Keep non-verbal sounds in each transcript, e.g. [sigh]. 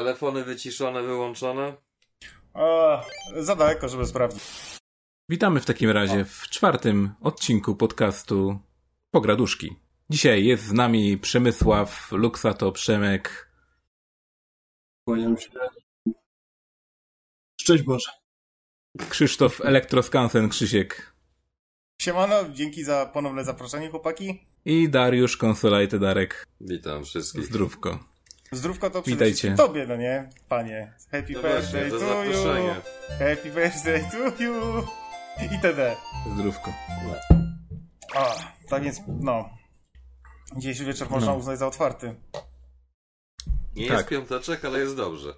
Telefony wyciszone, wyłączone? O, za daleko, żeby sprawdzić. Witamy w takim razie w czwartym odcinku podcastu Pograduszki. Dzisiaj jest z nami Przemysław, Luksato, Przemek. Kłaniam się. Szczęść Boże. Krzysztof Elektroskansen Krzysiek. Siemano, dzięki za ponowne zaproszenie, chłopaki. I Dariusz Konsolajty Darek. Witam wszystkich. Zdrówko. Zdrówko to przede Witajcie. tobie, no nie, panie. Happy No birthday właśnie, za to you. Happy birthday to you. Itd. Zdrówko. A, tak więc, no. Dzisiejszy wieczór można No. uznać za otwarty. Nie Tak. jest piąteczek, ale jest dobrze.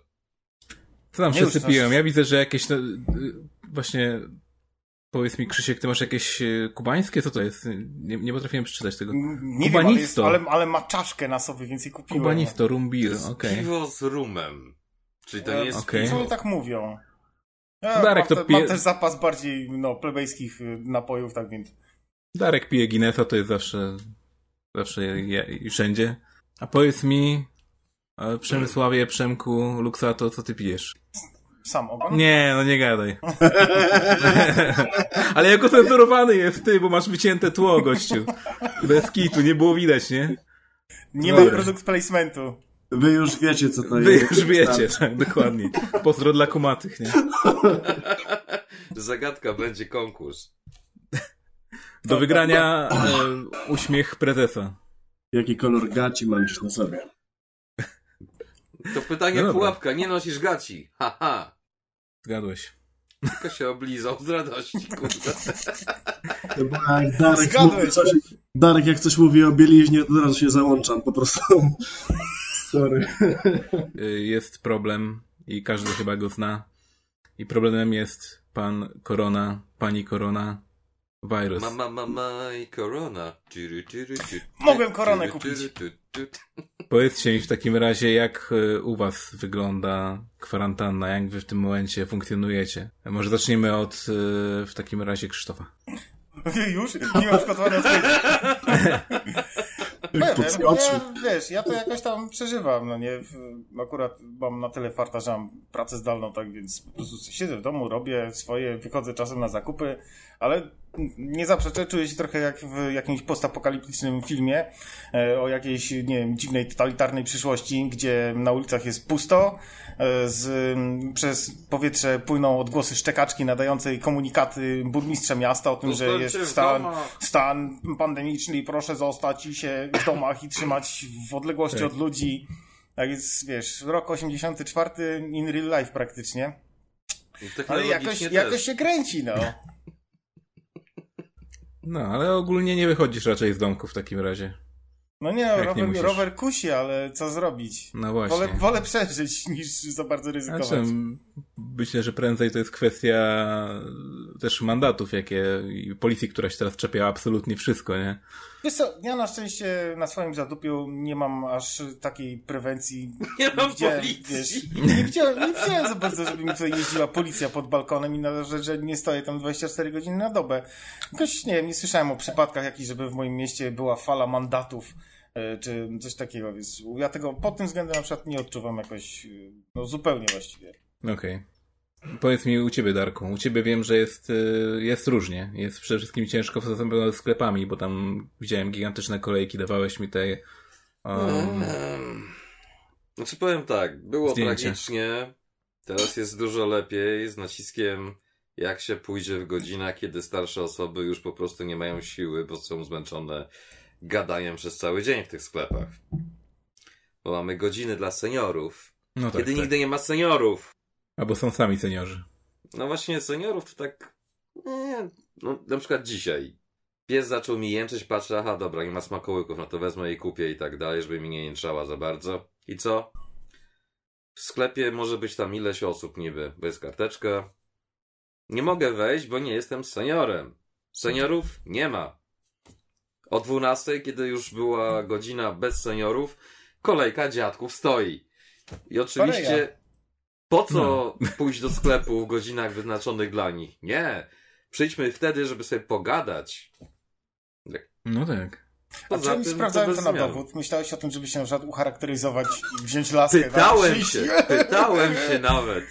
Co tam Nie, przesypiłem? nasz- Ja widzę, że jakieś no, y, właśnie powiedz mi Krzysiek, ty masz jakieś y, kubańskie? Co to jest? Nie, nie potrafiłem przeczytać tego. Nie wiem, ale, jest, Kubanisto. ale, ale ma czaszkę na sobie, więc jej kupiłem. Kubanisto, To jest okej. piwo z rumem. Czyli to nie jest. Co piwo. oni tak mówią? Ja Darek, mam, to te, mam pije- też zapas bardziej no, plebejskich y, napojów, tak więc... Darek pije Guinnessa, to jest zawsze, zawsze je, i wszędzie. A powiedz mi, e, Przemysławie, Przemku, Luksato, co ty pijesz? Sam ogon? Nie, no nie gadaj. [laughs] Ale jako cenzurowany jest ty, bo masz wycięte tło, gościu. Bez kitu, nie było widać, nie? Nie ma produkt placementu. Wy już wiecie, co to Wy jest. już wiecie, [laughs] tak, dokładnie. Pozdro dla kumatych, nie? [laughs] Zagadka będzie konkurs. Do wygrania e, uśmiech prezesa. Jaki kolor gaci masz na sobie? To pytanie No pułapka, nie nosisz gaci. Haha. Zgadłeś. Tylko się oblizał z radości, kurde. Jak Darek, Zgadłeś. mówi coś, Darek jak coś mówi o bieliźnie, to od razu się załączam po prostu. Sorry. Jest problem i każdy chyba go zna. I problemem jest pan Korona, pani Korona, wirus. Mama, mama i korona. Mogłem koronę kupić. Powiedzcie mi w takim razie, jak y, u was wygląda kwarantanna, jak wy w tym momencie funkcjonujecie. Może zaczniemy od y, w takim razie Krzysztofa. [laughs] Już? Nie mam przygotowanej odpowiedzi. Nie wiem, ja, wiesz, ja to jakoś tam przeżywam, no nie, akurat mam na tyle farta, że mam pracę zdalną, tak więc po prostu siedzę w domu, robię swoje, wychodzę czasem na zakupy, ale nie zaprzeczę, czuję się trochę jak w jakimś postapokaliptycznym filmie e, o jakiejś, nie wiem, dziwnej, totalitarnej przyszłości, gdzie na ulicach jest pusto, e, z, przez powietrze płyną odgłosy szczekaczki nadającej komunikaty burmistrza miasta o tym, że Zostańcie jest stan, stan pandemiczny i proszę zostać i się w domach i trzymać w odległości Tak. od ludzi. Tak jest, wiesz, rok 84 in real life praktycznie. Ale Technologicznie jakoś, jakoś się kręci, no. No, ale ogólnie nie wychodzisz raczej z domku w takim razie. No nie, Jak nie rower, musisz. rower kusi, ale co zrobić? No właśnie. Wolę, wolę przeżyć niż za bardzo ryzykować. Znaczy, myślę, że prędzej to jest kwestia też mandatów, jakie i policji, która się teraz czepia absolutnie wszystko, nie? Wiesz co, ja na szczęście na swoim zadupiu nie mam aż takiej prewencji. [laughs] Nie mam widziałem, policji. Wiesz, nie, widziałem, nie widziałem za bardzo, żeby mi tutaj jeździła policja pod balkonem i na, że, że nie stoję tam 24 godziny na dobę. Jakoś nie wiem, nie słyszałem o przypadkach jakichś, żeby w moim mieście była fala mandatów e, czy coś takiego, więc ja tego pod tym względem na przykład nie odczuwam jakoś, e, no zupełnie właściwie. Okej. Powiedz mi u ciebie, Darku. U ciebie wiem, że jest, y, jest różnie. Jest przede wszystkim ciężko w ze sklepami, bo tam widziałem gigantyczne kolejki, dawałeś mi te... Um, Ehm, Znaczy powiem tak, było Zdjęcie. tragicznie, teraz jest dużo lepiej, z naciskiem jak się pójdzie w godzinach, kiedy starsze osoby już po prostu nie mają siły, bo są zmęczone gadaniem przez cały dzień w tych sklepach. Bo mamy godziny dla seniorów, no tak, kiedy tak. nigdy nie ma seniorów. Albo są sami seniorzy. No właśnie seniorów to tak, nie, no na przykład dzisiaj. Pies zaczął mi jęczeć, patrzę, aha, dobra, nie ma smakołyków, no to wezmę i kupię i tak dalej, żeby mi nie jęczała za bardzo. I co? W sklepie może być tam ileś osób niby, bo jest karteczka. Nie mogę wejść, bo nie jestem seniorem. Seniorów nie ma. O 12, kiedy już była godzina bez seniorów, kolejka dziadków stoi. I oczywiście. Po co pójść do sklepu w godzinach wyznaczonych dla nich? Nie. Przyjdźmy wtedy, żeby sobie pogadać. No tak. Poza Znaczy, tym sprawdzałem bez to na zmian. dowód. Myślałeś o tym, żeby się na przykład ucharakteryzować i wziąć laskę. na Pytałem przyjść? się, pytałem się [laughs] nawet.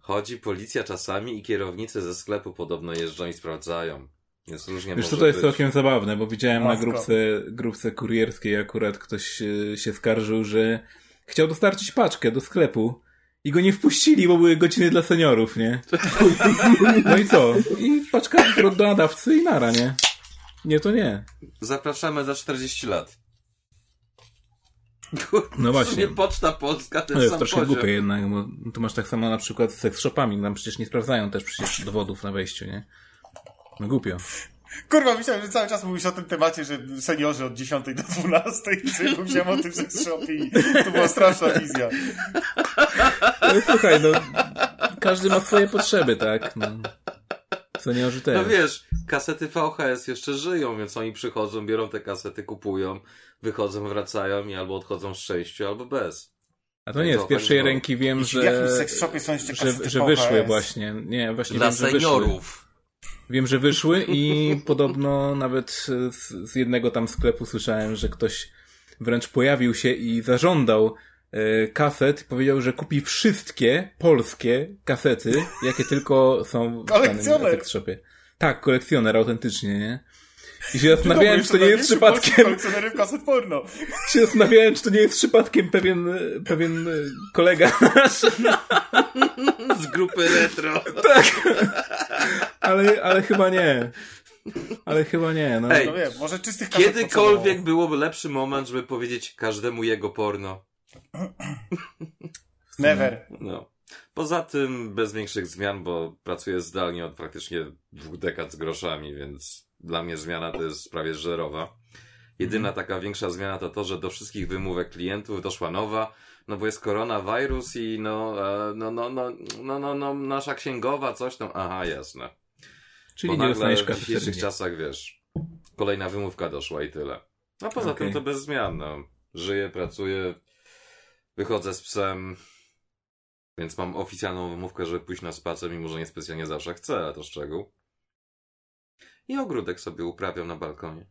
Chodzi policja czasami i kierownicy ze sklepu podobno jeżdżą i sprawdzają. Więc różnie Wiesz to jest być. całkiem zabawne, bo widziałem na Matko. grupce, grupce kurierskiej akurat ktoś e, się skarżył, że chciał dostarczyć paczkę do sklepu i go nie wpuścili, bo były godziny dla seniorów, nie? [laughs] No i co? I paczka zwrot do nadawcy i nara, nie? Nie, to nie. Zapraszamy za 40 lat. No właśnie. sumie Poczta Polska ten To jest sam troszkę poziom. głupie jednak, bo tu masz tak samo na przykład z sex shopami, tam przecież nie sprawdzają też przecież dowodów na wejściu, nie? No głupio. Kurwa, myślałem, że cały czas mówisz o tym temacie, że seniorzy od 10 do 12 i sobie pomyślałem o tym, że shopie i to była straszna wizja. No słuchaj, no każdy ma swoje potrzeby, tak? No. Seniorzy też. No wiesz, kasety VHS jeszcze żyją, więc oni przychodzą, biorą te kasety, kupują, wychodzą, wracają i albo odchodzą z szczęściu, albo bez. A to nie, z To pierwszej ręki wiem, Jeśli w że, jakimś sex shopie są jeszcze kasety że, że wyszły właśnie. Nie, właśnie Dla wiem, że wyszły. Wiem, że wyszły i podobno nawet z, z jednego tam sklepu słyszałem, że ktoś wręcz pojawił się i zażądał e, kaset. Powiedział, że kupi wszystkie polskie kasety, jakie tylko są w danym Kolekcjoner. sex shopie. Tak, kolekcjoner, autentycznie, nie? I się zastanawiałem, czy to nie jest przypadkiem, kaset porno. [laughs] się zastanawiałem, czy to nie jest przypadkiem pewien, pewien e, kolega nasz, [laughs] Z grupy retro. [laughs] ale, ale chyba nie. Ale chyba nie, no. Ej, No wiem, może czystych Kiedykolwiek byłoby lepszy moment, żeby powiedzieć każdemu jego porno. [clears throat] Never. No. Poza tym bez większych zmian, bo pracuję zdalnie od praktycznie dwóch dekad z groszami, więc dla mnie zmiana to jest prawie żerowa. Jedyna taka większa zmiana to to, że do wszystkich wymówek klientów doszła nowa, no bo jest koronawirus i no, e, no, no, no, no, no, no nasza księgowa, coś tam, aha, jasne. Czyli bo nie nagle w dzisiejszych czasach, wiesz, kolejna wymówka doszła i tyle. A poza Okej. tym to bez zmian, no. Żyję, pracuję, wychodzę z psem, więc mam oficjalną wymówkę, żeby pójść na spacer, mimo że nie specjalnie zawsze chcę, ale to szczegół. I ogródek sobie uprawiam na balkonie.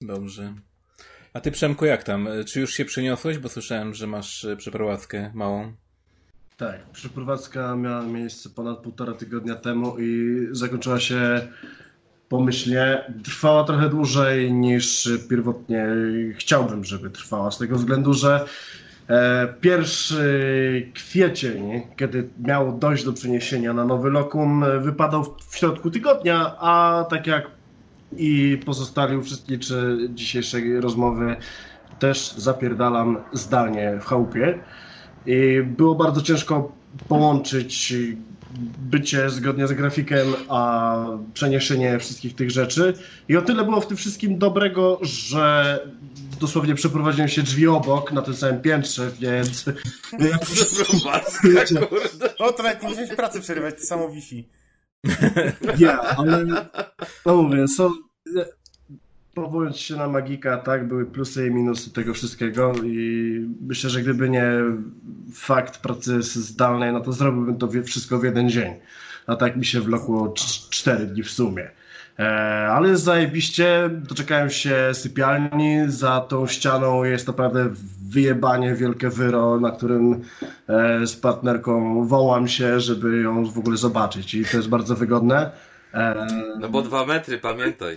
Dobrze. A ty, Przemku, jak tam? Czy już się przeniosłeś? Bo słyszałem, że masz e, przeprowadzkę małą. Tak, przeprowadzka miała miejsce ponad półtora tygodnia temu i zakończyła się pomyślnie. Trwała trochę dłużej niż pierwotnie chciałbym, żeby trwała, z tego względu, że pierwszy kwiecień, kiedy miało dojść do przeniesienia na nowy lokum, e, wypadał w- środku tygodnia, a tak jak i pozostali uczestnicy dzisiejszej rozmowy, też zapierdalam zdalnie w chałupie. I było bardzo ciężko połączyć bycie zgodnie z grafikiem, a przeniesienie wszystkich tych rzeczy. I o tyle było w tym wszystkim dobrego, że dosłownie przeprowadziłem się drzwi obok na tym samym piętrze, więc Przeprowadzka, [laughs] kurde. O, to nawet nie musiałeś pracy przerywać, to samo Wi-Fi. Ja, ale no mówię, są. Powołując się na magika, tak, były plusy i minusy tego wszystkiego i myślę, że gdyby nie fakt pracy zdalnej, no to zrobiłbym to wszystko w jeden dzień. A tak mi się wlokło cz- cztery dni w sumie. E, ale zajebiście, doczekałem się sypialni, za tą ścianą jest naprawdę wyjebanie, wielkie wyro, na którym e, z partnerką wołam się, żeby ją w ogóle zobaczyć i to jest bardzo wygodne. E, No bo dwa metry, pamiętaj.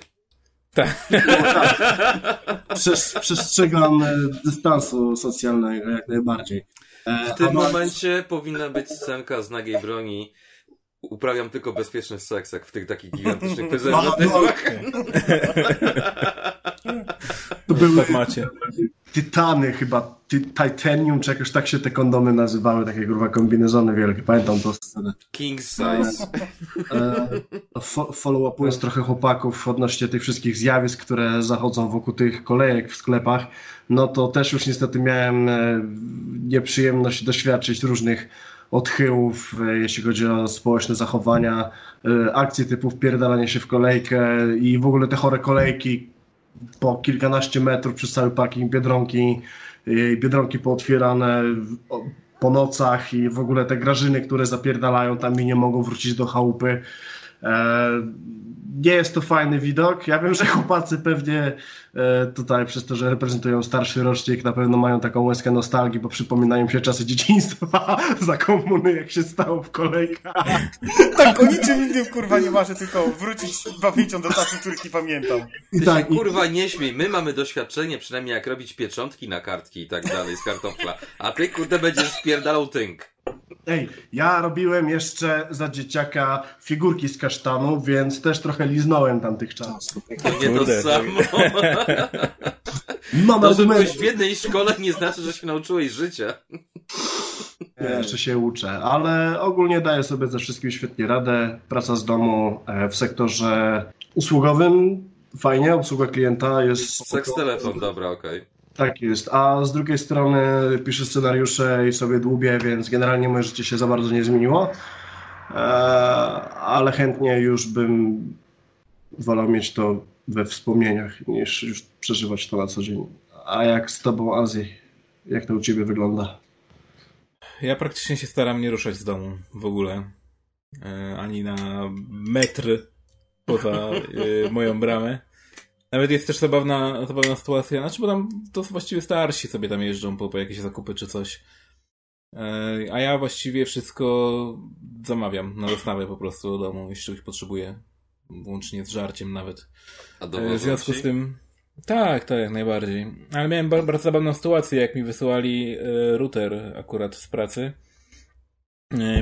[laughs] Przes- przestrzegam e, dystansu socjalnego jak najbardziej. E, W tym momencie powinna być scenka z nagiej broni. Uprawiam tylko bezpieczny seks, jak w tych takich gigantycznych [laughs] prezerwatywach. [laughs] To były Tak macie. Tytany chyba, ty, titanium, czy jakoś tak się te kondomy nazywały, takie kurwa kombinezony wielkie, pamiętam to scenę. King size. E, fo- follow-upując trochę chłopaków odnośnie tych wszystkich zjawisk, które zachodzą wokół tych kolejek w sklepach, no to też już niestety miałem e, nieprzyjemność doświadczyć różnych odchyłów, e, jeśli chodzi o społeczne zachowania, e, akcje typu wpierdalanie się w kolejkę i w ogóle te chore kolejki po kilkanaście metrów przez cały parking Biedronki, e, Biedronki pootwierane po nocach i w ogóle te grażyny, które zapierdalają tam i nie mogą wrócić do chałupy. E, nie jest to fajny widok. Ja wiem, że chłopacy pewnie e, tutaj przez to, że reprezentują starszy rocznik, na pewno mają taką łezkę nostalgii, bo przypominają się czasy dzieciństwa [laughs] za komuny, jak się stało w kolejkach. [laughs] Tak, o niczym innym kurwa nie marzę, tylko wrócić pamięcią do czasów, których nie pamiętam. Ty I tak, się, i- kurwa nie śmiej, my mamy doświadczenie przynajmniej jak robić pieczątki na kartki i tak dalej z kartofla, a ty kurde będziesz spierdalał tynk. Ej, ja robiłem jeszcze za dzieciaka figurki z kasztanu, więc też trochę liznąłem tamtych czasów. To nie to samo. Mam To, że byłeś w jednej szkole nie znaczy, że się nauczyłeś życia. Ja jeszcze się uczę, ale ogólnie daję sobie ze wszystkim świetnie radę. Praca z domu e, w sektorze usługowym fajnie, obsługa klienta jest. Seks telefon, dobra, okej. Tak jest, a z drugiej strony piszę scenariusze i sobie dłubię, więc generalnie moje życie się za bardzo nie zmieniło. E, ale chętnie już bym wolał mieć to we wspomnieniach, niż już przeżywać to na co dzień. A jak z tobą, Azji? Jak to u ciebie wygląda? Ja praktycznie się staram nie ruszać z domu w ogóle. E, ani na metr poza e, moją bramę. Nawet jest też zabawna, zabawna sytuacja, znaczy, bo tam to właściwie starsi sobie tam jeżdżą po, po jakieś zakupy czy coś. E, a ja właściwie wszystko zamawiam na dostawę po prostu do domu, jeśli czegoś potrzebuję. Łącznie z żarciem nawet. A E, W związku ci? z tym. Tak, tak, jak najbardziej. Ale miałem ba- bardzo zabawną sytuację, jak mi wysyłali e, router akurat z pracy.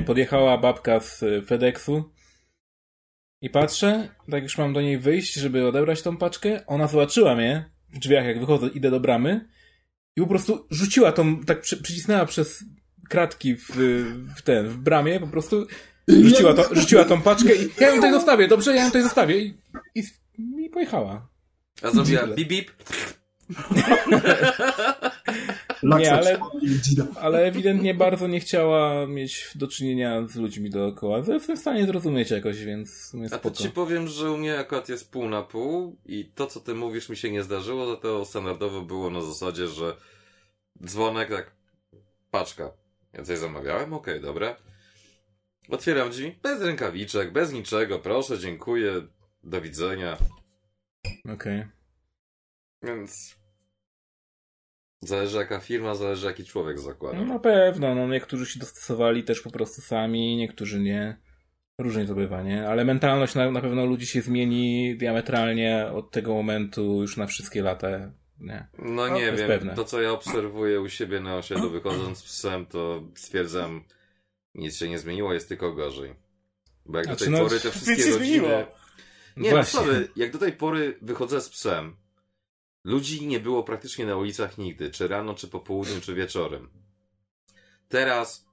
Podjechała babka z FedExu i patrzę, tak już mam do niej wyjść, żeby odebrać tą paczkę. Ona zobaczyła mnie w drzwiach, jak wychodzę, idę do bramy i po prostu rzuciła tą, tak przy, przycisnęła przez kratki w, w ten, w bramie, po prostu rzuciła, to, rzuciła tą paczkę i ja ją tutaj zostawię, dobrze, ja ją tutaj zostawię i, i, i pojechała. A zrobiła bip bip. [laughs] Nie, ale, ale ewidentnie bardzo nie chciała mieć do czynienia z ludźmi dookoła. To Jestem w stanie zrozumieć jakoś, więc A to spoko. ci powiem, że u mnie akurat jest pół na pół i to, co ty mówisz, mi się nie zdarzyło, to, to standardowo było na zasadzie, że dzwonek, tak, paczka. Ja coś zamawiałem, okej, dobra. Otwieram drzwi, bez rękawiczek, bez niczego, proszę, dziękuję, do widzenia. Okej. Więc zależy jaka firma, zależy jaki człowiek zakłada. No na pewno, no niektórzy się dostosowali też po prostu sami, niektórzy nie. Różnie to bywa, nie? Ale mentalność na, na pewno ludzi się zmieni diametralnie od tego momentu już na wszystkie lata, nie? No nie wiem, pewne. to co ja obserwuję u siebie na osiedlu wychodząc z psem, to stwierdzam, nic się nie zmieniło, jest tylko gorzej. Bo jak do Znaczy, tej no, pory te wszystkie rodziny... zmieniło. Nie, no Właśnie. sorry, jak do tej pory wychodzę z psem, ludzi nie było praktycznie na ulicach nigdy, czy rano, czy po południu, czy wieczorem. Teraz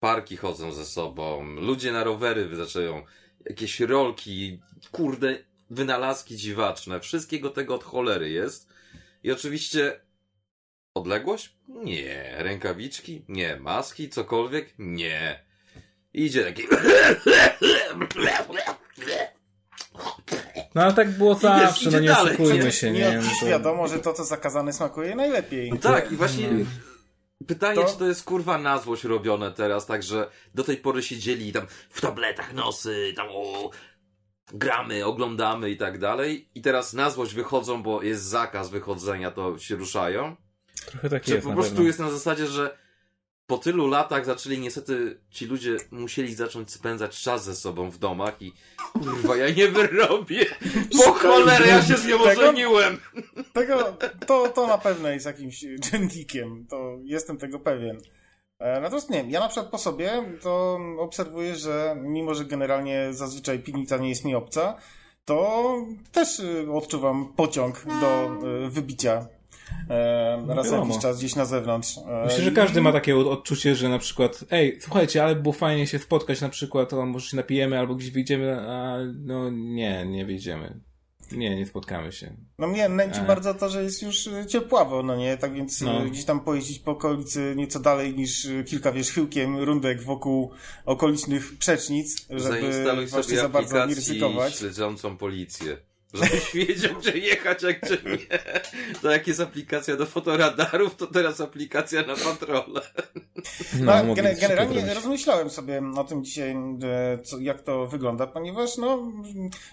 parki chodzą ze sobą, ludzie na rowery zaczynają, jakieś rolki, kurde, wynalazki dziwaczne, wszystkiego tego od cholery jest. I oczywiście odległość? Nie. Rękawiczki? Nie. Maski? Cokolwiek? Nie. Idzie taki... No ale tak było zawsze, no nie dalej, oszukujmy się, Nie nie? dziś To- wiadomo, że to, co zakazane, smakuje najlepiej. Tak, i właśnie pytanie, To- czy to jest kurwa na złość robione teraz, tak, że do tej pory siedzieli tam w tabletach nosy, tam o, gramy, oglądamy i tak dalej i teraz na złość wychodzą, bo jest zakaz wychodzenia, to się ruszają. Trochę tak Czy jest po prostu pewno. jest na zasadzie, że po tylu latach zaczęli niestety ci ludzie musieli zacząć spędzać czas ze sobą w domach i kurwa, ja nie wyrobię. Po cholerę ja się z nią ożeniłem. Tego, to, to na pewno jest jakimś czynnikiem, to jestem tego pewien. E, Natomiast nie, ja na przykład po sobie to obserwuję, że mimo, że generalnie zazwyczaj piwnica nie jest mi obca, to też y, odczuwam pociąg do y, wybicia e, raz wiadomo. jakiś czas gdzieś na zewnątrz. E, Myślę, że i- każdy ma takie od- odczucie, że na przykład, ej, słuchajcie, ale było fajnie się spotkać na przykład, to może się napijemy albo gdzieś wyjdziemy, a no nie, nie wyjdziemy. Nie, nie spotkamy się. No mnie nęci E. bardzo to, że jest już y, ciepławo, no nie? Tak więc No. y, gdzieś tam pojeździć po okolicy nieco dalej niż y, kilka wierzchyłkiem rundek wokół okolicznych przecznic, żeby właśnie za bardzo nie ryzykować. śledzącą policję. Żebyś [laughs] wiedział, gdzie jechać, a gdzie nie. To jak jest aplikacja do fotoradarów, to teraz aplikacja na patrole. No, coś generalnie rozmyślałem sobie o tym dzisiaj, e, co, jak to wygląda, ponieważ no,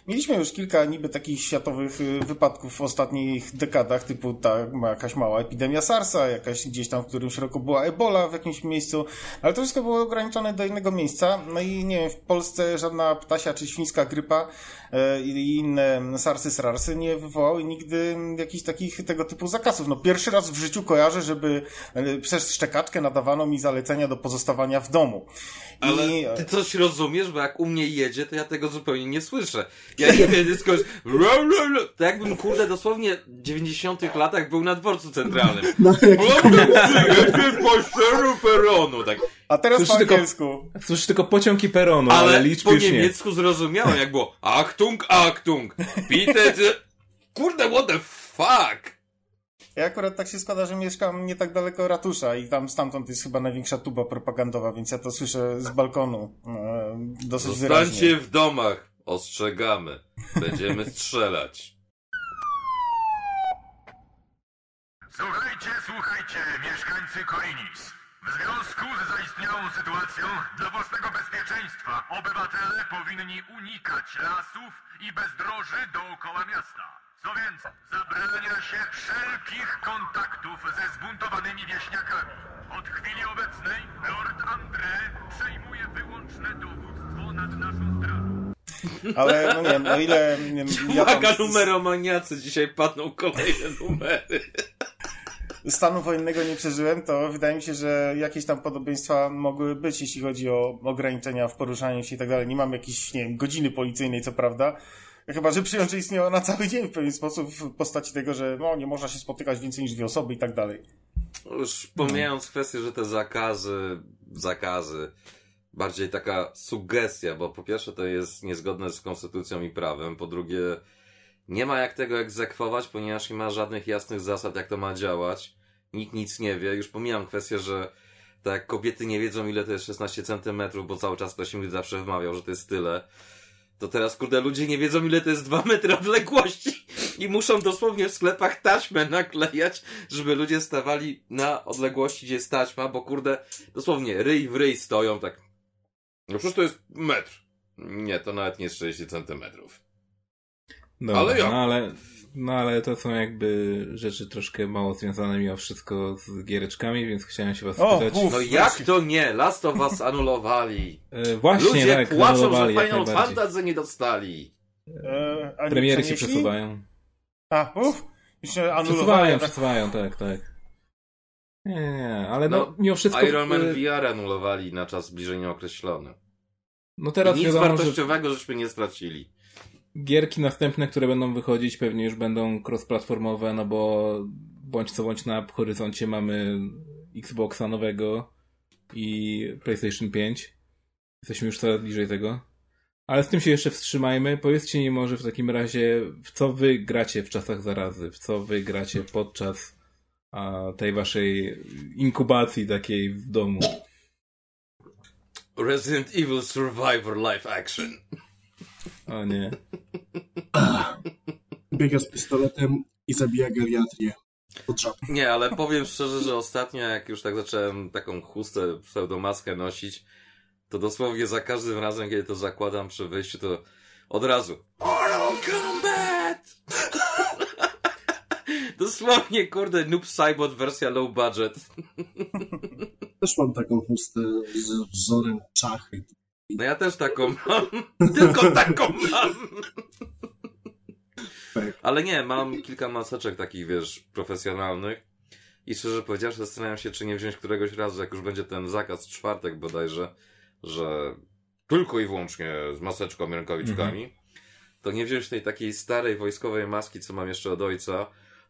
mieliśmy już kilka niby takich światowych y, wypadków w ostatnich dekadach, typu ta jakaś mała epidemia SARS-a, jakaś gdzieś tam w którymś roku była Ebola w jakimś miejscu, ale to wszystko było ograniczone do jednego miejsca. No i nie wiem, w Polsce żadna ptasia czy świńska grypa e, i inne SARSy, SRARSy nie wywołały nigdy jakichś takich tego typu zakazów. No pierwszy raz w życiu kojarzę, żeby e, przez szczekaczkę nadawano mi zalecenia do pozostawania w domu. Ale I, ty coś rozumiesz, bo jak u mnie jedzie, to ja tego zupełnie nie słyszę. Ja nie wiem, kogoś... To jakbym, kurde, dosłownie w 90 latach był na dworcu centralnym. [laughs] No, jak Jedzie po szczeru peronu, tak. a teraz po Słyszy tylko- angielsku. Słyszysz tylko pociąg i peronu, ale, Ale liczb po już nie. niemiecku zrozumiałem, jak było Achtung, Achtung, bitte... Kurde, what the fuck? Ja akurat tak się składa, że mieszkam nie tak daleko ratusza i tam stamtąd jest chyba największa tuba propagandowa, więc ja to słyszę z balkonu e, dosyć wyraźnie. Zostańcie w domach. Ostrzegamy. Będziemy strzelać. Słuchajcie, słuchajcie, mieszkańcy Korinis. W związku z zaistniałą sytuacją, dla własnego bezpieczeństwa, obywatele powinni unikać lasów i bezdroży dookoła miasta. Co więcej, zabrania się wszelkich kontaktów ze zbuntowanymi wieśniakami. Od chwili obecnej Lord André przejmuje wyłączne dowództwo nad naszą strażą. Ale no nie wiem, o ile nie wiem, ja tam Uwaga, z- numeromaniacy, dzisiaj padną kolejne numery. stanu wojennego nie przeżyłem, to wydaje mi się, że jakieś tam podobieństwa mogły być, jeśli chodzi o ograniczenia w poruszaniu się i tak dalej. Nie mam jakiejś, nie wiem, godziny policyjnej, co prawda. Chyba, że przyjąć, że istniała na cały dzień w pewien sposób w postaci tego, że no, nie można się spotykać więcej niż dwie osoby i tak dalej. Już pomijając kwestię, że te zakazy, zakazy, bardziej taka sugestia, bo po pierwsze to jest niezgodne z konstytucją i prawem, po drugie nie ma jak tego egzekwować, ponieważ nie ma żadnych jasnych zasad, jak to ma działać. Nikt nic nie wie. Już pomijam kwestię, że tak kobiety nie wiedzą, ile to jest 16 centymetrów, bo cały czas ktoś mi zawsze wmawiał, że to jest tyle. To teraz, kurde, ludzie nie wiedzą, ile to jest 2 metry odległości i muszą dosłownie w sklepach taśmę naklejać, żeby ludzie stawali na odległości, gdzie jest taśma, bo kurde, dosłownie ryj w ryj stoją tak. No przecież to jest metr. Nie, to nawet nie jest 60 centymetrów. Dobra, Ale ja- no, ale, no ale to są jakby rzeczy troszkę mało związane mimo wszystko z giereczkami, więc chciałem się was O, spytać. uf. No jak to nie? Last of Us anulowali. E, właśnie, Ludzie tak, płaczą, że Final. Fantasy nie dostali. E, Premiery się przesuwają. A, uff, się anulowali. Przesuwają, przesuwają, tak, tak. Nie, nie, nie, ale no, No, mimo wszystko... Iron Man e, VR anulowali na czas bliżej nieokreślony. No teraz Nic wiadomo, że wartościowego żeśmy nie stracili. Gierki następne, które będą wychodzić, pewnie już będą cross-platformowe, no bo bądź co bądź na horyzoncie mamy Xboxa nowego i PlayStation 5. Jesteśmy już coraz bliżej tego. Ale z tym się jeszcze wstrzymajmy. Powiedzcie mi może w takim razie, w co wy gracie w czasach zarazy? W co wy gracie podczas a, tej waszej inkubacji takiej w domu? Resident Evil Survivor Live Action. O nie. biega z pistoletem i zabija geriatrię. Nie, ale powiem szczerze, że ostatnio jak już tak zacząłem taką chustę, pseudomaskę nosić, to dosłownie za każdym razem, kiedy to zakładam przy wyjściu, to od razu Mortal Kombat! [laughs] dosłownie, kurde, Noob Saibot wersja low budget. Też mam taką chustę z wzorem czachy. No ja też taką mam. [laughs] Tylko taką mam. Tak. Ale nie, mam kilka maseczek takich, wiesz, profesjonalnych. I szczerze powiedziawszy, zastanawiam się, czy nie wziąć któregoś razu, jak już będzie ten zakaz w czwartek bodajże, że tylko i wyłącznie z maseczką i rękawiczkami, to nie wziąć tej takiej starej wojskowej maski, co mam jeszcze od ojca,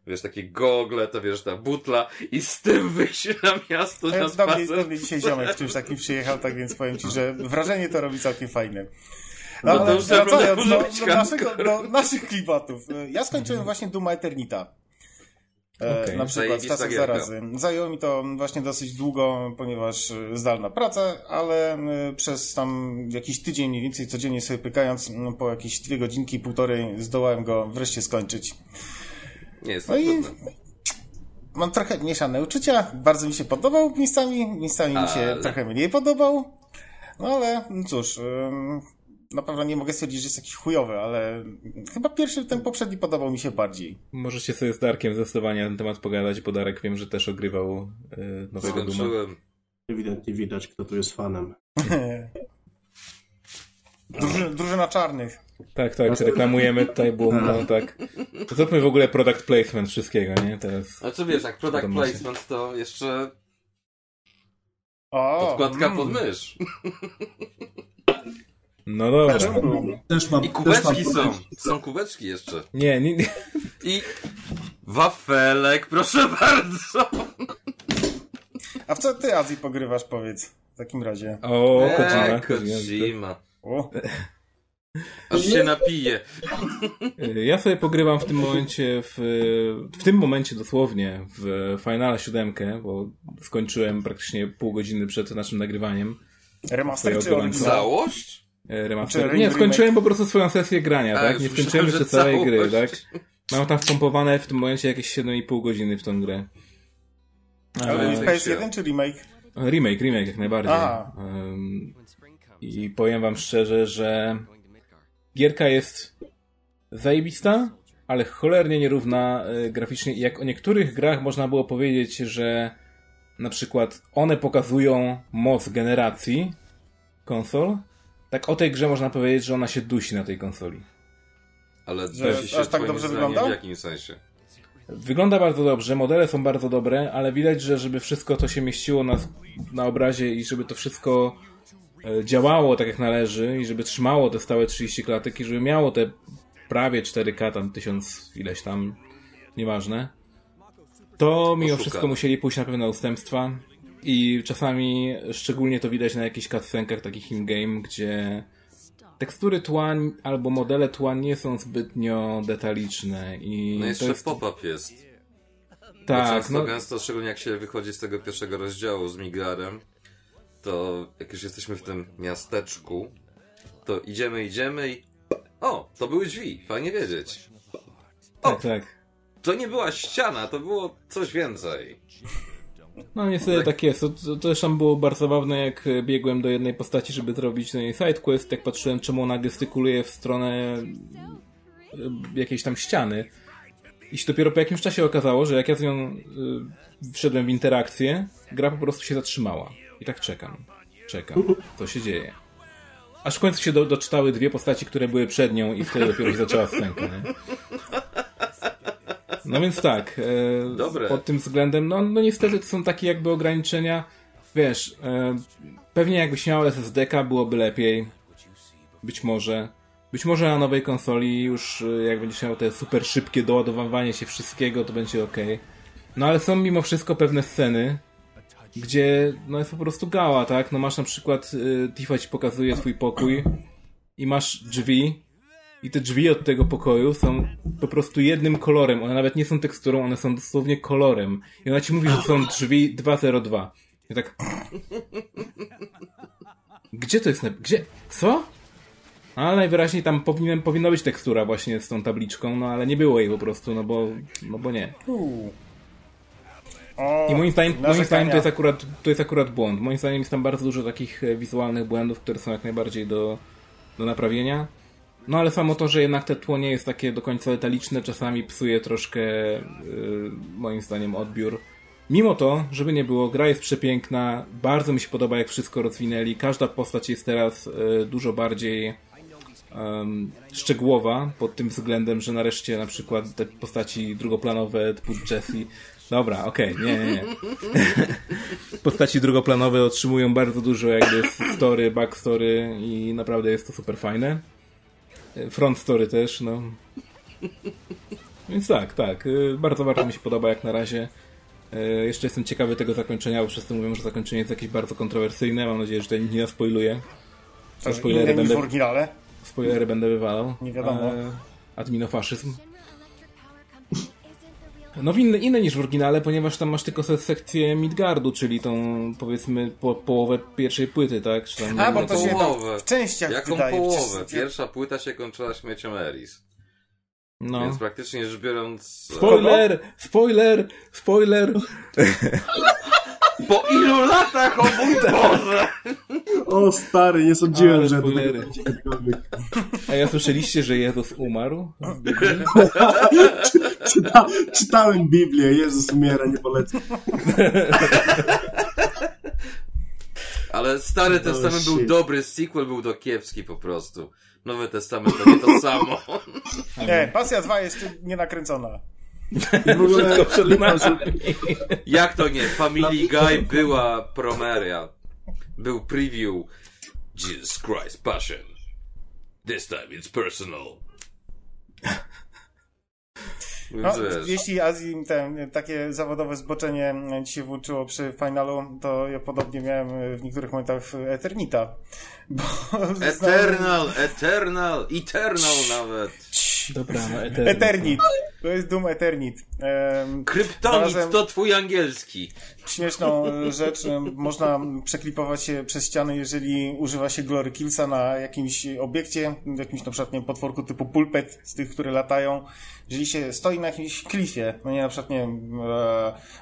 wiesz, takie gogle, to wiesz, ta butla i z tym [laughs] wyjść na miasto na E, Do mnie, spacer. do mnie dzisiaj ziomek w czymś takim przyjechał, tak więc powiem ci, że wrażenie to robi całkiem fajne. No to ale już naprawdę wracając do, do, naszego, do naszych klimatów. Ja skończyłem właśnie Duma Eternita. E, Okej. Na przykład gierka. Zarazy. Zajęło mi to właśnie dosyć długo, ponieważ e, zdalna praca, ale e, przez tam jakiś tydzień mniej więcej codziennie sobie pykając, no, po jakieś dwie godzinki, półtorej zdołałem go wreszcie skończyć. Nie jest No to i trudne. mam trochę mieszane uczucia. Bardzo mi się podobał miejscami, miejscami mi się Ale- trochę mniej podobał. No ale no cóż, na pewno nie mogę stwierdzić, że jest jakiś chujowy, ale chyba pierwszy, ten poprzedni podobał mi się bardziej. Możecie sobie z Darkiem zdecydowanie na ten temat pogadać, bo Darek wiem, że też ogrywał y, nowego Duma. Ewidentnie widać, kto tu jest fanem. [laughs] Drużyna czarnych. Tak, tak, reklamujemy tutaj, było no, tak. Zróbmy w ogóle product placement wszystkiego, nie? Teraz. Znaczy wiesz, jak product placement to jeszcze O, podkładka mm. pod mysz. No dobra. Też mam, I też kubeczki mam są. Są kubeczki jeszcze. Nie, nie, nie. I wafelek, proszę bardzo. A w co ty, Azji, pogrywasz, powiedz? W takim razie. O, Eee, Kojima. Kojima. O, Aż się napije. Ja sobie pogrywam w tym momencie, w, w tym momencie dosłownie, w Finala 7, bo skończyłem praktycznie pół godziny przed naszym nagrywaniem. remaster czy oryginał? Całość? e, Remaster. Czy Nie, remake? skończyłem po prostu swoją sesję grania, A, tak? Nie skończyłem jeszcze całej gry, tak? Mam tam wpompowane w tym momencie jakieś 7,5 godziny w tą grę. Ale E, jest PS1 czy remake? Remake, remake jak najbardziej. Ym, I powiem wam szczerze, że gierka jest zajebista, ale cholernie nierówna y, graficznie. I jak o niektórych grach można było powiedzieć, że na przykład one pokazują moc generacji konsol, tak o tej grze można powiedzieć, że ona się dusi na tej konsoli. Ale Że dusi się aż tak dobrze wygląda? W jakim sensie? Wygląda bardzo dobrze, modele są bardzo dobre, ale widać, że żeby wszystko to się mieściło na, na obrazie i żeby to wszystko e, działało tak jak należy i żeby trzymało te stałe 30 klatek i żeby miało te prawie 4K, tam 1000 ileś tam, nieważne, to mimo wszystko musieli pójść na pewne ustępstwa i czasami szczególnie to widać na jakichś cutscenkach takich in-game, gdzie tekstury tła albo modele tła nie są zbytnio detaliczne i No jeszcze jest... pop-up jest. Bo Tak, często no, gęsto, szczególnie jak się wychodzi z tego pierwszego rozdziału z Migarem, to jak już jesteśmy w tym miasteczku, to idziemy, idziemy i... O, to były drzwi, fajnie wiedzieć. tak, tak. To nie była ściana, to było coś więcej. No niestety tak jest. To, to też tam było bardzo zabawne, jak e, biegłem do jednej postaci, żeby zrobić na niej sidequest, jak patrzyłem, czemu ona gestykuluje w stronę e, jakiejś tam ściany. I się dopiero po jakimś czasie okazało, że jak ja z nią y, wszedłem w interakcję, gra po prostu się zatrzymała. I tak czekam. Czekam. Co się dzieje? Aż w końcu się do, doczytały dwie postaci, które były przed nią i wtedy dopiero się zaczęła scenka, nie? No więc tak, e, Dobre. pod tym względem, no, no niestety to są takie jakby ograniczenia, wiesz, e, pewnie jakbyś miał SSD-ka byłoby lepiej, być może, być może na nowej konsoli już e, jak będziesz miał te super szybkie doładowywanie się wszystkiego, to będzie ok. No ale są mimo wszystko pewne sceny, gdzie no jest po prostu gała, tak? No masz na przykład, y, Tifa ci pokazuje swój pokój i masz drzwi i te drzwi od tego pokoju są po prostu jednym kolorem. One nawet nie są teksturą, one są dosłownie kolorem. I ona ci mówi, że są drzwi 202. I tak... Gdzie to jest? Na... Gdzie? Co? Ale najwyraźniej tam powinien, powinna być tekstura właśnie z tą tabliczką, no ale nie było jej po prostu, no bo, no bo nie. O, I moim zdaniem, moim zdaniem to, jest akurat, to jest akurat błąd. Moim zdaniem jest tam bardzo dużo takich e, wizualnych błędów, które są jak najbardziej do, do naprawienia. No ale samo to, że jednak te tło nie jest takie do końca detaliczne, czasami psuje troszkę y, moim zdaniem odbiór. Mimo to, żeby nie było, gra jest przepiękna, bardzo mi się podoba jak wszystko rozwinęli. Każda postać jest teraz y, dużo bardziej em, szczegółowa pod tym względem, że nareszcie na przykład te postaci drugoplanowe typu Jessie Dobra, okej, nie, nie, nie. [laughs] Postaci drugoplanowe otrzymują bardzo dużo jakby story, backstory i naprawdę jest to super fajne. Front story też, no. Więc tak, tak. y, Bardzo, bardzo mi się podoba jak na razie. Y, Jeszcze jestem ciekawy tego zakończenia, bo wszyscy mówią, że zakończenie jest jakieś bardzo kontrowersyjne. Mam nadzieję, że tutaj nikt nie spoiluje. To spoilery będę- w oryginale. Spoilery będę wywalał. Nie wiadomo. E, Adminofaszyzm. No inne, inne niż w oryginale, ponieważ tam masz tylko se- sekcję Midgardu, czyli tą powiedzmy po, połowę pierwszej płyty, tak? Czy tam, A, bo to się tam w częściach Jaką wydaje. połowę? Przecież- Pierwsza płyta się kończyła śmiercią Eris. no. Więc praktycznie rzecz biorąc... Spoiler! Spoiler! Spoiler! [laughs] Po ilu latach, o mój Boże! [laughs] O stary, nie sądziłem, że do tego będzie kiedykolwiek. A ja słyszeliście, że Jezus umarł? [laughs] Czyta, czytałem Biblię, Jezus umiera, nie polecam. Ale Stary Testament był dobry, sequel był do kiepski po prostu. Nowy Testament to nie to [laughs] samo. Nie, Pasja 2 jeszcze nie nakręcona. W ogóle. Jak to nie? Family Guy była promeria. Był preview. Jesus Christ, Passion. This time it's personal. [laughs] No, jeśli Azji ten, takie zawodowe zboczenie się włączyło przy finalu, to ja podobnie miałem w niektórych momentach Eternita. [laughs] Eternal, Eternal, Eternal nawet. Dobra, no Eternit. Eternit. To jest Doom Eternit. Em, Kryptonit to twój angielski. śmieszną e, rzecz. Można przeklipować się przez ściany, jeżeli używa się Glory Killsa na jakimś obiekcie, w jakimś na przykład nie potworku typu pulpet, z tych, które latają. Jeżeli się stoi na jakimś klifie, no nie na przykład nie e,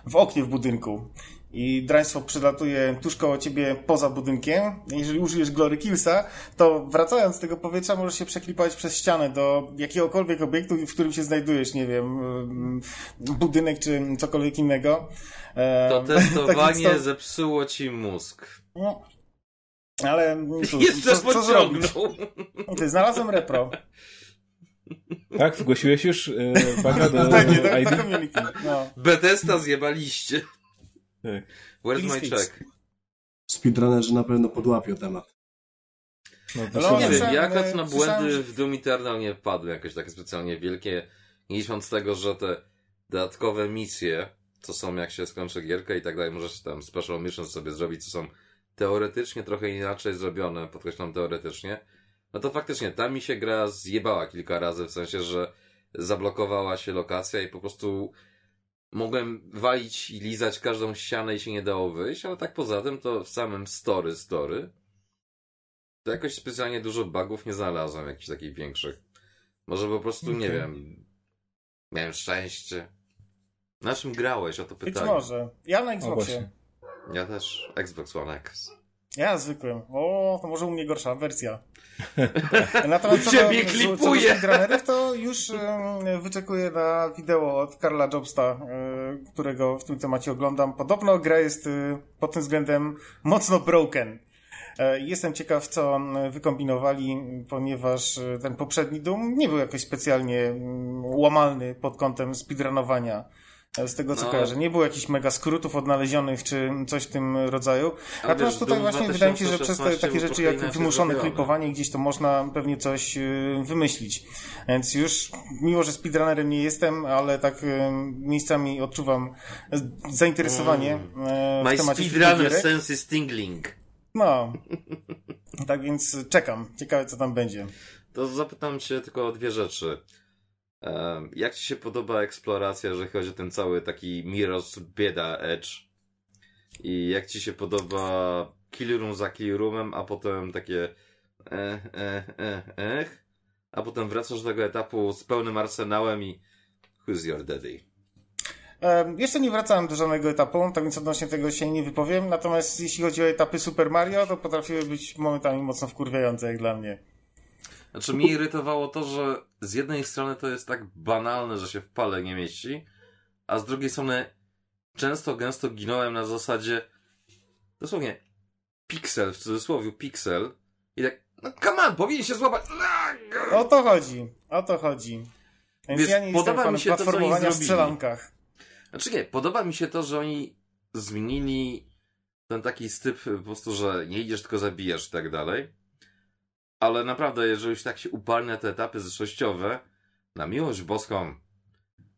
w oknie w budynku i draństwo przylatuje tuż koło ciebie poza budynkiem, jeżeli użyjesz Glory Killsa, to wracając z tego powietrza możesz się przeklipować przez ścianę do jakiegokolwiek obiektu, w którym się znajdujesz, nie wiem, mm, budynek czy cokolwiek innego. E, To tak testowanie to- zepsuło ci mózg. no, ale cóż, Jeszcze co, co pociągnął. Ty, znalazłem repro. Tak, zgłosiłeś już yy, Baga do Tak, nie, do, ID? do community. No. Bethesda zjebaliście. Tak. Where's my check? speedrunnerzy na pewno podłapią temat. No, No, to Nie wiem, ja e, akurat na słyszałem, błędy w Doom Eternal nie wpadły jakoś takie specjalnie wielkie, nie licząc tego, że te dodatkowe misje, co są jak się skończy gierkę i tak dalej, możesz tam special missions sobie zrobić, co są teoretycznie trochę inaczej zrobione, podkreślam teoretycznie, no to faktycznie tam mi się gra zjebała kilka razy, w sensie, że zablokowała się lokacja i po prostu mogłem walić i lizać każdą ścianę i się nie dało wyjść, ale tak poza tym to w samym story story to jakoś specjalnie dużo bugów nie znalazłem, jakichś takich większych. Może po prostu, nie Okej. wiem, miałem szczęście. Na czym grałeś? O to Być pytanie. może. Ja na Xboxie. Ja też Xbox One X. Ja zwykłym. O, to może u mnie gorsza wersja. [laughs] Natomiast co do, klipuje. co do to już wyczekuję na wideo od Karla Jobsta, e, którego w tym temacie oglądam. Podobno gra jest e, pod tym względem mocno broken. E, Jestem ciekaw, co wykombinowali, ponieważ ten poprzedni Doom nie był jakoś specjalnie mm, łamalny pod kątem speedrunowania. Z tego co No. kojarzę. Nie było jakichś mega skrótów odnaleźionych, czy coś w tym rodzaju. Ale Natomiast tutaj właśnie wydaje mi się, że przez te 2016 takie rzeczy jak wymuszone klipowanie gdzieś to można pewnie coś y, wymyślić. Więc już, mimo że speedrunnerem nie jestem, ale tak y, miejscami odczuwam zainteresowanie e, My w temacie speedrunner sense is tingling. No. Tak więc czekam. Ciekawe co tam będzie. To zapytam cię tylko o dwie rzeczy. Jak ci się podoba eksploracja, jeżeli chodzi o ten cały taki Miros bieda edge? I jak ci się podoba kill room za kill roomem, a potem takie eh, eh, eh, eh, a potem wracasz do tego etapu z pełnym arsenałem i who's your daddy? E, Jeszcze nie wracałem do żadnego etapu, tak więc odnośnie tego się nie wypowiem. Natomiast jeśli chodzi o etapy Super Mario, to potrafiły być momentami mocno wkurwiające jak dla mnie. Znaczy mnie irytowało to, że z jednej strony to jest tak banalne, że się w pale nie mieści, a z drugiej strony często gęsto ginąłem na zasadzie dosłownie piksel, w cudzysłowie piksel i tak, no come on, powinien się złapać. O to chodzi. O to chodzi. Więc ja nie podoba mi się to, platformowania w zrobili. strzelankach. Znaczy nie, podoba mi się to, że oni zmienili ten taki styp po prostu, że nie idziesz, tylko zabijasz i tak dalej. Ale naprawdę, jeżeli już tak się uparli na te etapy zeszłościowe, na miłość boską,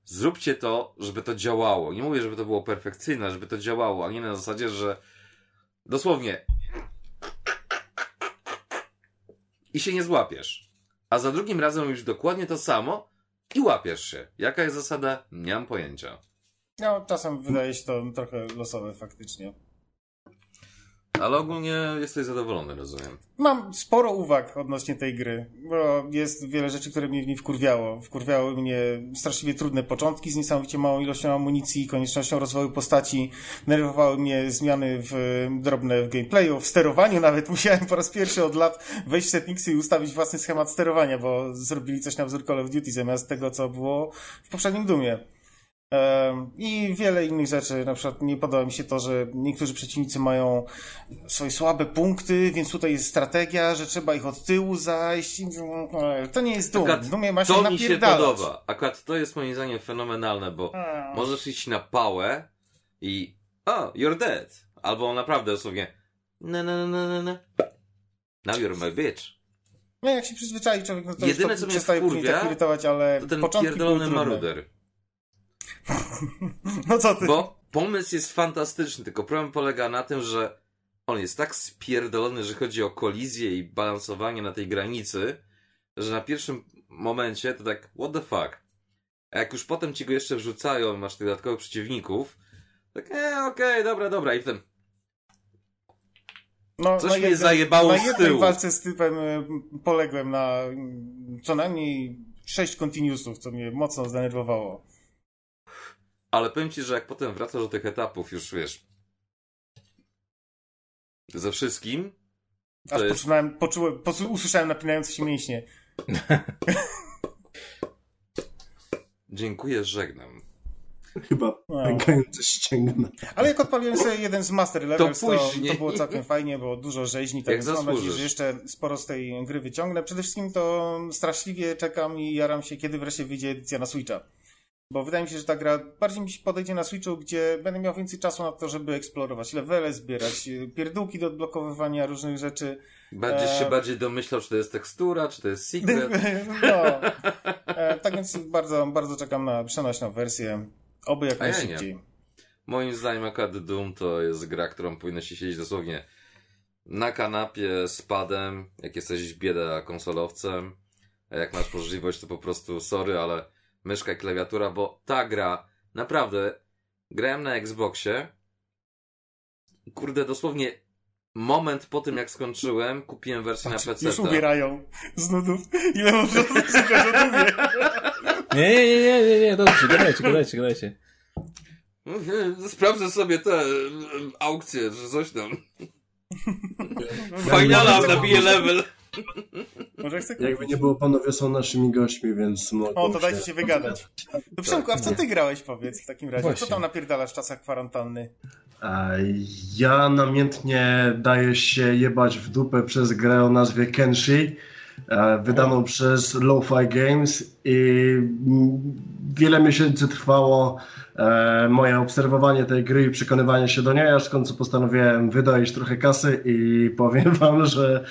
zróbcie to, żeby to działało. Nie mówię, żeby to było perfekcyjne, żeby to działało, a nie na zasadzie, że dosłownie i się nie złapiesz. A za drugim razem robisz dokładnie to samo i łapiesz się. Jaka jest zasada? Nie mam pojęcia. No, czasem wydaje się to trochę losowe faktycznie. Ale ogólnie jesteś zadowolony, rozumiem. Mam sporo uwag odnośnie tej gry, bo jest wiele rzeczy, które mnie w niej wkurwiało. Wkurwiały mnie straszliwie trudne początki z niesamowicie małą ilością amunicji, koniecznością rozwoju postaci. Nerwowały mnie zmiany w, drobne w gameplayu, w sterowaniu nawet. [laughs] Musiałem po raz pierwszy od lat wejść w settingsy i ustawić własny schemat sterowania, bo zrobili coś na wzór Call of Duty zamiast tego, co było w poprzednim Dumie. I wiele innych rzeczy. Na przykład nie podoba mi się to, że niektórzy przeciwnicy mają swoje słabe punkty, więc tutaj jest strategia, że trzeba ich od tyłu zajść. To nie jest dum. Akurat W Dumie ma się To mi się podoba. Akurat to jest moim zdaniem fenomenalne, bo A. możesz iść na pałę i oh, you're dead. Albo naprawdę dosłownie na na na na na. Now you're my bitch. No jak się przyzwyczai człowiek, no to Jedyne, już co to mnie przestaje później tak irytować, ale To ten początki były maruder. [laughs] No co ty? Bo pomysł jest fantastyczny, tylko problem polega na tym, że on jest tak spierdolony, że chodzi o kolizję i balansowanie na tej granicy, że na pierwszym momencie to tak, what the fuck. A jak już potem ci go jeszcze wrzucają, masz tych dodatkowych przeciwników, tak, e, okej, dobra, dobra, i potem, No, Coś na mnie jednym- zajebało Na z jednej tyłu. walce z typem y, poległem na co najmniej sześć continuousów, co mnie mocno zdenerwowało. Ale powiem ci, że jak potem wracasz do tych etapów, już wiesz, ze wszystkim, Aż To jest- poczułem, poczułem, posu- usłyszałem napinające się mięśnie. [laughs] dziękuję, żegnam. Chyba No. pękające ścięgna. Ale jak odpaliłem sobie jeden z Master Levels, to, później. to było całkiem fajnie, było dużo rzeźni, tak Jak mam nadzieję, że jeszcze sporo z tej gry wyciągnę. Przede wszystkim to straszliwie czekam i jaram się, kiedy wreszcie wyjdzie edycja na Switcha. Bo wydaje mi się, że ta gra bardziej mi się podejdzie na Switchu, gdzie będę miał więcej czasu na to, żeby eksplorować, levele zbierać, y, pierdółki do odblokowywania różnych rzeczy. Będziesz Eee. się bardziej domyślał, czy to jest tekstura, czy to jest [laughs] secret. No. E, tak więc bardzo, bardzo czekam na przenośną wersję. Oby jak A ja najszybciej. Moim zdaniem akurat Doom to jest gra, którą powinno się siedzieć dosłownie na kanapie z padem, jak jesteś bieda konsolowcem, a jak masz możliwość to po prostu sorry, ale myszka i klawiatura, bo ta gra, naprawdę, grałem na Xboxie, kurde, dosłownie moment po tym jak skończyłem, kupiłem wersję na PC. Już ubierają z nudów. Ile można [laughs] słuchać o? Nie, nie, nie, nie, nie, nie, dobrze, gadajcie, gadajcie, gadajcie. Sprawdzę sobie te aukcje, czy coś tam. [laughs] Finala kupić. level. Może chcę Jakby nie było, panowie są naszymi gośćmi, więc mogą O, to dajcie się... wygadać. To Przemku, a w co ty grałeś, powiedz w takim razie? Właśnie. Co tam napierdalasz w czasach kwarantanny? Ja namiętnie daję się jebać w dupę przez grę o nazwie Kenshi, wydaną przez Lo-Fi Games i wiele miesięcy trwało e, moje obserwowanie tej gry i przekonywanie się do niej, aż w końcu postanowiłem wydać trochę kasy i powiem wam, że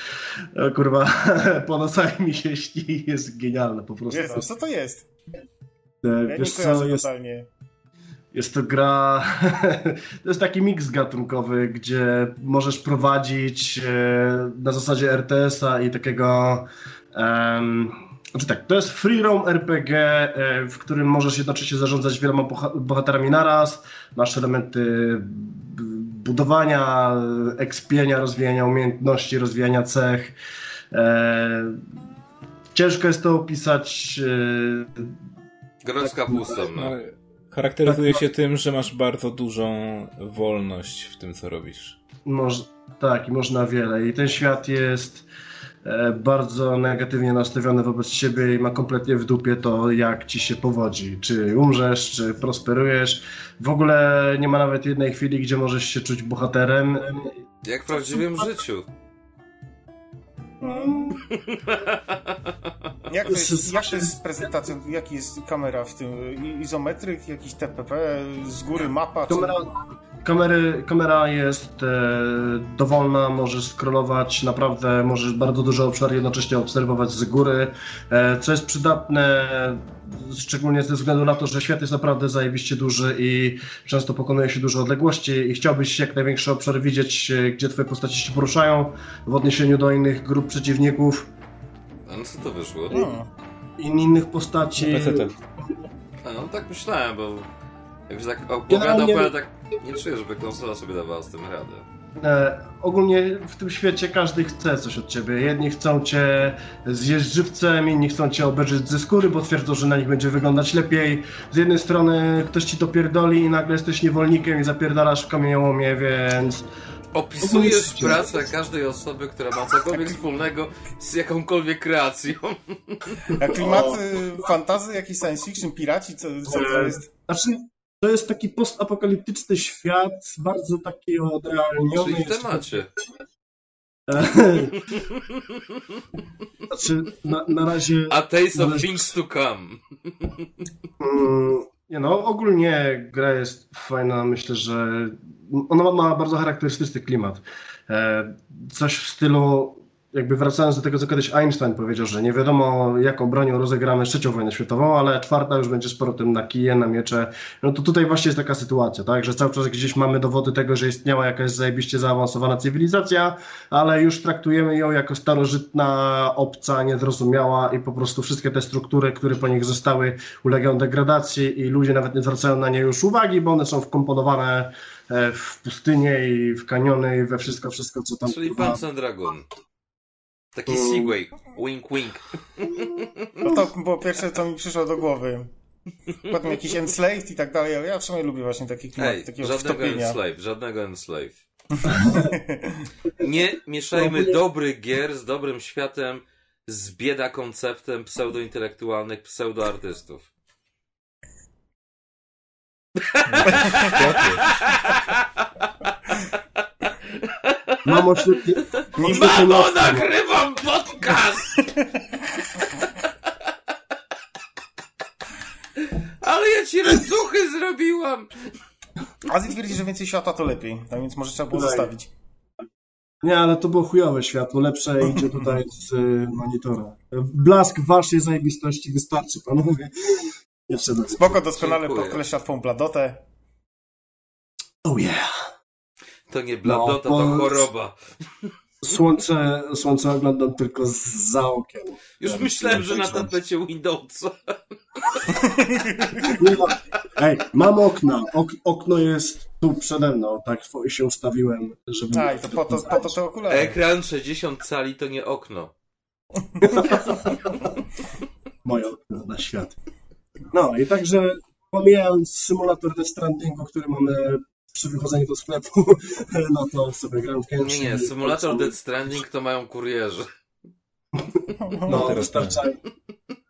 e, kurwa [laughs] po nocach mi się śni jest genialne po prostu. Jezu, co to jest? E, Ja nie Wiesz co, jest totalnie. Jest to gra, [laughs] to jest taki miks gatunkowy, gdzie możesz prowadzić e, na zasadzie RTS-a i takiego. em, znaczy tak, to jest free roam RPG, e, w którym możesz jednocześnie zarządzać wieloma boha- bohaterami naraz. Masz elementy budowania, ekspienia, rozwijania umiejętności, rozwijania cech. E, ciężko jest to opisać. Groź kapustą, no. No, charakteryzuje się tym, że masz bardzo dużą wolność w tym, co robisz. Moż, tak, i można wiele. I ten świat jest e, bardzo negatywnie nastawiony wobec siebie i ma kompletnie w dupie to, jak ci się powodzi. Czy umrzesz, czy prosperujesz. W ogóle nie ma nawet jednej chwili, gdzie możesz się czuć bohaterem. Jak w prawdziwym życiu. Jak to, jest, jak to jest z prezentacją? Jaki jest kamera w tym? Izometryk, jakiś TPP, z góry mapa? Kamera, kamery, kamera jest e, dowolna, możesz scrollować, naprawdę możesz bardzo duży obszar jednocześnie obserwować z góry, e, co jest przydatne szczególnie ze względu na to, że świat jest naprawdę zajebiście duży i często pokonuje się duże odległości i chciałbyś jak największy obszar widzieć, e, gdzie twoje postaci się poruszają w odniesieniu do innych grup przeciwników A no co to wyszło? No. i innych postaci. A, no tak myślałem, bo Jak się tak opowiada, opowiada, tak nie czuję, żeby konsola sobie dawała z tym radę. E, ogólnie w tym świecie każdy chce coś od ciebie. Jedni chcą cię zjeść żywcem, inni chcą cię obejrzeć ze skóry, bo twierdzą, że na nich będzie wyglądać lepiej. Z jednej strony ktoś ci to pierdoli i nagle jesteś niewolnikiem i zapierdalasz w kamieniołomie, więc... Opisujesz Ogólnie- pracę każdej osoby, która ma cokolwiek wspólnego z jakąkolwiek kreacją. A [laughs] klimaty fantazy, jakiś science fiction, piraci, co, co to jest? Znaczy, to jest taki postapokaliptyczny świat, bardzo taki odrealniony. Czyli w temacie. [laughs] Znaczy, na, na razie... A Taste of Things to Come. Mm, Nie no, ogólnie gra jest fajna, myślę, że ona ma bardzo charakterystyczny klimat. E, Coś w stylu, jakby wracając do tego, co kiedyś Einstein powiedział, że nie wiadomo jaką bronią rozegramy trzecią wojnę światową, ale czwarta już będzie z powrotem na kije, na miecze. No to tutaj właśnie jest taka sytuacja, tak, że cały czas gdzieś mamy dowody tego, że istniała jakaś zajebiście zaawansowana cywilizacja, ale już traktujemy ją jako starożytna, obca, niezrozumiała i po prostu wszystkie te struktury, które po nich zostały, ulegają degradacji i ludzie nawet nie zwracają na nie już uwagi, bo one są wkomponowane e, w pustynię i w kaniony i we wszystko, wszystko co tam Czyli kurwa, Punch and Dragon. Taki Mm. Segway. Wink, wink. No to było pierwsze, co mi przyszło do głowy. Potem jakiś enslaved i tak dalej, ale ja w sumie lubię właśnie taki klimat, Ej, takiego żadnego wtopienia. enslave, żadnego enslave. [laughs] Nie mieszajmy dobrych gier z dobrym światem, z bieda konceptem pseudointelektualnych pseudoartystów. [laughs] [laughs] Mamo, świetnie. Mamo, nagrywam podcast! Ale ja ci ręcuchy zrobiłam! Azji twierdzi, że więcej światła to lepiej, tak więc może trzeba było Daj. zostawić. Nie, ale to było chujowe światło, lepsze idzie tutaj z y, monitora. Blask waszej zajebistości wystarczy, panowie. Jeszcze Spoko, doskonale podkreśla światłą bladotę. Oh yeah. To nie bladota, No, to choroba. Słońce, słońce oglądam tylko za okien. Już Ja myślałem, że na tapecie Windowsa. Ma... Ej, mam okna. Ok, okno jest tu przede mną, tak się ustawiłem, żeby... Tak, to po to, po to te okulary. Ekran 60 cali to nie okno. [laughs] Moje okno na świat. No i także pomijając symulator Death Strandingu, który mamy przy wychodzeniu do sklepu, [laughs] no to sobie gram w Genshin. Nie, nie, symulator Dead Stranding to mają kurierzy. No, No, teraz wystarcza.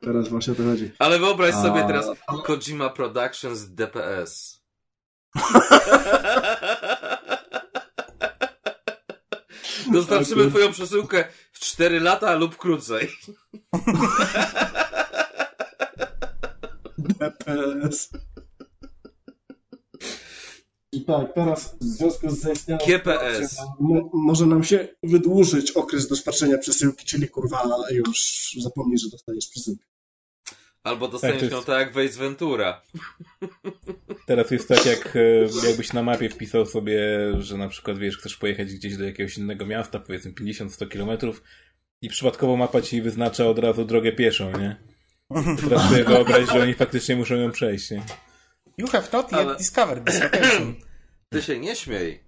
Teraz właśnie o to chodzi. Ale wyobraź sobie A- teraz Kojima Productions DPS. [laughs] Dostarczymy Tak. twoją przesyłkę w 4 lata lub krócej. [laughs] DPS. I tak, teraz w związku z zaistniałą GPS. sytuacją, mo- może nam się wydłużyć okres dostarczenia przesyłki, czyli kurwa już zapomnij, że dostaniesz przesyłkę. Albo dostaniesz Tak, to ją jest- tak jak Waze Ventura. Teraz jest tak, jak e, jakbyś na mapie wpisał sobie, że na przykład, wiesz, chcesz pojechać gdzieś do jakiegoś innego miasta, powiedzmy 50-100 kilometrów i przypadkowo mapa ci wyznacza od razu drogę pieszą, nie? Teraz sobie wyobraź, że oni faktycznie muszą ją przejść, nie? You have not yet Ale- discovered this location. [clears throat] Ty się nie śmiej.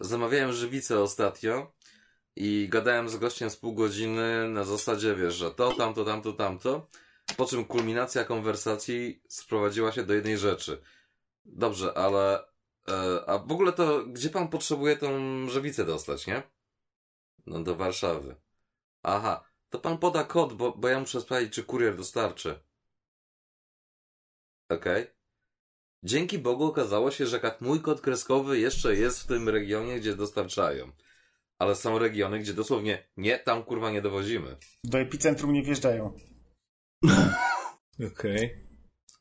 Zamawiałem żywicę ostatnio i gadałem z gościem z pół godziny na zasadzie, wiesz, że to, tamto, tamto, tamto. Po czym kulminacja konwersacji sprowadziła się do jednej rzeczy. Dobrze, ale e, a w ogóle to gdzie pan potrzebuje tą żywicę dostać, nie? No do Warszawy. Aha, to pan poda kod, bo, bo ja muszę sprawdzić, czy kurier dostarczy. Okej. Dzięki Bogu okazało się, że mój kod kreskowy jeszcze jest w tym regionie, gdzie dostarczają. Ale są regiony, gdzie dosłownie nie, tam kurwa nie dowozimy. Do epicentrum nie wjeżdżają. [laughs] Okej.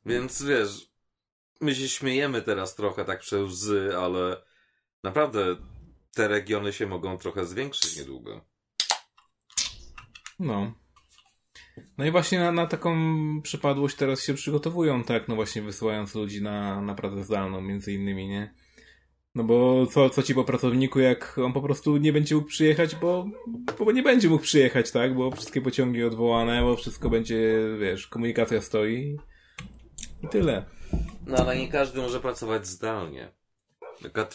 Więc wiesz, my się śmiejemy teraz trochę tak przez łzy, ale naprawdę te regiony się mogą trochę zwiększyć niedługo. No. No i właśnie na, na taką przypadłość teraz się przygotowują, tak, no właśnie wysyłając ludzi na, na pracę zdalną, między innymi, nie? No bo co, co ci po pracowniku, jak on po prostu nie będzie mógł przyjechać, bo, bo nie będzie mógł przyjechać, tak? Bo wszystkie pociągi odwołane, bo wszystko będzie, wiesz, komunikacja stoi i tyle. No ale nie każdy może pracować zdalnie.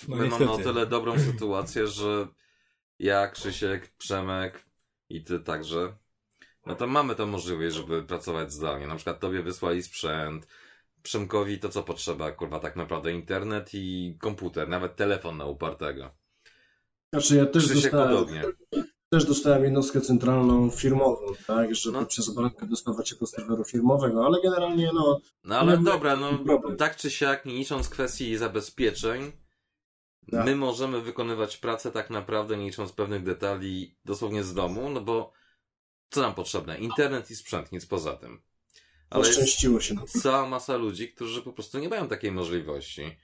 No, my mamy o tyle dobrą sytuację, że ja, Krzysiek, Przemek i ty także, no to mamy tę możliwość, żeby pracować zdalnie. Na przykład tobie wysłali sprzęt, Przemkowi to co potrzeba, kurwa, tak naprawdę internet i komputer, nawet telefon na upartego. Znaczy ja też Krzysiek dostałem, podobnie. też dostałem jednostkę centralną firmową, tak, żeby No. przez operatkę dostawać się do serweru firmowego, ale generalnie no, No ale dobra, no problem. tak czy siak, nie licząc kwestii zabezpieczeń, Tak. my możemy wykonywać pracę tak naprawdę nie licząc pewnych detali dosłownie z domu, no bo co nam potrzebne? Internet i sprzęt, nic poza tym. Ale jest poszczęściło się nam. cała masa ludzi, którzy po prostu nie mają takiej możliwości.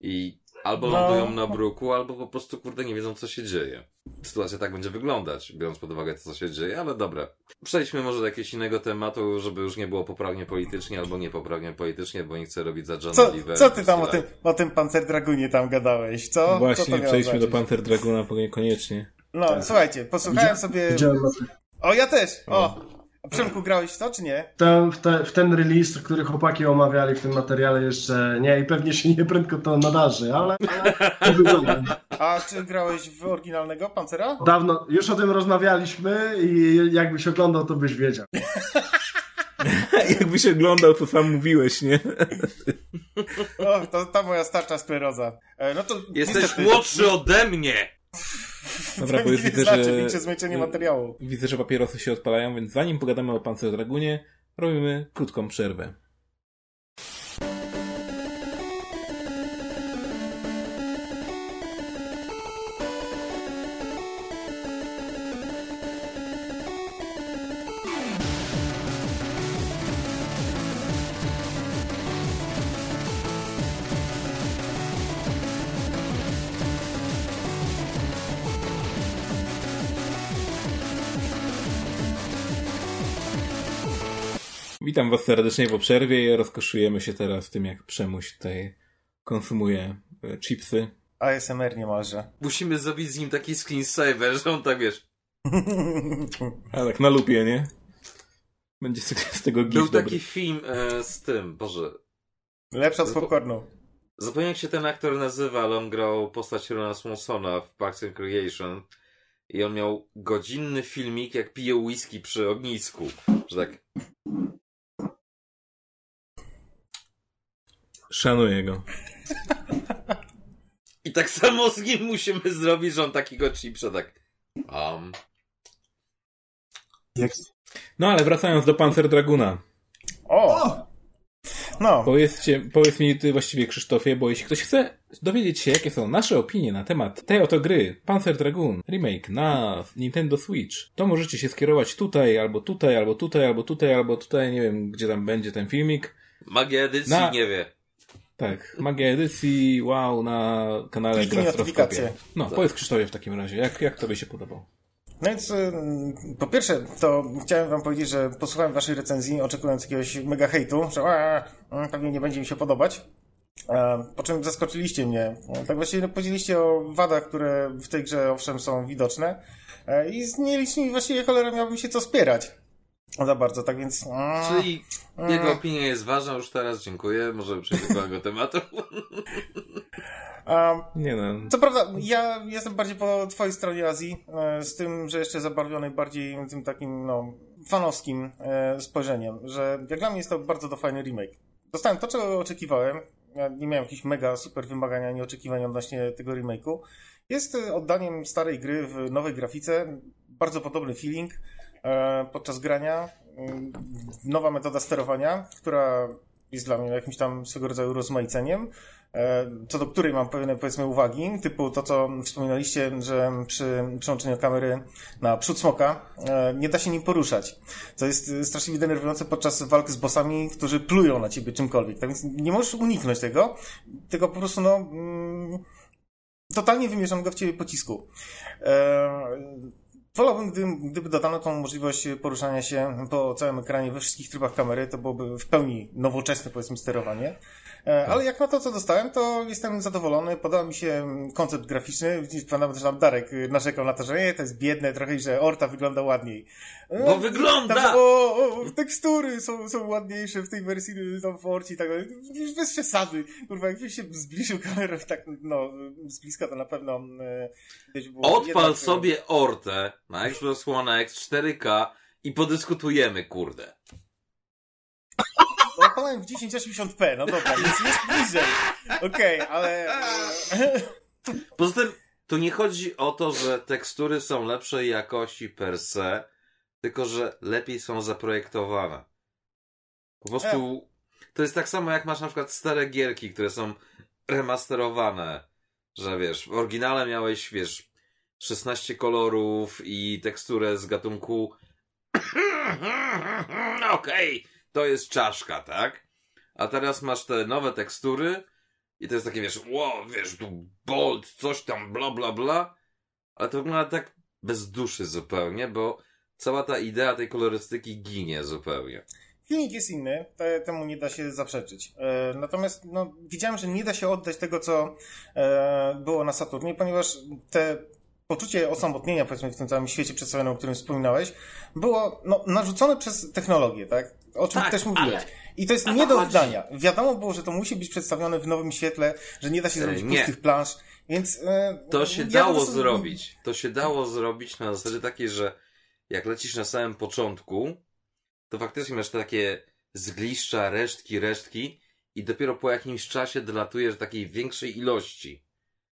I albo No. lądują na bruku, albo po prostu kurde nie wiedzą co się dzieje. Sytuacja tak będzie wyglądać, biorąc pod uwagę to co się dzieje, ale dobra. Przejdźmy może do jakiegoś innego tematu, żeby już nie było poprawnie politycznie albo niepoprawnie politycznie, bo nie chcę robić za Johna Co, Olivera. co ty tam o tym, o tym Panzer Dragunie tam gadałeś, co? co Właśnie, miało przejdźmy do? Panther Draguna bo niekoniecznie. No, Tak. słuchajcie, posłuchałem sobie... O, ja też! O! A Przemku, grałeś w to, czy nie? ten, w, te, w ten release, który chłopaki omawiali w tym materiale jeszcze nie i pewnie się nie prędko to nadarzy, ale, ale to wygląda. A czy grałeś w oryginalnego Pancera? Dawno, już o tym rozmawialiśmy i jakbyś oglądał, to byś wiedział. [laughs] Jakbyś oglądał, to sam mówiłeś, nie? O, to ta moja starcza skleroza. E, no to Jesteś niestety- młodszy ode mnie! [laughs] Dobra, bo już nie widzę, znaczy że... większe zmęczenie materiału. Widzę, że papierosy się odpalają, więc zanim pogadamy o Panzer Dragunie, robimy krótką przerwę. Witam Was serdecznie po przerwie i rozkoszujemy się teraz tym, jak Przemuś tutaj konsumuje e, chipsy. ASMR niemalże. Musimy zrobić z nim taki screensaver, że on tak wiesz. [laughs] A tak na lupie, nie? Będzie z z tego gif Był dobry. taki film e, z tym, Boże. Lepsza od popcornu. Zapomniałem jak się ten aktor nazywa, ale on grał postać Rona Swansona w Parks and Recreation. I on miał godzinny filmik, jak pije whisky przy ognisku. Że tak. Szanuję go. I tak samo z nim musimy zrobić, że on takiego chipsa tak. Um. Jak... No ale wracając do Panzer Draguna. O! No, Powiedzcie, powiedz mi ty właściwie Krzysztofie, bo jeśli ktoś chce dowiedzieć się, jakie są nasze opinie na temat tej oto gry, Panzer Dragoon Remake na Nintendo Switch, to możecie się skierować tutaj, albo tutaj, albo tutaj, albo tutaj, albo tutaj, nie wiem, gdzie tam będzie ten filmik. Magia edycji Na- nie wie. Tak, magia edycji, wow, na kanale Grastroskopie. notyfikacje. No, powiedz Krzysztofie w takim razie, jak, jak tobie się podobał? No więc y, po pierwsze, to chciałem wam powiedzieć, że posłuchałem waszej recenzji, oczekując jakiegoś mega hejtu, że a, pewnie nie będzie mi się podobać. E, Po czym zaskoczyliście mnie. E, Tak właściwie no, powiedzieliście o wadach, które w tej grze owszem są widoczne. E, I z nielicznymi właściwie cholera miałbym się co spierać. Za bardzo, tak więc. a, Czyli jego opinia jest ważna już teraz, dziękuję. Możemy przejść do kolejnego tematu. a, Nie no, Co prawda, ja jestem bardziej po twojej stronie Azji, e, z tym, że jeszcze zabarwiony bardziej tym takim, no, fanowskim e, spojrzeniem, że jak dla mnie jest to bardzo to fajny remake. Dostałem to, czego oczekiwałem. Ja nie miałem jakichś mega super wymagań ani oczekiwań odnośnie tego remake'u. Jest e, oddaniem starej gry w nowej grafice. Bardzo podobny feeling podczas grania. Mm, Nowa metoda sterowania, która jest dla mnie jakimś tam swego rodzaju rozmaiceniem e, co do której mam pewne powiedzmy uwagi, typu to, co wspominaliście, że przy przełączeniu kamery na przód smoka e, nie da się nim poruszać. Co jest e, straszliwie denerwujące podczas walk z bossami, którzy plują na ciebie czymkolwiek. Tak więc nie możesz uniknąć tego, tylko po prostu no mm, totalnie wymierzam go w ciebie pocisku. E, Wolałbym, gdy, gdyby dodano tą możliwość poruszania się po całym ekranie we wszystkich trybach kamery, to byłoby w pełni nowoczesne, powiedzmy, sterowanie. E, ale jak na to, co dostałem, to jestem zadowolony. Podoba mi się mm, koncept graficzny. Pamiętam, że tam Darek y, narzekał na to, że nie, to jest biedne trochę i że Orta wygląda ładniej. E, Bo wygląda! Tam, o, o, tekstury są, są ładniejsze w tej wersji y, tam w Orci i tak dalej. Bez przesady. Kurwa, jakbyś się zbliżył kamerę [laughs] tak, no, z bliska to na pewno y, widać było Odpal jednak, y, sobie Ortę na Xbox One X 4K i podyskutujemy, kurde. Odpalałem w 1080p, no dobra, więc jest bliżej. Okej, ale... e, Poza tym, to nie chodzi o to, że tekstury są lepszej jakości per se, tylko że lepiej są zaprojektowane. Po prostu to jest tak samo jak masz na przykład stare gierki, które są remasterowane, że wiesz, w oryginale miałeś, wiesz, 16 kolorów i teksturę z gatunku [coughs] okej, to jest czaszka, tak? A teraz masz te nowe tekstury i to jest takie, wiesz, wow, wiesz, tu bold, coś tam, bla, bla, bla. Ale to wygląda tak bez duszy zupełnie, bo cała ta idea tej kolorystyki ginie zupełnie. Filmik jest inny, te, temu nie da się zaprzeczyć. E, natomiast no, widziałem, że nie da się oddać tego, co e, było na Saturnie, ponieważ te poczucie osamotnienia, powiedzmy, w tym całym świecie przedstawionym, o którym wspominałeś, było no, narzucone przez technologię, tak? O czym Tak, też mówiłeś. ale- I to jest nie do oddania. Wiadomo było, że to musi być przedstawione w nowym świetle, że nie da się zrobić nie. pustych plansz, więc... E, To się ja dało prostu- zrobić. To się dało zrobić na zasadzie takiej, że jak lecisz na samym początku, to faktycznie masz takie zgliszcza, resztki, resztki i dopiero po jakimś czasie dolatujesz do takiej większej ilości.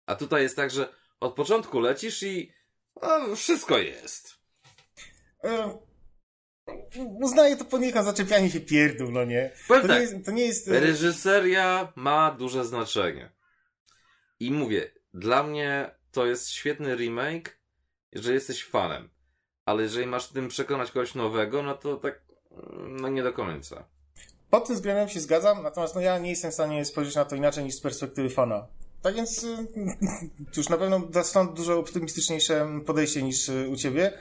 A tutaj jest tak, że od początku lecisz i no, wszystko jest. E, uznaję to poniekąd zaczepianie się pierdół, no nie? Powiem To tak, nie jest... To nie jest e, reżyseria ma duże znaczenie. I mówię, dla mnie to jest świetny remake, jeżeli jesteś fanem. Ale jeżeli masz tym przekonać kogoś nowego, no to tak, no nie do końca. Pod tym względem się zgadzam, natomiast no ja nie jestem w stanie spojrzeć na to inaczej niż z perspektywy fana. Tak więc, y, [laughs] cóż, na pewno stąd dużo optymistyczniejsze podejście niż y, u ciebie.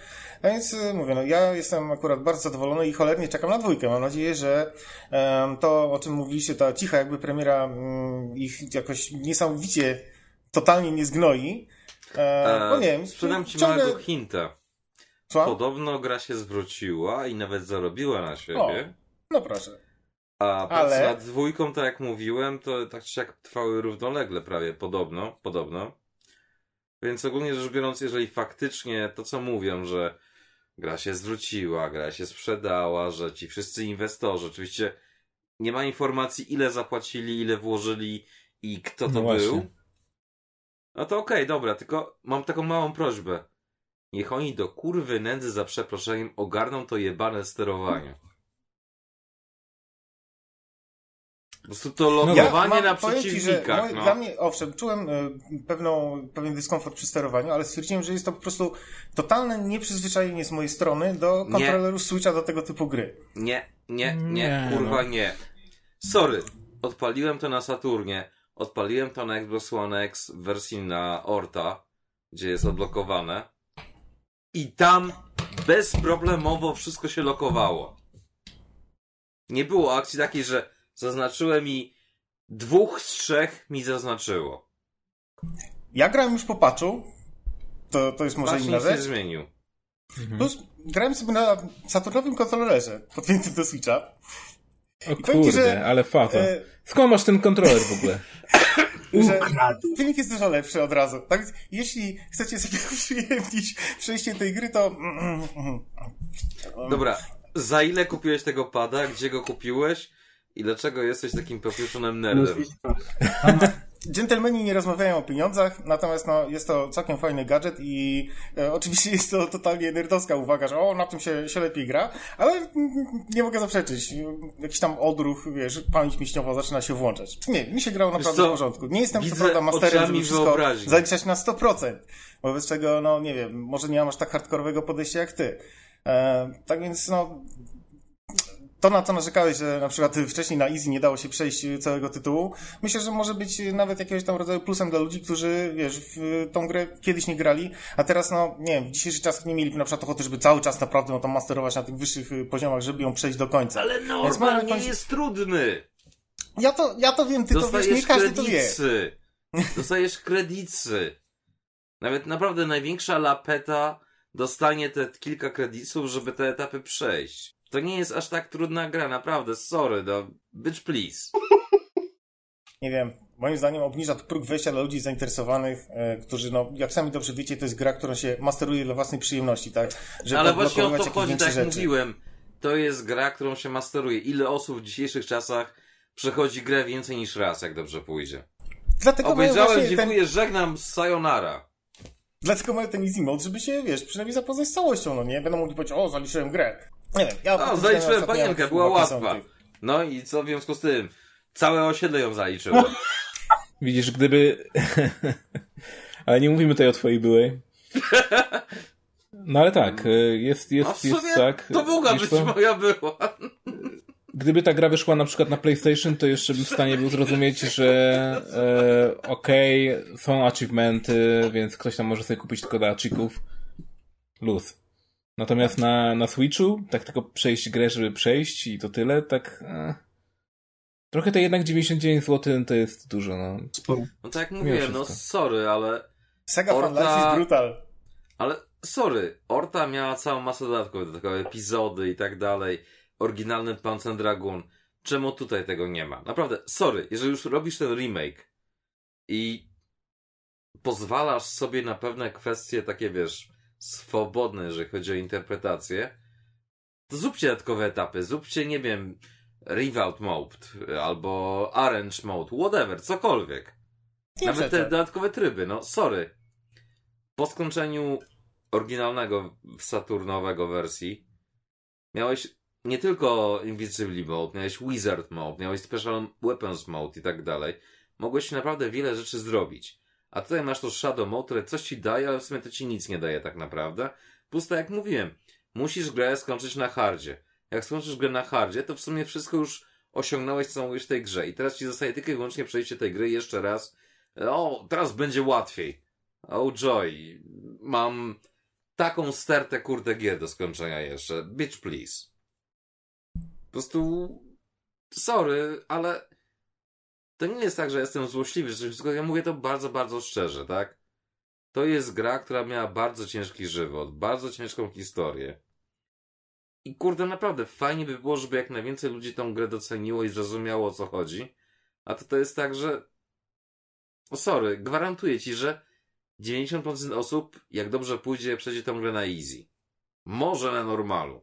A więc y, mówię, no ja jestem akurat bardzo zadowolony i cholernie czekam na dwójkę. Mam nadzieję, że to, o czym mówiliście, ta cicha jakby premiera mm, ich jakoś niesamowicie, totalnie nie zgnoi. E, bo nie wiem, sprzedam ci ciągle- małego hinta. Słucham? Podobno gra się zwróciła i nawet zarobiła na siebie. No proszę. A Ale- nad dwójką, tak jak mówiłem, to tak czy jak trwały równolegle prawie, podobno, podobno. Więc ogólnie rzecz biorąc, jeżeli faktycznie to, co mówią, że gra się zwróciła, gra się sprzedała, że ci wszyscy inwestorzy, oczywiście nie ma informacji, ile zapłacili, ile włożyli i kto to No był. No to okej, dobra, tylko mam taką małą prośbę. Niech oni do kurwy nędzy za przeproszeniem ogarną to jebane sterowanie. Po prostu to logowanie mam- na ci, przeciwnikach, moje- no. Dla mnie, owszem, czułem e, pewną, pewien dyskomfort przy sterowaniu, ale stwierdziłem, że jest to po prostu totalne nieprzyzwyczajenie z mojej strony do Nie. kontrolerów Switcha do tego typu gry. Nie, nie, nie, Nie, kurwa no. nie. Sorry, odpaliłem to na Saturnie, odpaliłem to na Xbox One X w wersji na Orta, gdzie jest odblokowane i tam bezproblemowo wszystko się lokowało. Nie było akcji takiej, że zaznaczyłem i dwóch z trzech mi zaznaczyło. Ja grałem już po patchu, to, to jest może Patch inna nic nie rzecz. zmienił. Plus grałem sobie na Saturnowym kontrolerze podpiętym do Switcha. O powiem ci, kurde, że, ale faza. E, Skąd masz ten kontroler w ogóle? [coughs] że filmik jest dużo lepszy od razu. Tak więc, jeśli chcecie sobie [laughs] uprzyjemnić przejście tej gry, to... Dobra, za ile kupiłeś tego pada? Gdzie go kupiłeś? I dlaczego jesteś takim poprzedzonym nerdem? Dżentelmeni nie rozmawiają o pieniądzach, natomiast no, jest to całkiem fajny gadżet i e, oczywiście jest to totalnie nerdowska uwaga, że o, na tym się, się lepiej gra, ale nie mogę zaprzeczyć. Jakiś tam odruch, wiesz, pamięć mięśniowa zaczyna się włączać. Nie, mi się grało naprawdę w porządku. Nie jestem Widzę co prawda masterem, żeby wszystko wyobraźni. zaliczać na 100%, wobec czego, no nie wiem, może nie mam aż tak hardkorowego podejścia jak ty. E, tak więc, no, to, na co narzekałeś, że na przykład wcześniej na Easy nie dało się przejść całego tytułu, myślę, że może być nawet jakiegoś tam rodzaju plusem dla ludzi, którzy, wiesz, w tą grę kiedyś nie grali, a teraz, no, nie wiem, w dzisiejszych czasach nie mieli na przykład ochoty, żeby cały czas naprawdę no, to masterować na tych wyższych y, poziomach, żeby ją przejść do końca. Ale Więc Norman mam nie jakąś- jest trudny. Ja to, ja to wiem, ty to wiesz, Dostajesz nie każdy to wie. [laughs] Dostajesz kredycy. Nawet naprawdę największa lapeta dostanie te kilka kredytów, żeby te etapy przejść. To nie jest aż tak trudna gra, naprawdę, sorry, no, bitch please. Nie wiem, moim zdaniem obniża to próg wejścia dla ludzi zainteresowanych, e, którzy, no, jak sami dobrze wiecie, to jest gra, którą się masteruje dla własnej przyjemności, tak? Żeby Ale właśnie o to chodzi, tak jak mówiłem. To jest gra, którą się masteruje. Ile osób w dzisiejszych czasach przechodzi grę więcej niż raz, jak dobrze pójdzie. Dlatego Obejrzałem, właśnie ten, dziękuję, żegnam, sayonara. dlatego mają ten easy mode, żeby się, wiesz, przynajmniej zapoznać z całością, no nie? Będą mogli powiedzieć, o, zaliczyłem grę. Nie wiem, ja... po O, prostu zaliczyłem panienkę, była łatwa. No i co w związku z tym? Całe osiedle ją zaliczyło. [laughs] Widzisz, gdyby... [laughs] ale nie mówimy tutaj o twojej byłej. No ale tak, y, jest, A jest, w sumie jest tak. to mogła być co? moja była. Gdyby ta gra wyszła na przykład na PlayStation, to jeszcze bym w stanie był zrozumieć, że e, okej, są achievementy, więc ktoś tam może sobie kupić tylko dla achików. Luz. Natomiast na, na Switchu, tak tylko przejść grę, żeby przejść i to tyle, tak... E, trochę to jednak 99 zł to jest dużo, no. Sporo. No tak jak mówiłem, no sorry, ale... Sega Fan Orta- Life jest brutal. Ale sorry, Orta miała całą masę dodatków, do tego epizody i tak dalej. Oryginalny Panzer and Dragoon. Czemu tutaj tego nie ma? Naprawdę, sorry, jeżeli już robisz ten remake i pozwalasz sobie na pewne kwestie takie, wiesz, swobodne, jeżeli chodzi o interpretację, to zróbcie dodatkowe etapy, zróbcie, nie wiem, Revout Mode, albo Arrange Mode, whatever, cokolwiek. Nie Nawet te dodatkowe tryby, no sorry. Po skończeniu oryginalnego Saturnowego wersji miałeś nie tylko Invisible Mode, miałeś Wizard Mode, miałeś Special Weapons Mode i tak dalej. Mogłeś naprawdę wiele rzeczy zrobić. A tutaj masz to Shadow Mode, które coś ci daje, ale w sumie to ci nic nie daje tak naprawdę. Plus tak jak mówiłem, musisz grę skończyć na hardzie. Jak skończysz grę na hardzie, to w sumie wszystko już osiągnąłeś, co mówisz w tej grze. I teraz ci zostaje tylko i wyłącznie przejście tej gry jeszcze raz o, teraz będzie łatwiej. Oh joy. Mam taką stertę kurde gier do skończenia jeszcze. Bitch please. Po prostu sorry, ale to nie jest tak, że jestem złośliwy, wszystko, ja mówię to bardzo, bardzo szczerze, tak? To jest gra, która miała bardzo ciężki żywot, bardzo ciężką historię. I kurde, naprawdę fajnie by było, żeby jak najwięcej ludzi tą grę doceniło i zrozumiało o co chodzi. A to to jest tak, że o sorry, gwarantuję ci, że 90% osób, jak dobrze pójdzie, przejdzie tą grę na easy. Może na normalu.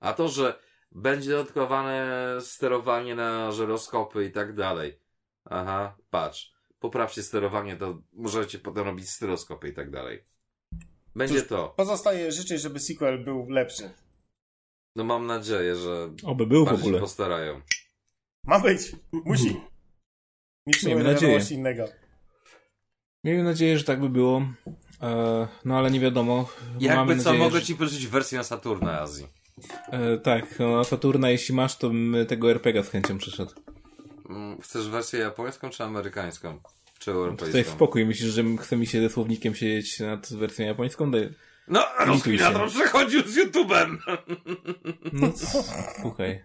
A to, że będzie dodatkowane sterowanie na żyroskopy i tak dalej. Aha, patrz. Poprawcie sterowanie, to możecie potem robić stereoskopy i tak dalej. Będzie Cóż, to. Pozostaje życzyć, żeby sequel był lepszy. No mam nadzieję, że Oby był w bardziej się ogóle. postarają. Ma być! Musi! Nie Miejmy nadzieję. innego. Miejmy nadzieję, że tak by było. E, no ale nie wiadomo. Jakby Mamy co, nadzieję, mogę że- ci pożyczyć wersję na Saturna Azji. E, tak, no, Saturna, jeśli masz, to bym tego RPG z chęcią przyszedł. Mm, Chcesz wersję japońską czy amerykańską? Czy Tutaj europejską? spokój, myślisz, że chce mi się ze słownikiem siedzieć nad wersją japońską? Daj- No, rozkmina przechodził z YouTube'em. No, słuchaj. [laughs]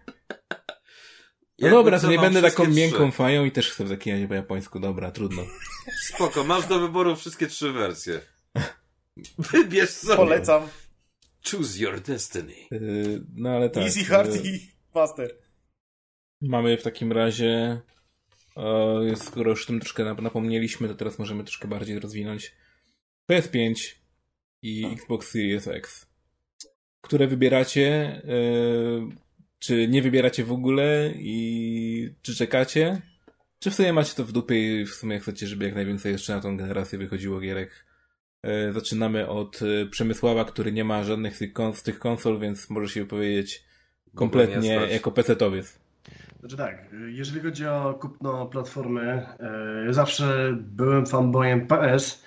No Jakby dobra, to nie będę taką miękką trzy. fają i też chcę w takim po japońsku. Dobra, trudno. Spoko, masz do wyboru wszystkie trzy wersje. [laughs] Wybierz sobie. Polecam. Choose your destiny. Yy, no ale tak. Easy, hard yy, i master. Mamy w takim razie, e, skoro już o tym troszkę nap- napomnieliśmy, to teraz możemy troszkę bardziej rozwinąć. PS5 i Xbox Series X. Które wybieracie, e, czy nie wybieracie w ogóle i czy czekacie? Czy w sumie macie to w dupie i w sumie chcecie, żeby jak najwięcej jeszcze na tą generację wychodziło gierek? E, Zaczynamy od e, Przemysława, który nie ma żadnych z tych, kon- z tych konsol, więc może się wypowiedzieć kompletnie jako PC-towiec. Znaczy tak, jeżeli chodzi o kupno platformy, e, zawsze byłem fanboyem PS.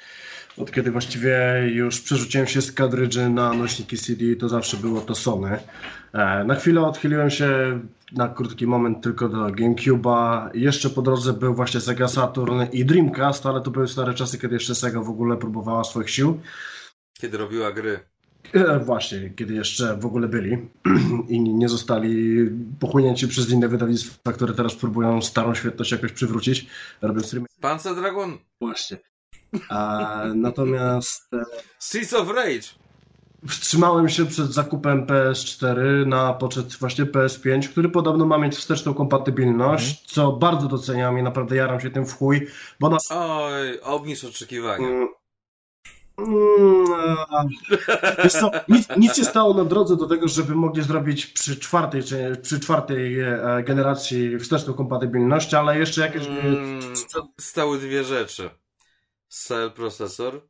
Od kiedy właściwie już przerzuciłem się z kadrydży na nośniki CD, to zawsze było to Sony. E, Na chwilę odchyliłem się na krótki moment tylko do GameCube'a. Jeszcze po drodze był właśnie Sega Saturn i Dreamcast, ale to były stare czasy, kiedy jeszcze Sega w ogóle próbowała swoich sił. Kiedy robiła gry. E, właśnie, kiedy jeszcze w ogóle byli [clears throat] i nie zostali pochłonięci przez inne wydawnictwa, które teraz próbują starą świetność jakoś przywrócić, robiąc remake. Panzer Dragon Właśnie. A, natomiast e, Streets of Rage. wstrzymałem się przed zakupem PS4 na poczet właśnie PS5, który podobno ma mieć wsteczną kompatybilność, co bardzo doceniam i naprawdę jaram się tym w chuj, bo na Oj, obniż oczekiwania. Mm. Mm, a, Wiesz co, nic, nic się stało na drodze do tego, żeby mogli zrobić przy czwartej, przy czwartej e, generacji wsteczną kompatybilność, ale jeszcze jakieś... e, Mm, stały dwie rzeczy. Cell procesor,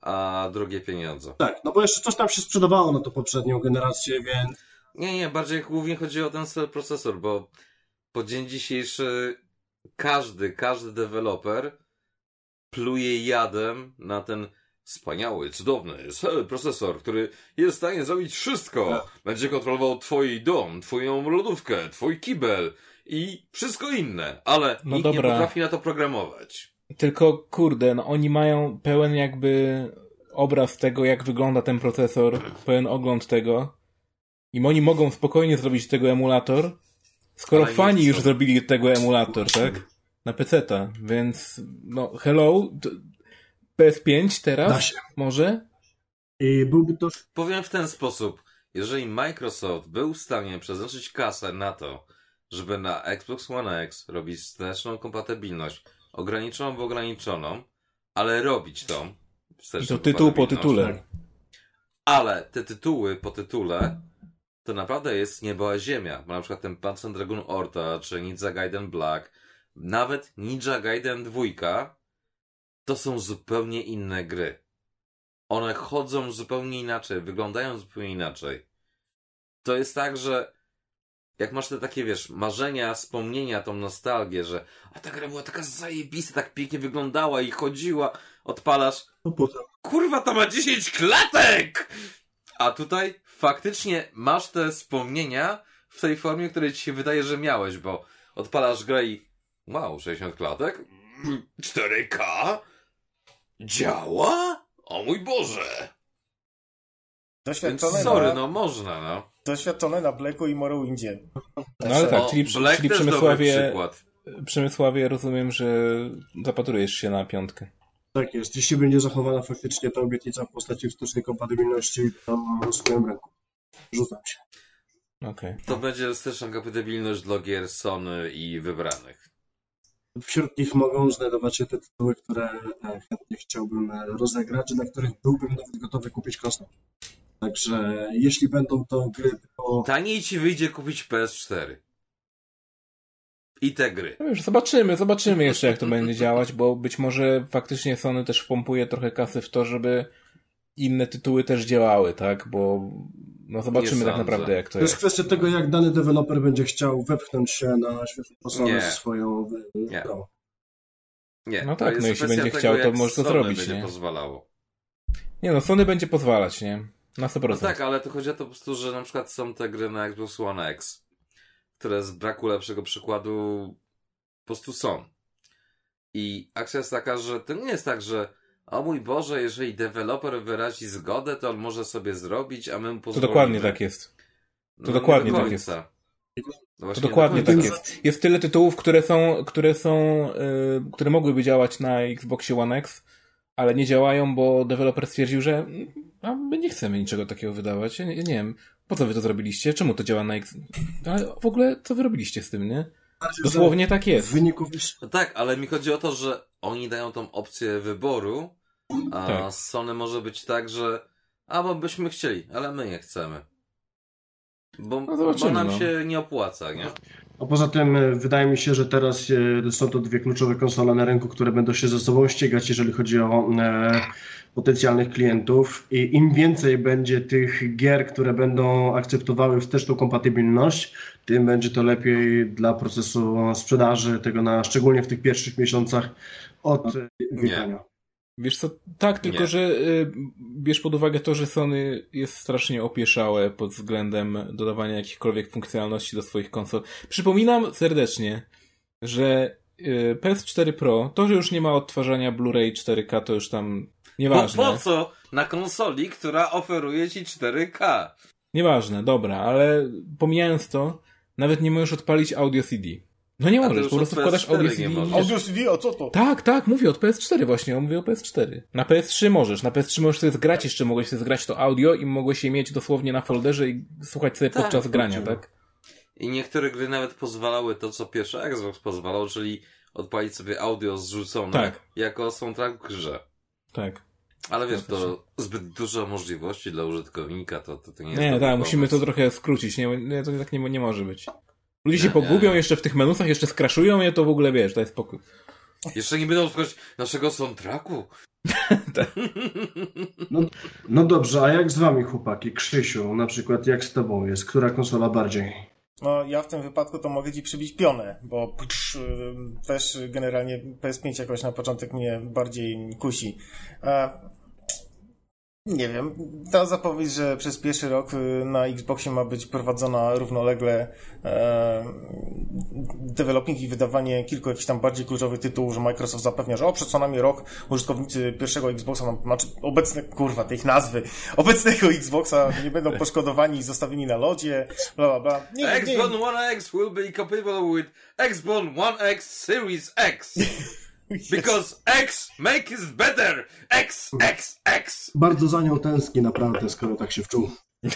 a drugie pieniądze. Tak, no bo jeszcze coś tam się sprzedawało na tą poprzednią generację, więc Nie, nie, bardziej głównie chodzi o ten cell procesor, bo po dzień dzisiejszy każdy, każdy deweloper pluje jadem na ten wspaniały, cudowny cell procesor, który jest w stanie zrobić wszystko. Będzie kontrolował twój dom, twoją lodówkę, twój kibel i wszystko inne, ale No nikt dobra. nie potrafi na to programować. Tylko kurde, no oni mają pełen jakby obraz tego, jak wygląda ten procesor, pełen ogląd tego. I oni mogą spokojnie zrobić tego emulator, skoro Ale fani już zrobili tego emulator, tak? Na PC-ta, więc no hello, to PS5 da teraz może? I byłby to Powiem w ten sposób. Jeżeli Microsoft był w stanie przeznaczyć kasę na to, żeby na Xbox One X robić wsteczną kompatybilność, ograniczoną w ograniczoną, ale robić tą I to tytuł po tytule. Ale te tytuły po tytule to naprawdę jest niebo a ziemia. Bo na przykład ten Panzer Dragoon Orta, czy Ninja Gaiden Black, nawet Ninja Gaiden 2 to są zupełnie inne gry. One chodzą zupełnie inaczej, wyglądają zupełnie inaczej. To jest tak, że jak masz te takie, wiesz, marzenia, wspomnienia, tą nostalgię, że a ta gra była taka zajebista, tak pięknie wyglądała i chodziła, odpalasz, potem. kurwa, to ma 10 klatek! A tutaj faktycznie masz te wspomnienia w tej formie, której ci się wydaje, że miałeś, bo odpalasz grę i wow, 60 klatek? 4K? Działa? O mój Boże! Więc Doświadczony, sorry, na, no można, no. Doświadczony na Blacku i Morrowindzie. No ale tak, czyli, przy- czyli Przemysławie. Przemysławie rozumiem, że zapatrujesz się na piątkę. Tak jest. Jeśli będzie zachowana faktycznie ta obietnica w postaci wstecznej kompatybilności, to swoją ręką. Rzucam się. Okej. To będzie wsteczna kompatybilność dla gier Sony i wybranych. Wśród nich mogą znajdować się te tytuły, które e, chętnie chciałbym e, rozegrać, dla których byłbym nawet gotowy kupić konsolę. Także jeśli będą to gry tylko Taniej ci wyjdzie kupić PS4. I te gry. No już zobaczymy, zobaczymy jeszcze jak to będzie działać, bo być może faktycznie Sony też wpompuje trochę kasy w to, żeby inne tytuły też działały, tak? Bo no zobaczymy tak naprawdę jak to To jest jest. kwestia tego, jak dany deweloper będzie chciał wepchnąć się na świetną konsolę swoją Nie. sprawą. Nie, No to tak, no jeśli będzie tego, chciał, to może to zrobić, będzie nie? pozwalało. Nie no, Sony będzie pozwalać, nie? Na 100%. No tak, ale to chodzi o to po prostu, że na przykład są te gry na Xbox One X, które z braku lepszego przykładu po prostu są. I akcja jest taka, że to nie jest tak, że o mój Boże, jeżeli deweloper wyrazi zgodę, to on może sobie zrobić, a my mu To pozwolimy. dokładnie tak jest. No, dokładnie nie do tak końca. No To dokładnie nie do tak jest. Jest tyle tytułów, które są, które są, yy, które mogłyby działać na Xboxie One X, ale nie działają, bo deweloper stwierdził, że a my nie chcemy niczego takiego wydawać. Ja nie, ja nie wiem, po co wy to zrobiliście? Czemu to działa na X... Ale w ogóle, co wy robiliście z tym, nie? Bardziej, Dosłownie tak jest. W wyniku wyś- No tak, ale mi chodzi o to, że oni dają tą opcję wyboru, a Tak. z Sony może być tak, że a bo byśmy chcieli, ale my nie chcemy. Bo, No bo nam no. się nie opłaca, nie? A poza tym e, wydaje mi się, że teraz e, są to dwie kluczowe konsole na rynku, które będą się ze sobą ścigać, jeżeli chodzi o e, potencjalnych klientów. I im więcej będzie tych gier, które będą akceptowały wsteczną kompatybilność, tym będzie to lepiej dla procesu sprzedaży tego, na, szczególnie w tych pierwszych miesiącach od wydania. Wiesz co, tak, tylko Nie. że y, bierz pod uwagę to, że Sony jest strasznie opieszałe pod względem dodawania jakichkolwiek funkcjonalności do swoich konsol. Przypominam serdecznie, że y, PS4 Pro, to, że już nie ma odtwarzania Blu-ray 4K, to już tam Nieważne. Bo po co na konsoli, która oferuje ci 4K? Nieważne, dobra, ale pomijając to, nawet nie możesz odpalić audio CD. No nie możesz, już po prostu wkładasz PS4 audio nie CD. i możesz. wiesz- Audio CD, a co to? Tak, tak, mówię od PS4 właśnie, ja mówię o PS4. Na PS3 możesz, na PS3 możesz sobie zgrać jeszcze, mogłeś sobie zgrać to audio i mogłeś je mieć dosłownie na folderze i słuchać sobie Tak, podczas grania, tak? I niektóre gry nawet pozwalały to, co pierwszy Xbox pozwalał, czyli odpalić sobie audio zrzucone Tak. jako soundtrack w grze. Tak. Ale wiesz, to zbyt dużo możliwości dla użytkownika, to, to, to nie jest Nie, tak, musimy to trochę skrócić, nie, nie to tak nie, nie może być. Ludzie się pogubią nie. jeszcze w tych menusach, jeszcze skraszują je, to w ogóle wiesz, daj spokój. Jeszcze nie będą słuchać naszego soundtracku. [laughs] [laughs] No dobrze, a jak z wami chłopaki? Krzysiu, na przykład jak z tobą jest? Która konsola bardziej? No, ja w tym wypadku to mogę ci przybić pionę, bo psz, też generalnie PS5 jakoś na początek mnie bardziej kusi. Nie wiem, ta zapowiedź, że przez pierwszy rok y, na Xboxie ma być prowadzona równolegle e, developing i wydawanie kilku jakichś tam bardziej kluczowych tytułów, że Microsoft zapewnia, że o, przed co nami rok użytkownicy pierwszego Xboxa, no, znaczy obecne, kurwa, tej nazwy, [laughs] obecnego Xboxa nie będą poszkodowani i zostawieni na lodzie, bla, bla, bla. Nie, Xbox One X will be compatible with Xbox One X Series X. [laughs] Because X make it better! X, X, X! Bardzo za nią tęskni naprawdę, skoro tak się wczuł. [laughs]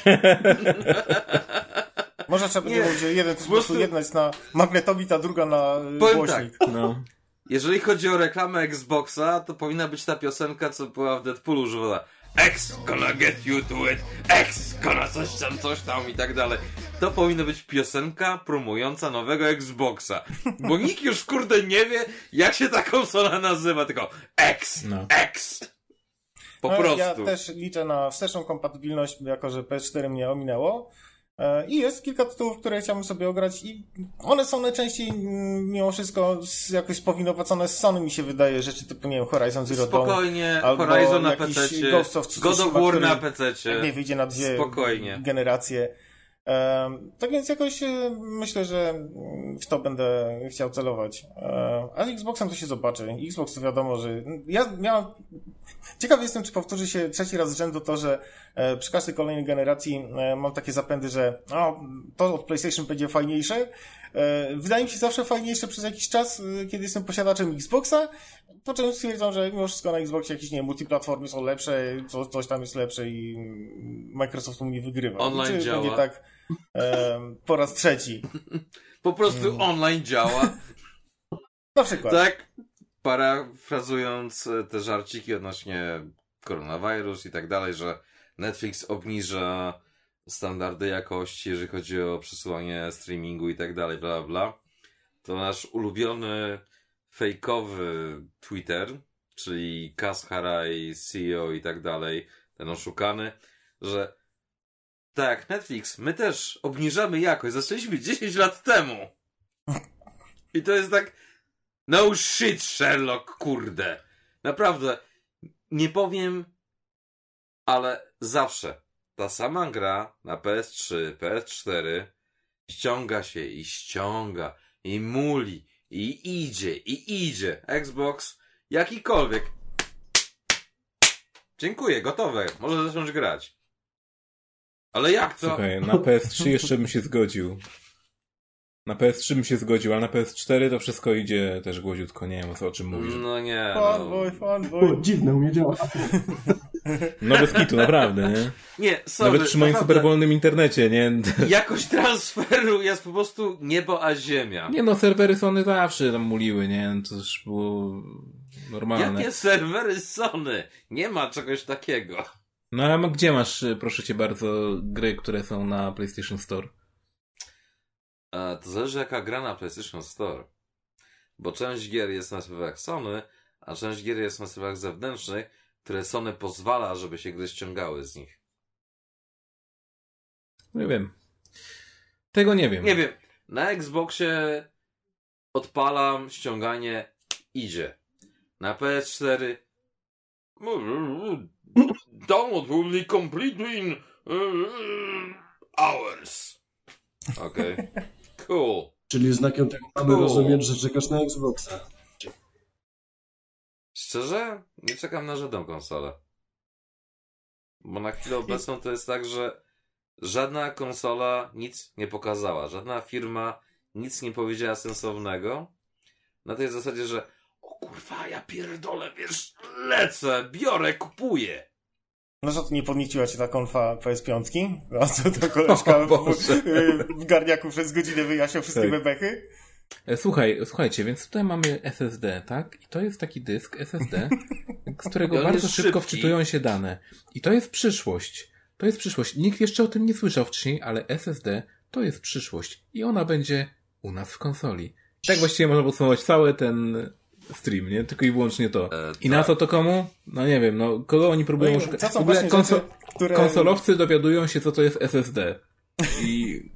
Może trzeba Nie, będzie jeden to po prostu- jedna jest na magnetowid, a druga na Powiem głośnik. No. Jeżeli chodzi o reklamę Xboxa, to powinna być ta piosenka, co była w Deadpoolu używana. X gonna get you to it, X gonna coś tam, coś tam i tak dalej. To powinna być piosenka promująca nowego Xboxa. Bo nikt już kurde nie wie, jak się ta konsola nazywa, tylko X, No. X. Po No, prostu. Ja też liczę na wsteczną kompatybilność, jako że PS4 mnie ominęło. E, I jest kilka tytułów, które chciałbym sobie ograć i one są najczęściej mm, mimo wszystko jakoś spowinowacone z Sony mi się wydaje, rzeczy typu, nie wiem, Horizon Zero Dawn. Spokojnie, albo Horizon na PC, Ghost of God of Tsushima, War na PC. Nie wyjdzie na dwie Spokojnie. generacje. Em, tak więc jakoś e, myślę, że mm, w to będę chciał celować. E, a z Xboxem to się zobaczy. Xbox to wiadomo, że ja miałem. Ciekaw jestem, czy powtórzy się trzeci raz z rzędu to, że e, przy każdej kolejnej generacji e, mam takie zapędy, że o, to od PlayStation będzie fajniejsze. E, wydaje mi się zawsze fajniejsze przez jakiś czas, e, kiedy jestem posiadaczem Xboxa, po czym stwierdzam, że mimo wszystko na Xboxie jakieś, nie wiem, multiplatformy są lepsze, co, coś tam jest lepsze i Microsoft mu nie wygrywa. Online Czy działa. będzie tak e, po raz trzeci. [laughs] Po prostu Mm. online działa. [laughs] Na przykład. Tak, parafrazując e, te żarciki odnośnie koronawirus i tak dalej, że Netflix obniża standardy jakości, jeżeli chodzi o przesyłanie streamingu i tak dalej, bla bla, to nasz ulubiony fejkowy Twitter, czyli Kaz Haraj, CEO i tak dalej, ten oszukany, że tak, Netflix, my też obniżamy jakość, zaczęliśmy [laughs] 10 lat temu. I to jest tak, no shit, Sherlock, kurde. Naprawdę, nie powiem, ale zawsze ta sama gra na PS3, PS4 ściąga się i ściąga, i muli, i idzie, i idzie. Xbox, jakikolwiek. Dziękuję, gotowe. Może zacząć grać. Ale jak to? Słuchaj, na PS3 jeszcze bym się zgodził. Na PS3 bym się zgodził, ale na PS4 to wszystko idzie też głodziutko, nie wiem o co o czym mówisz. No nie. No. Fanboy, fanboy. O, dziwne, u mnie działa. [laughs] No bez kitu, naprawdę, nie? Nie, sorry, Nawet przy moim superwolnym internecie, nie? [laughs] Jakość transferu jest po prostu niebo a ziemia. Nie no, serwery Sony zawsze tam muliły, nie? To już było normalne. Jakie serwery Sony? Nie ma czegoś takiego. No ale gdzie masz, proszę cię bardzo, gry, które są na PlayStation Store? To zależy jaka gra na PlayStation Store. Bo część gier jest na serwerach Sony, a część gier jest na serwerach zewnętrznych, które Sony pozwala, żeby się gry ściągały z nich. Nie wiem. Tego nie wiem. Nie wiem, na Xboxie odpalam, ściąganie, idzie. Na PS4 download will be complete in uh, hours. Okej. [laughs] Cool. Czyli znakiem tego mamy Cool. rozumieć, że czekasz na Xboxa. Szczerze, nie czekam na żadną konsolę. Bo na chwilę obecną to jest tak, że żadna konsola nic nie pokazała. Żadna firma nic nie powiedziała sensownego. Na tej zasadzie, że o kurwa, ja pierdolę, wiesz, lecę, biorę, kupuję. No co, to nie podnieciła cię ta konfa PS5? A co to koleżka [laughs] O w, [laughs] w garniaku przez godzinę wyjaśniał wszystkie Tak. bebechy? E, Słuchaj, słuchajcie, więc tutaj mamy SSD, tak? I to jest taki dysk SSD, z [laughs] którego bardzo szybko szybki. wczytują się dane. I to jest przyszłość. To jest przyszłość. Nikt jeszcze o tym nie słyszał wcześniej, ale SSD to jest przyszłość. I ona będzie u nas w konsoli. Tak właściwie można podsumować cały ten stream, nie? Tylko i wyłącznie to. E, I na tak. co to komu? No nie wiem, no kogo oni próbują No szukać? W ogóle konso- rzeczy, które... konsolowcy dowiadują się, co to jest SSD. I, i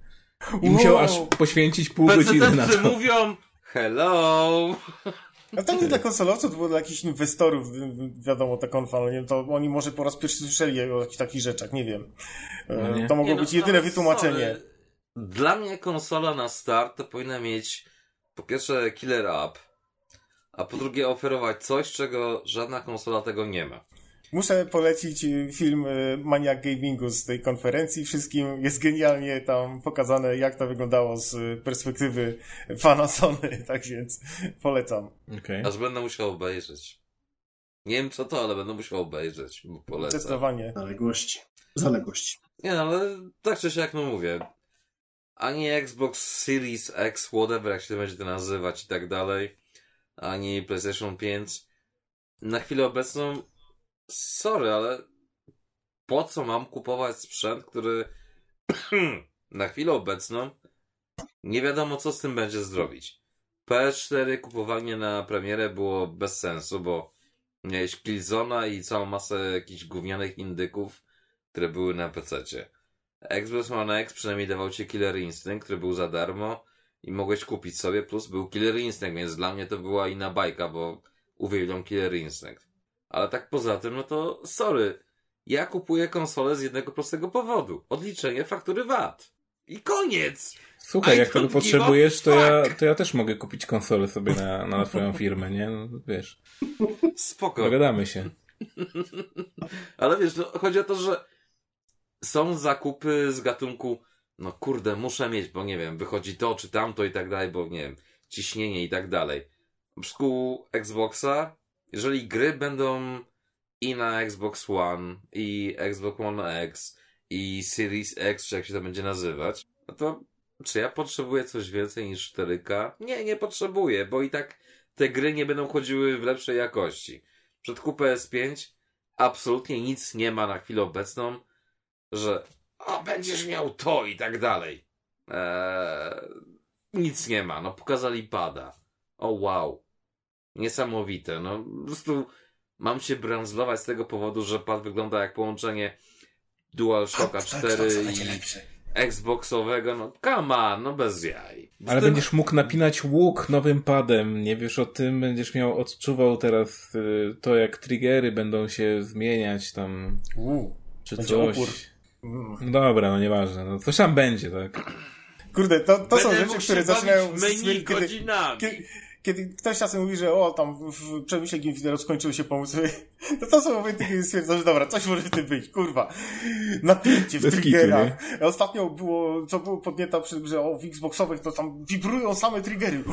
Wow. musiał aż poświęcić pół godziny na to. mówią hello. No to nie dla konsolowców, to było dla jakichś inwestorów, wi- wiadomo, ta konfa, no nie, to oni może po raz pierwszy słyszeli o jakichś takich rzeczach, nie wiem. E, No nie. To mogło Nie, no, być jedyne ale wytłumaczenie. sorry. Dla mnie konsola na start to powinna mieć po pierwsze killer app, a po drugie oferować coś, czego żadna konsola tego nie ma. Muszę polecić film y, Maniac Gamingu z tej konferencji. Wszystkim jest genialnie tam pokazane, jak to wyglądało z perspektywy fana Sony, [laughs] tak więc polecam. Okej. Aż będę musiał obejrzeć. Nie wiem co to, ale będę musiał obejrzeć, bo polecam. Zdecydowanie. Zaległości. Zaległości. Nie no, ale tak czy siak no mówię. Ani Xbox Series X, whatever, jak się to będzie to nazywać i tak dalej, ani PlayStation 5. Na chwilę obecną, sorry, ale po co mam kupować sprzęt, który [clears throat] na chwilę obecną nie wiadomo co z tym będzie zrobić. PS4 kupowanie na premierę było bez sensu, bo miałeś Killzona i całą masę jakichś gównianych indyków, które były na PC-cie. Xbox One X przynajmniej dawał ci Killer Instinct, który był za darmo i mogłeś kupić sobie, plus był Killer Instinct, więc dla mnie to była inna bajka, bo uwielbiam Killer Instinct. Ale tak poza tym, no to sorry, ja kupuję konsolę z jednego prostego powodu. Odliczenie faktury VAT. I koniec! Słuchaj, I jak tego potrzebujesz, to ja, to ja też mogę kupić konsolę sobie na, na twoją firmę, nie? No, wiesz, Spoko. dogadamy się. [laughs] Ale wiesz, no, chodzi o to, że są zakupy z gatunku, no kurde, muszę mieć, bo nie wiem, wychodzi to czy tamto i tak dalej, bo nie wiem, ciśnienie i tak dalej. W przypadku Xboxa, jeżeli gry będą i na Xbox One, i Xbox One X, i Series X, czy jak się to będzie nazywać, no to czy ja potrzebuję coś więcej niż 4K? Nie, nie potrzebuję, bo i tak te gry nie będą chodziły w lepszej jakości. W przypadku PS5 absolutnie nic nie ma na chwilę obecną, że o, będziesz miał to i tak dalej. Eee, nic nie ma. No, pokazali pada. O, wow. Niesamowite. No, po prostu mam się brandzlować z tego powodu, że pad wygląda jak połączenie DualShocka 4 i Xboxowego. No, come on, no bez jaj. Ale Z tym- będziesz mógł napinać łuk nowym padem, nie wiesz o tym, będziesz miał, odczuwał teraz y, to, jak triggery będą się zmieniać tam, Uuu. czy coś. opór. No dobra, no nieważne, no coś tam będzie, tak? Kurde, to, to są rzeczy, które zaczynają... menu kiedy, godzinami. kiedy, kiedy ktoś czasem mówi, że o, tam w przemyśle Gimfidero skończyły się pomysły, [laughs] to to są momenty, kiedy stwierdzasz, że dobra, coś może w tym być, kurwa. Napięcie w Bez kitu, triggerach. Ostatnio było, co było podnieta przy że o, w Xboxowych to tam wibrują same triggery. [gasps]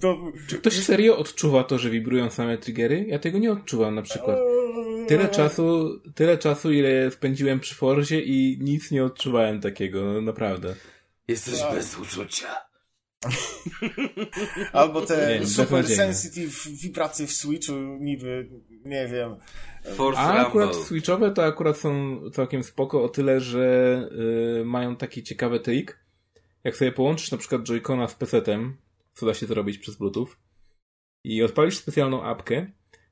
To... Czy ktoś serio odczuwa to, że wibrują same triggery? Ja tego nie odczuwam na przykład. Tyle czasu, tyle czasu, ile spędziłem przy Forzie i nic nie odczuwałem takiego, no naprawdę. Jesteś Tak. bez uczucia. [laughs] Albo te Nie, super sensitive wibracje w Switchu, niby, nie wiem. Force A Rumble. akurat Switchowe to akurat są całkiem spoko o tyle, że y, mają taki ciekawy trik. Jak sobie połączysz na przykład Joy-Cona z PC-tem, co da się zrobić przez Bluetooth, i odpalisz specjalną apkę,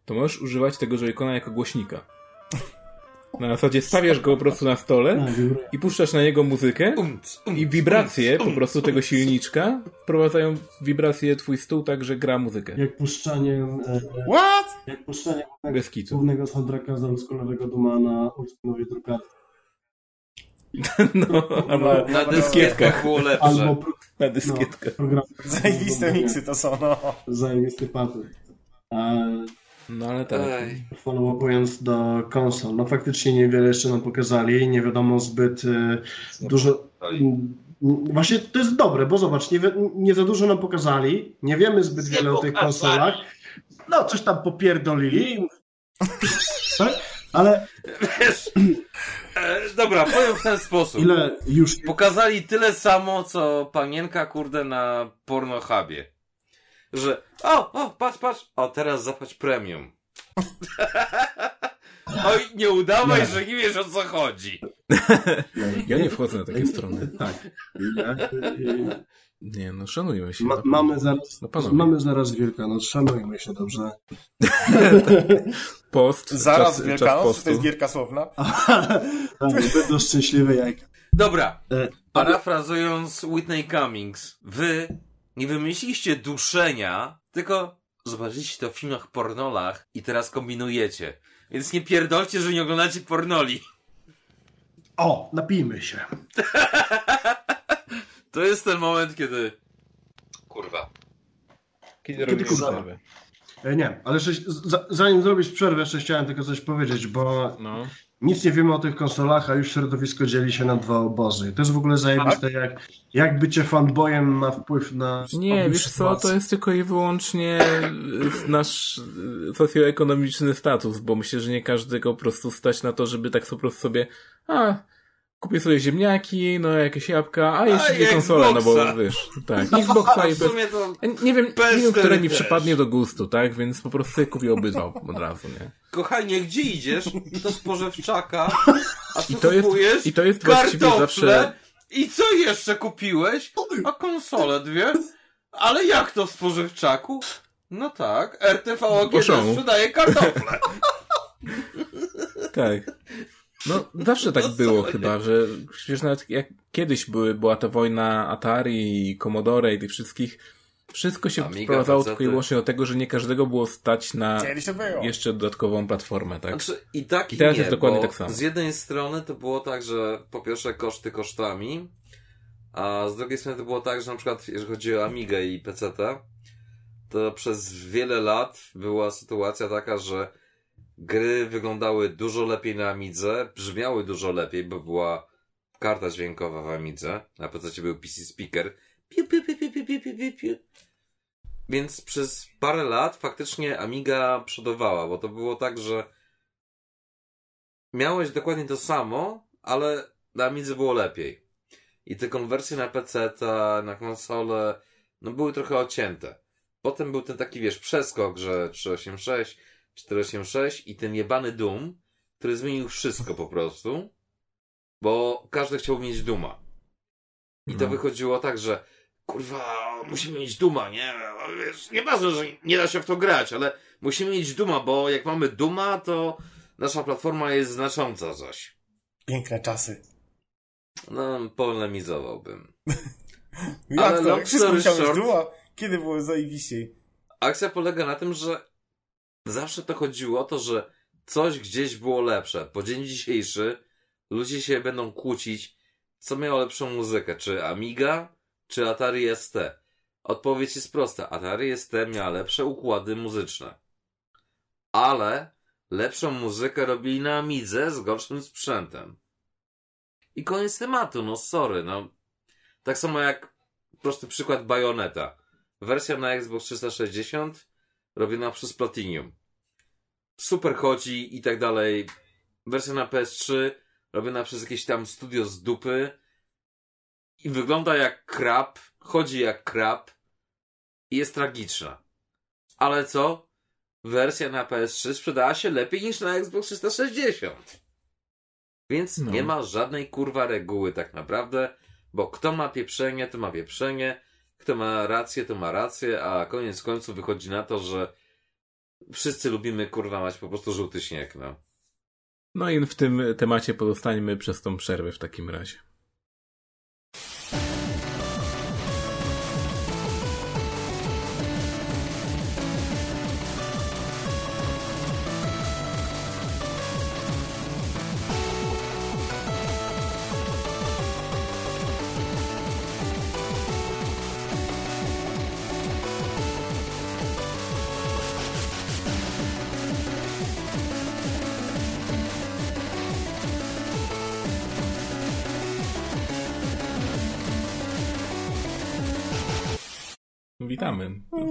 to możesz używać tego Joy-Cona jako głośnika. Na zasadzie stawiasz go po prostu na stole i puszczasz na niego muzykę i wibracje po prostu tego silniczka wprowadzają w wibracje twój stół tak, że gra muzykę. Jak puszczaniem, e, What? jak Bez kitu. głównego soundtracka z oldschoolowego Duma na oldschoolowej drukarce. [laughs] No, albo Na No, dyskietkach było lepsze. Albo pro, na no, dyskietkach. program. Zajebiste miksy to są, no. Zajebisty patent. E, No ale tak. Ej. Follow-upując do konsol, no faktycznie niewiele jeszcze nam pokazali, nie wiadomo zbyt e, dużo. Właśnie to jest dobre, bo zobacz, nie, nie za dużo nam pokazali, nie wiemy zbyt wiele o tych konsolach. No, coś tam popierdolili. [laughs] Tak? Ale Wiesz, e, dobra, powiem w ten sposób. ile już Pokazali tyle samo, co panienka, kurde, na pornohubie. Że, o, o, patrz, patrz, o, teraz zapłać premium. [laughs] Oj, nie udawaj, Nie. że nie wiesz o co chodzi. [laughs] Ja nie wchodzę na takie strony. Tak. [laughs] Nie, no szanujmy się. ma, mamy, zaraz, No mamy zaraz Wielkanoc, szanujmy się dobrze. Post. Zaraz czas, czas Wielkanoc, czy postu. to jest gierka słowna? Tak, będą szczęśliwe jajka. Dobra, E, parafrazując Whitney Cummings, wy nie wymyśliliście duszenia, tylko zobaczyliście to w filmach pornolach i teraz kombinujecie. Więc nie pierdolcie, że nie oglądacie pornoli. O, napijmy się. [laughs] To jest ten moment, kiedy... Kurwa. Kiedy robimy robimy przerwę? przerwę? E, Nie, ale zanim zrobić przerwę, jeszcze chciałem tylko coś powiedzieć, bo No. Nic nie wiemy o tych konsolach, a już środowisko dzieli się na dwa obozy. To jest w ogóle zajebiste, jak, jak bycie fanboyem ma wpływ na... Nie, wiesz co, to jest tylko i wyłącznie y, nasz y, socjoekonomiczny status, bo myślę, że nie każdego po prostu stać na to, żeby tak po prostu sobie, a, kupię sobie ziemniaki, no jakieś jabłka, a jeszcze dwie konsole, no bo wiesz, tak, [laughs] Xboxa i to... Nie wiem, nie wiem, które mi też. przypadnie do gustu, tak, więc po prostu kupię obydwa od razu, nie? Kochanie, gdzie idziesz? Do spożywczaka. A co I to jest- kupujesz? i to jest właściwie zawsze- I co jeszcze kupiłeś? A konsolę dwie? Ale jak to w spożywczaku? No tak, RTV Oszą. sprzedaje kartofle. Tak. No, zawsze tak No było chyba, że przecież nawet jak kiedyś były, była ta wojna Atari i Commodore i tych wszystkich, wszystko się Amiga, sprowadzało tylko i wyłącznie do tego, że nie każdego było stać na jeszcze dodatkową platformę, tak? Znaczy, i tak i, I teraz nie, jest dokładnie tak samo. Z jednej strony to było tak, że po pierwsze koszty kosztami, a z drugiej strony to było tak, że na przykład jeżeli chodzi o Amigę i PC, to przez wiele lat była sytuacja taka, że Gry wyglądały dużo lepiej na Amidze, brzmiały dużo lepiej, bo była karta dźwiękowa w Amidze, na PC był PC Speaker. Piu, piu, piu, piu, piu, piu, piu, piu. Więc przez parę lat faktycznie Amiga przodowała, bo to było tak, że miałeś dokładnie to samo, ale na Amidze było lepiej. I te konwersje na PC, na konsolę, no były trochę ocięte. Potem był ten taki, wiesz, przeskok, że 386, 486 i ten jebany Doom, który zmienił wszystko po prostu, bo każdy chciał mieć Duma. I to No. wychodziło tak, że kurwa, musimy mieć Duma, nie? Wiesz, nieważne, że nie da się w to grać, ale musimy mieć Duma, bo jak mamy Duma, to nasza platforma jest znacząca zaś. Piękne czasy. No, polemizowałbym. [laughs] Jak Ale to? wszystko musiałeś short- duma? Kiedy było zajebiściej? Akcja polega na tym, że zawsze to chodziło o to, że coś gdzieś było lepsze. Po dzień dzisiejszy ludzie się będą kłócić, co miało lepszą muzykę, czy Amiga, czy Atari ST. Odpowiedź jest prosta. Atari ST miała lepsze układy muzyczne. Ale lepszą muzykę robili na Amidze z gorszym sprzętem. I koniec tematu, no sorry, no. Tak samo jak prosty przykład Bayonetta. Wersja na Xbox 360 robiona przez Platinum. Super chodzi i tak dalej. Wersja na PS3 robiona przez jakieś tam studio z dupy i wygląda jak krab, chodzi jak krab i jest tragiczna. Ale co? Wersja na PS3 sprzedała się lepiej niż na Xbox 360. Więc No. nie ma żadnej kurwa reguły tak naprawdę, bo kto ma pieprzenie, to ma pieprzenie, kto ma rację, to ma rację, a koniec końców wychodzi na to, że wszyscy lubimy kurwa mać po prostu żółty śnieg, no. No i w tym temacie pozostańmy przez tą przerwę w takim razie.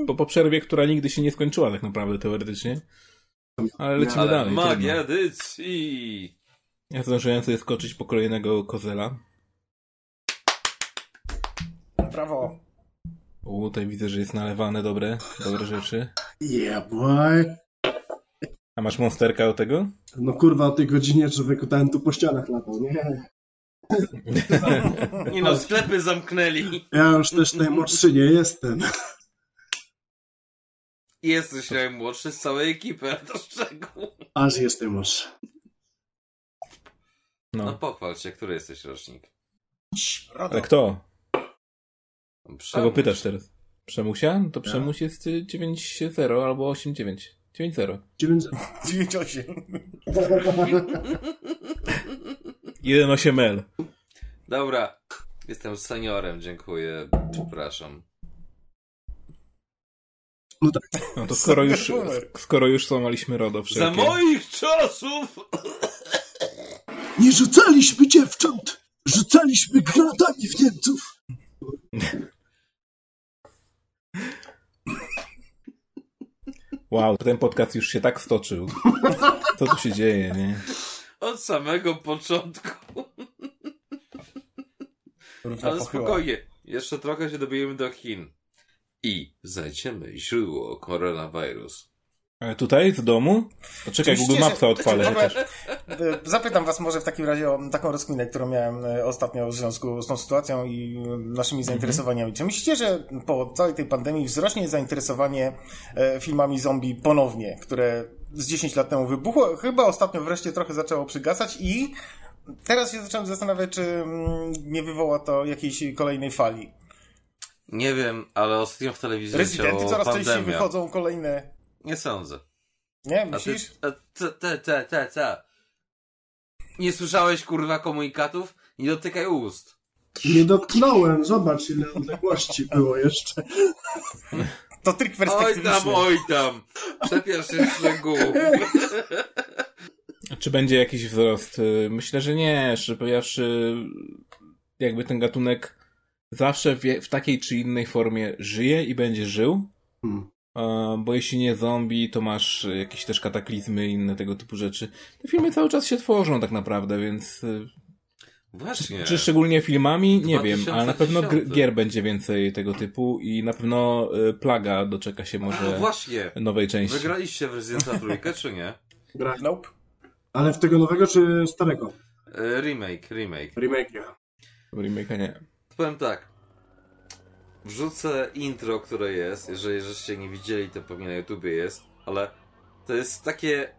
Po, po przerwie, która nigdy się nie skończyła tak naprawdę teoretycznie. Ale lecimy Ale dalej. magia trudno. edycji! Ja zdążyłem sobie skoczyć po kolejnego kozela. Brawo. U, tutaj widzę, że jest nalewane dobre, dobre rzeczy. Yeah, boy. A masz monsterka do tego? No kurwa, o tej godzinie człowieku ten tu po ścianach latał, nie? Nie no, sklepy zamknęli. Ja już też najmłodszy nie jestem. Jesteś najmłodszy z całej ekipy, a to z czego? Aż jestem młodszy. No No. pochwal się, który jesteś rocznik? Ale kto? Kogo Przemuś. pytasz teraz? Przemusia? No to Przemuś jest y, 9.0 albo 8.9. 9.0. 9 9-8. 1.8L. Dobra, jestem seniorem, dziękuję, przepraszam. [laughs] No to skoro już, skoro już złamaliśmy RODO Za wszelkie. moich czasów! Nie rzucaliśmy dziewcząt! Rzucaliśmy granatami w Niemców! Wow, ten podcast już się tak stoczył. Co tu się dzieje, nie? Od samego początku. Ale spokojnie, jeszcze trochę się dobijemy do Chin. I znajdziemy źródło koronawirus. Ale tutaj, z domu? To czekaj, Myślicie, Google Mapsa odpalę chociaż. e, [laughs] Zapytam was może w takim razie o taką rozkminę, którą miałem e, ostatnio w związku z tą sytuacją i e, naszymi zainteresowaniami. Czy myślicie, że po całej tej pandemii wzrośnie zainteresowanie e, filmami zombie ponownie, które z 10 lat temu wybuchło? Chyba ostatnio wreszcie trochę zaczęło przygasać i teraz się zacząłem zastanawiać, czy mm, nie wywoła to jakiejś kolejnej fali. Nie wiem, ale ostatnio w telewizji Rezydenty coraz częściej wychodzą kolejne... Nie sądzę. Nie, A ty, myślisz? a te, te, te, te, te. Nie słyszałeś kurwa komunikatów? Nie dotykaj ust. Nie dotknąłem, zobacz ile odległości było jeszcze. To trik Oj perspektywiczny. tam, oj tam. Czepiasz się szczegółów. Czy będzie jakiś wzrost? Y, Myślę, że nie. Szczerze powiedziawszy, jakby ten gatunek zawsze w, w takiej czy innej formie żyje i będzie żył. Hmm. Bo jeśli nie zombie, to masz jakieś też kataklizmy i inne tego typu rzeczy. Te filmy cały czas się tworzą tak naprawdę, więc y, Właśnie. czy szczególnie filmami, nie wiem, ale na pewno gr- 2010. gier będzie więcej tego typu i na pewno y, Plaga doczeka się A, może właśnie. nowej części. Wygraliście w Residenta trójkę, czy nie? Gra. Nope. Ale w tego nowego czy starego? E, Remake, remake. Remake ja. Remake'a nie. Powiem tak. Wrzucę intro, które jest. Jeżeli żeście nie widzieli, to pewnie na YouTubie jest. Ale to jest takie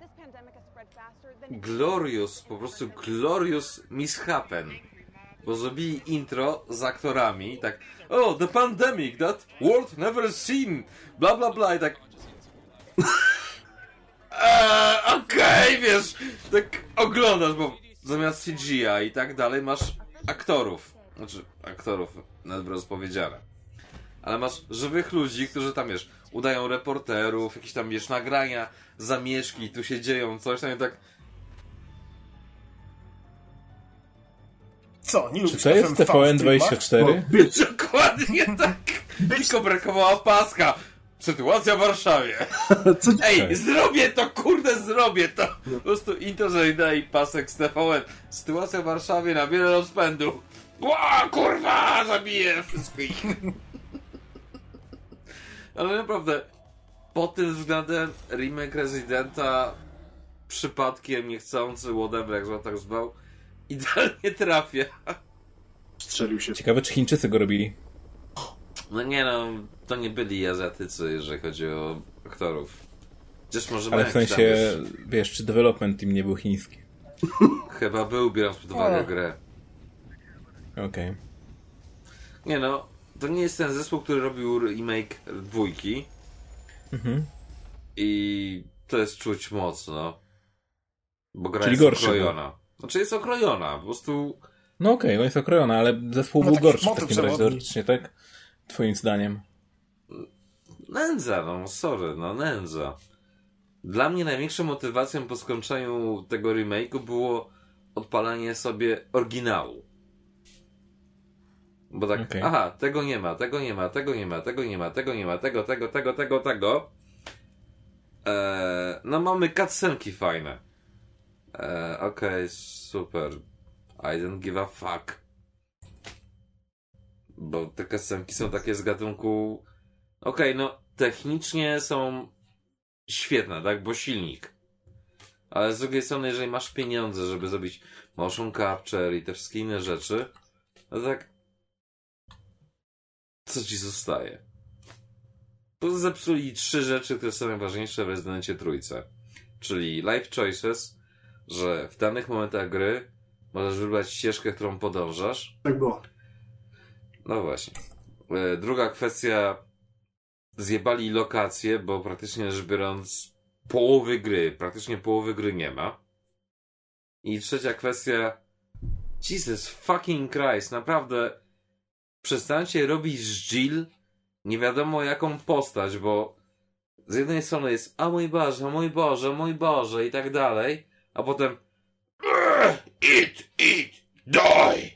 glorious, po prostu glorious mishappen. Bo zrobili intro z aktorami, tak Oh, the pandemic that world never seen, bla bla bla i tak eee, [laughs] okej, wiesz, tak oglądasz, bo zamiast CGI i tak dalej masz aktorów. Znaczy, aktorów, nawet rozpowiedziane. Ale masz żywych ludzi, którzy tam, wiesz, udają reporterów, jakieś tam, wiesz, nagrania, zamieszki, tu się dzieją coś tam i tak Co, nie Czy lubisz to jest FMV w filmach? TVN24? Dokładnie tak. Tylko brakowało paska. Sytuacja w Warszawie. Co Ej, Okej. zrobię to, kurde, zrobię to. Po prostu intro i pasek z TVN. Sytuacja w Warszawie na wiele rozpędu. Ła, kurwa, zabiję wszystkich. [laughs] Ale naprawdę, pod tym względem remake Residenta przypadkiem, niechcący, whatever, jak zwał tak zwał, [laughs] idealnie trafia. Strzelił się. Ciekawe, czy Chińczycy go robili. No nie no, to nie byli Azjatycy, jeżeli chodzi o aktorów. Chociaż może Ale w sensie, wiesz, czy development team nie był chiński. Chyba był, biorąc pod uwagę grę. Okej. Nie no, to nie jest ten zespół, który robił remake dwójki Mhm. i to jest czuć mocno. Bo gra Czyli jest gorszy okrojona. Znaczy jest okrojona, po prostu... No okej, no jest okrojona, ale zespół No był gorszy w takim razie teoretycznie, tak? Twoim zdaniem. Nędza, no sorry, no nędza. Dla mnie największą motywacją po skończeniu tego remake'u było odpalanie sobie oryginału. Bo tak, Okej. aha, tego nie ma, tego nie ma, tego nie ma, tego nie ma, tego nie ma, tego, tego, tego, tego, tego. Eee, no mamy cutscenki fajne. Eee, Okej, super. I don't give a fuck. Bo te cutscenki są takie z gatunku... Okej, no technicznie są świetne, tak? Bo silnik. Ale z drugiej strony, jeżeli masz pieniądze, żeby zrobić motion capture i te wszystkie inne rzeczy, no tak co ci zostaje? To zepsuli trzy rzeczy, które są najważniejsze w Rezydencie Trójce. Czyli life choices, że w danych momentach gry możesz wybrać ścieżkę, którą podążasz. Tak było. No właśnie. E, Druga kwestia. Zjebali lokacje, bo praktycznie rzecz biorąc połowy gry, praktycznie połowy gry nie ma. I trzecia kwestia. Jesus fucking Christ, naprawdę przestańcie robić z Jill nie wiadomo jaką postać, bo z jednej strony jest a mój Boże, mój Boże, mój Boże i tak dalej, a potem eat, eat, die!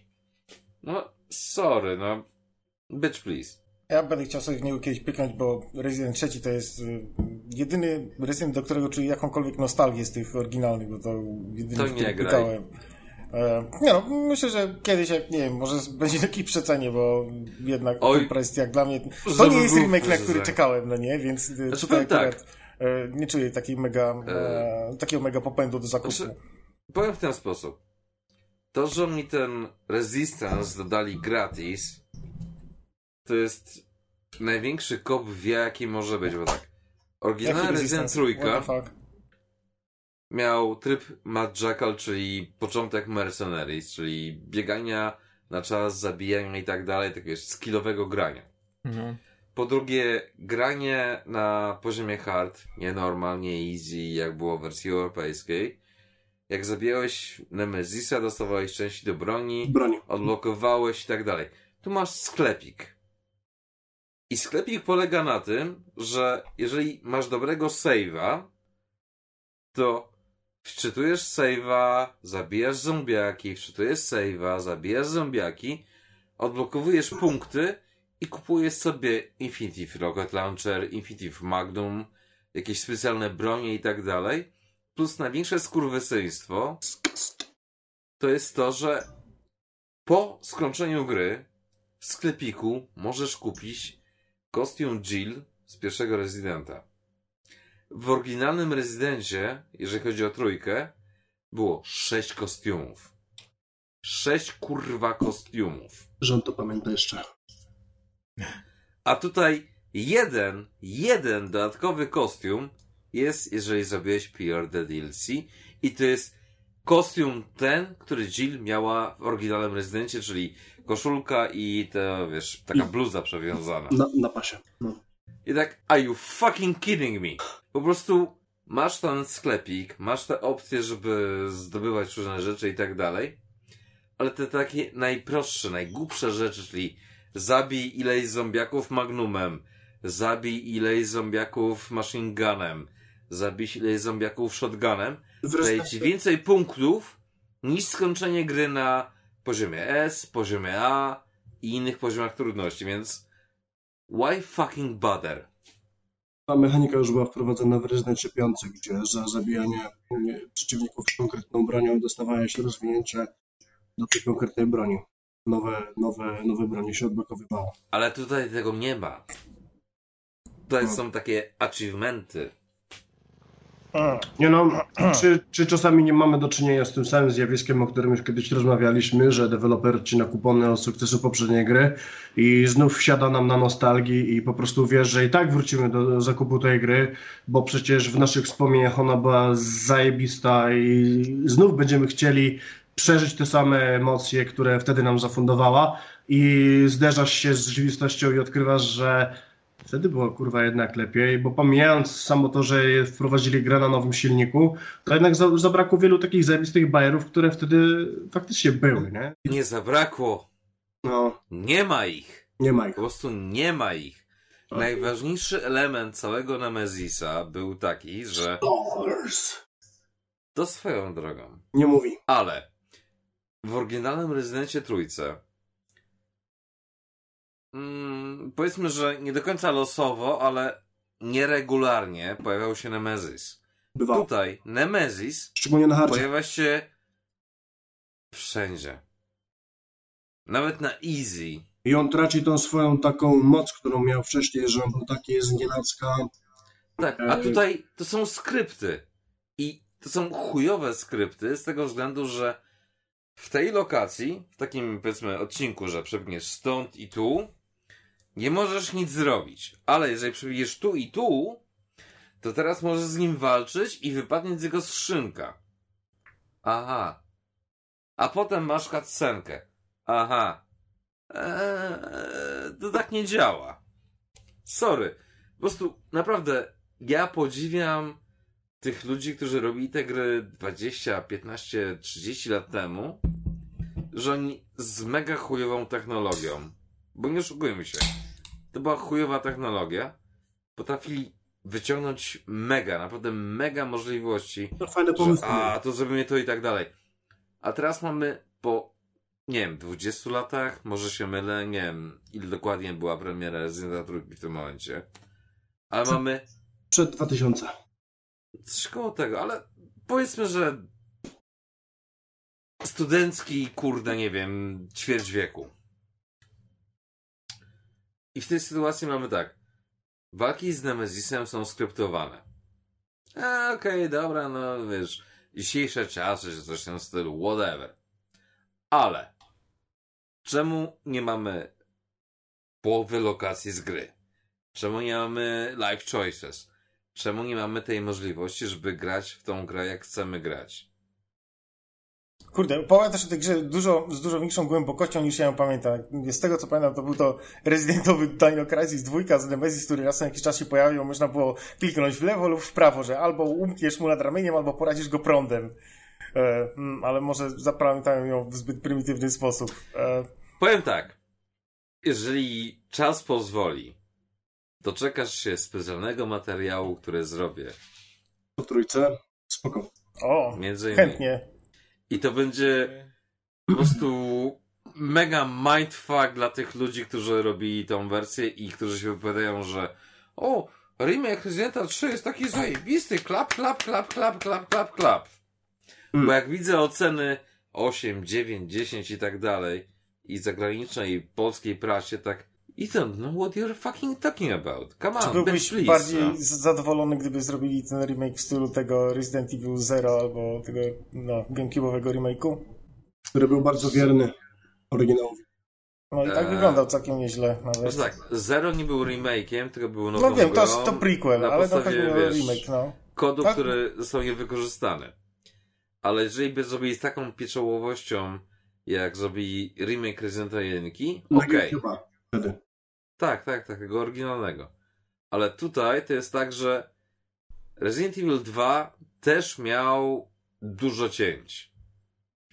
No, sorry, no. Bitch, please. Ja będę chciał sobie w niego kiedyś pyknąć, bo Resident 3 to jest y, jedyny Resident, do którego czuję jakąkolwiek nostalgię z tych oryginalnych, bo to jedyny, To w którym graj. pykałem. Nie no, myślę, że kiedyś, jak nie wiem, może będzie taki przecenie, bo jednak Oj. Jest jak dla mnie. To nie jest remake, na który czekałem, no nie, więc y, Znaczy, tutaj powiem akurat e, nie czuję takiej mega, e, takiego mega popędu do zakupu. Znaczy, powiem w ten sposób. To, że mi ten Resistance dodali gratis, to jest największy kop wie, jaki może być, bo tak. Oryginalny Resident Trójka? Miał tryb Mad Jackal, czyli początek Mercenaries, czyli biegania na czas, zabijania i tak dalej, takiego skillowego grania. No. Po drugie, granie na poziomie hard, nie normal, nie easy, jak było w wersji europejskiej. Jak zabijałeś Nemezisa, dostawałeś części do broni, Broni. odblokowałeś i tak dalej. Tu masz sklepik. I sklepik polega na tym, że jeżeli masz dobrego save'a, to wczytujesz save'a, zabijasz zombiaki, wczytujesz save'a, zabijasz zombiaki, odblokowujesz punkty i kupujesz sobie Infinitive Rocket Launcher, Infinitive Magnum, jakieś specjalne bronie i tak dalej. Plus największe skurwysyństwo to jest to, że po skończeniu gry w sklepiku możesz kupić kostium Jill z pierwszego Residenta. W oryginalnym Rezydencie, jeżeli chodzi o trójkę, było sześć kostiumów. Sześć kurwa kostiumów. Rząd to pamięta jeszcze. A tutaj jeden, jeden dodatkowy kostium jest, jeżeli zrobiłeś PR the DLC i to jest kostium ten, który Jill miała w oryginalnym Rezydencie, czyli koszulka i ta, wiesz, taka bluza przewiązana. Na, na pasie. No. I tak, are you fucking kidding me? Po prostu masz ten sklepik, masz te opcje, żeby zdobywać różne rzeczy i tak dalej, ale te takie najprostsze, najgłupsze rzeczy, czyli zabij ileś zombiaków magnumem, zabij ileś zombiaków machine gunem, zabij ileś zombiaków shotgunem, daje ci więcej punktów niż skończenie gry na poziomie S, poziomie A i innych poziomach trudności, więc why fucking bother? Ta mechanika już była wprowadzona w Rezydencie 5, gdzie za zabijanie nie, przeciwników konkretną bronią dostawałeś rozwinięcie do tej konkretnej broni. Nowe, nowe, nowe bronie się odblokowywało. Ale tutaj tego nie ma. Tutaj No. są takie achievementy. Nie no, [clears throat] czy, czy czasami nie mamy do czynienia z tym samym zjawiskiem, o którym już kiedyś rozmawialiśmy, że deweloper odcina kupony od sukcesu poprzedniej gry i znów wsiada nam na nostalgii i po prostu wiesz, że i tak wrócimy do zakupu tej gry, bo przecież w naszych wspomnieniach ona była zajebista i znów będziemy chcieli przeżyć te same emocje, które wtedy nam zafundowała. I zderzasz się z rzeczywistością i odkrywasz, że Wtedy było kurwa jednak lepiej, bo pomijając samo to, że wprowadzili grę na nowym silniku, to jednak za- zabrakło wielu takich zajebistych bajerów, które wtedy faktycznie były, nie? Nie zabrakło. No, Nie ma ich. nie ma ich. Po prostu nie ma ich. Tak. Najważniejszy element całego Nemezisa był taki, że Dollars. to swoją drogą. Nie mówi. Ale w oryginalnym Rezydencie Trójce mm, powiedzmy, że nie do końca losowo, ale nieregularnie pojawiał się Nemesis. Bywa. Tutaj Nemesis Szczególnie na hardzie. pojawia się wszędzie. Nawet na easy. I on traci tą swoją taką moc, którą miał wcześniej, że on był taki z nienacka. Tak, a tutaj to są skrypty. I to są chujowe skrypty z tego względu, że w tej lokacji, w takim powiedzmy odcinku, że przebiegniesz stąd i tu, nie możesz nic zrobić. Ale jeżeli przebiegniesz tu i tu, to teraz możesz z nim walczyć i wypadnie z jego skrzynka. Aha. A potem masz cutscenkę. Aha. Eee, to tak nie działa. Sorry. Po prostu naprawdę ja podziwiam tych ludzi, którzy robili te gry 20, 15, 30 lat temu, że oni z mega chujową technologią, bo nie oszukujmy się, to była chujowa technologia, potrafili wyciągnąć mega, naprawdę mega możliwości, No, fajne że, pomysły. a to zrobimy to i tak dalej. A teraz mamy po, nie wiem, 20 latach, może się mylę, nie wiem, ile dokładnie była premiera Resident Evil w tym momencie, ale Co? mamy Przed 2000. Coś koło tego, ale powiedzmy, że studencki, kurde, nie wiem, ćwierć wieku. I w tej sytuacji mamy tak. Walki z Nemezisem są skryptowane. A, okej, dobra, no wiesz, dzisiejsze czasy, czy coś w tym stylu, whatever. Ale czemu nie mamy połowy lokacji z gry? Czemu nie mamy life choices? Czemu nie mamy tej możliwości, żeby grać w tą grę, jak chcemy grać? Kurde, też o tej grze dużo, z dużo większą głębokością niż ja ją pamiętam. Z tego co pamiętam, to był to Residentowy Dino Crisis 2 z Nemesis, który raz na jakiś czas się pojawił. Można było kliknąć w lewo lub w prawo, że albo umkniesz mu nad ramieniem, albo poradzisz go prądem. E, mm, ale może zapamiętałem ją w zbyt prymitywny sposób. E, Powiem tak. Jeżeli czas pozwoli, to czekasz się specjalnego materiału, który zrobię. Po trójce. Spoko. o, Między innymi. chętnie. I to będzie po prostu mega mindfuck dla tych ludzi, którzy robili tą wersję i którzy się wypowiadają, że o, remake Residenta 3 jest taki zajebisty, klap, klap, klap, klap, klap, klap, klap. Mm. Bo jak widzę oceny 8, 9, 10 i tak dalej i zagranicznej i polskiej prasie, tak I don't know what you're fucking talking about. Come Czy on, byłbyś please. bardziej no. zadowolony, gdyby zrobili ten remake w stylu tego Resident Evil Zero albo tego no, GameCube'owego remake'u? który był bardzo wierny oryginałowi. No i tak Eee. wyglądał całkiem nieźle nawet. Znaczy tak, Zero nie był remake'iem, tylko był nową No wiem, to, grą to prequel, na ale no podstawie, chodzi mi o wiesz, remake, no. kodu, Tak. który został niewykorzystany. Ale jeżeli by zrobili z taką pieczołowością, jak zrobili remake Residenta 1, Na okej. YouTube'a wtedy. Tak, tak, tak, tego oryginalnego. Ale tutaj to jest tak, że Resident Evil 2 też miał dużo cięć.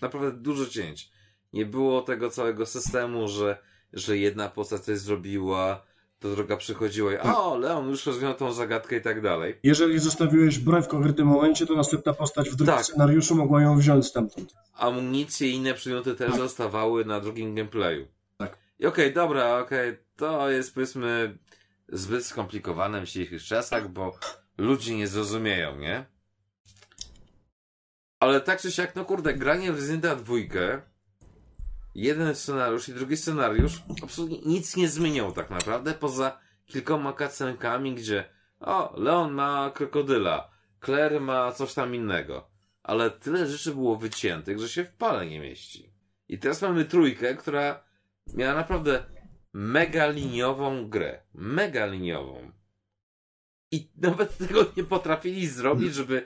Naprawdę dużo cięć. Nie było tego całego systemu, że, że jedna postać coś zrobiła, to druga przychodziła i o, Leon już rozwiązał tą zagadkę i tak dalej. Jeżeli zostawiłeś broń w konkretnym momencie, to następna postać w drugim Tak. scenariuszu mogła ją wziąć stamtąd. Amunicje i inne przedmioty też Tak. zostawały na drugim gameplayu. Tak. I okej, dobra, okej, to jest powiedzmy zbyt skomplikowane w dzisiejszych czasach, bo ludzie nie zrozumieją, nie? Ale tak czy siak, no kurde, granie w Residenta dwójkę, jeden scenariusz i drugi scenariusz absolutnie nic nie zmieniał tak naprawdę, poza kilkoma cutscenkami, gdzie o, Leon ma krokodyla, Claire ma coś tam innego. Ale tyle rzeczy było wyciętych, że się w pale nie mieści. I teraz mamy trójkę, która miała naprawdę mega liniową grę. Mega liniową. I nawet tego nie potrafili zrobić, żeby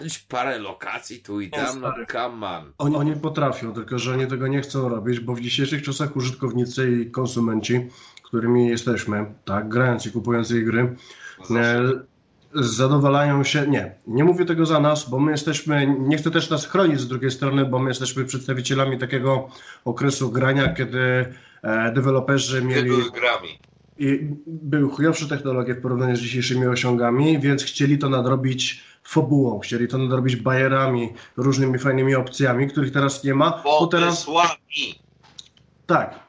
dać parę lokacji tu i tam. No come on. Oni, oni potrafią, tylko że oni tego nie chcą robić, bo w dzisiejszych czasach użytkownicy i konsumenci, którymi jesteśmy, tak, grając i kupując jej gry, e, zadowalają się, nie, nie mówię tego za nas, bo my jesteśmy, nie chcę też nas chronić z drugiej strony, bo my jesteśmy przedstawicielami takiego okresu grania, kiedy deweloperzy mieli grami. i były chujowsze technologie w porównaniu z dzisiejszymi osiągami, więc chcieli to nadrobić fabułą, chcieli to nadrobić bajerami, różnymi fajnymi opcjami, których teraz nie ma, bo teraz słabi. tak.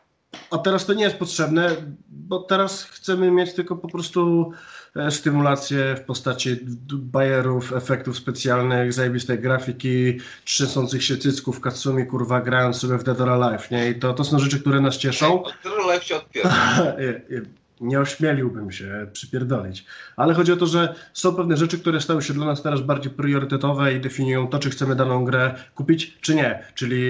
A teraz to nie jest potrzebne, bo teraz chcemy mieć tylko po prostu e, stymulację w postaci bajerów, efektów specjalnych, zajebistej grafiki, trzęsących się cycków, katsumi, kurwa, grając sobie w Dead or Alive, nie? I to, to są rzeczy, które nas cieszą. Dead or Alive się [laughs] nie ośmieliłbym się przypierdolić. Ale chodzi o to, że są pewne rzeczy, które stały się dla nas teraz bardziej priorytetowe i definiują to, czy chcemy daną grę kupić, czy nie. Czyli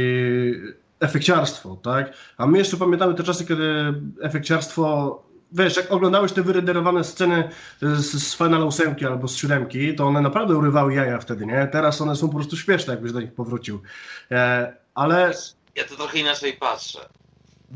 efekciarstwo, tak? A my jeszcze pamiętamy te czasy, kiedy efekciarstwo wiesz, jak oglądałeś te wyrenderowane sceny z, z Final 8 albo z 7, to one naprawdę urywały jaja wtedy, nie? Teraz one są po prostu śmieszne, jakbyś do nich powrócił. E, ale... Ja to trochę inaczej patrzę.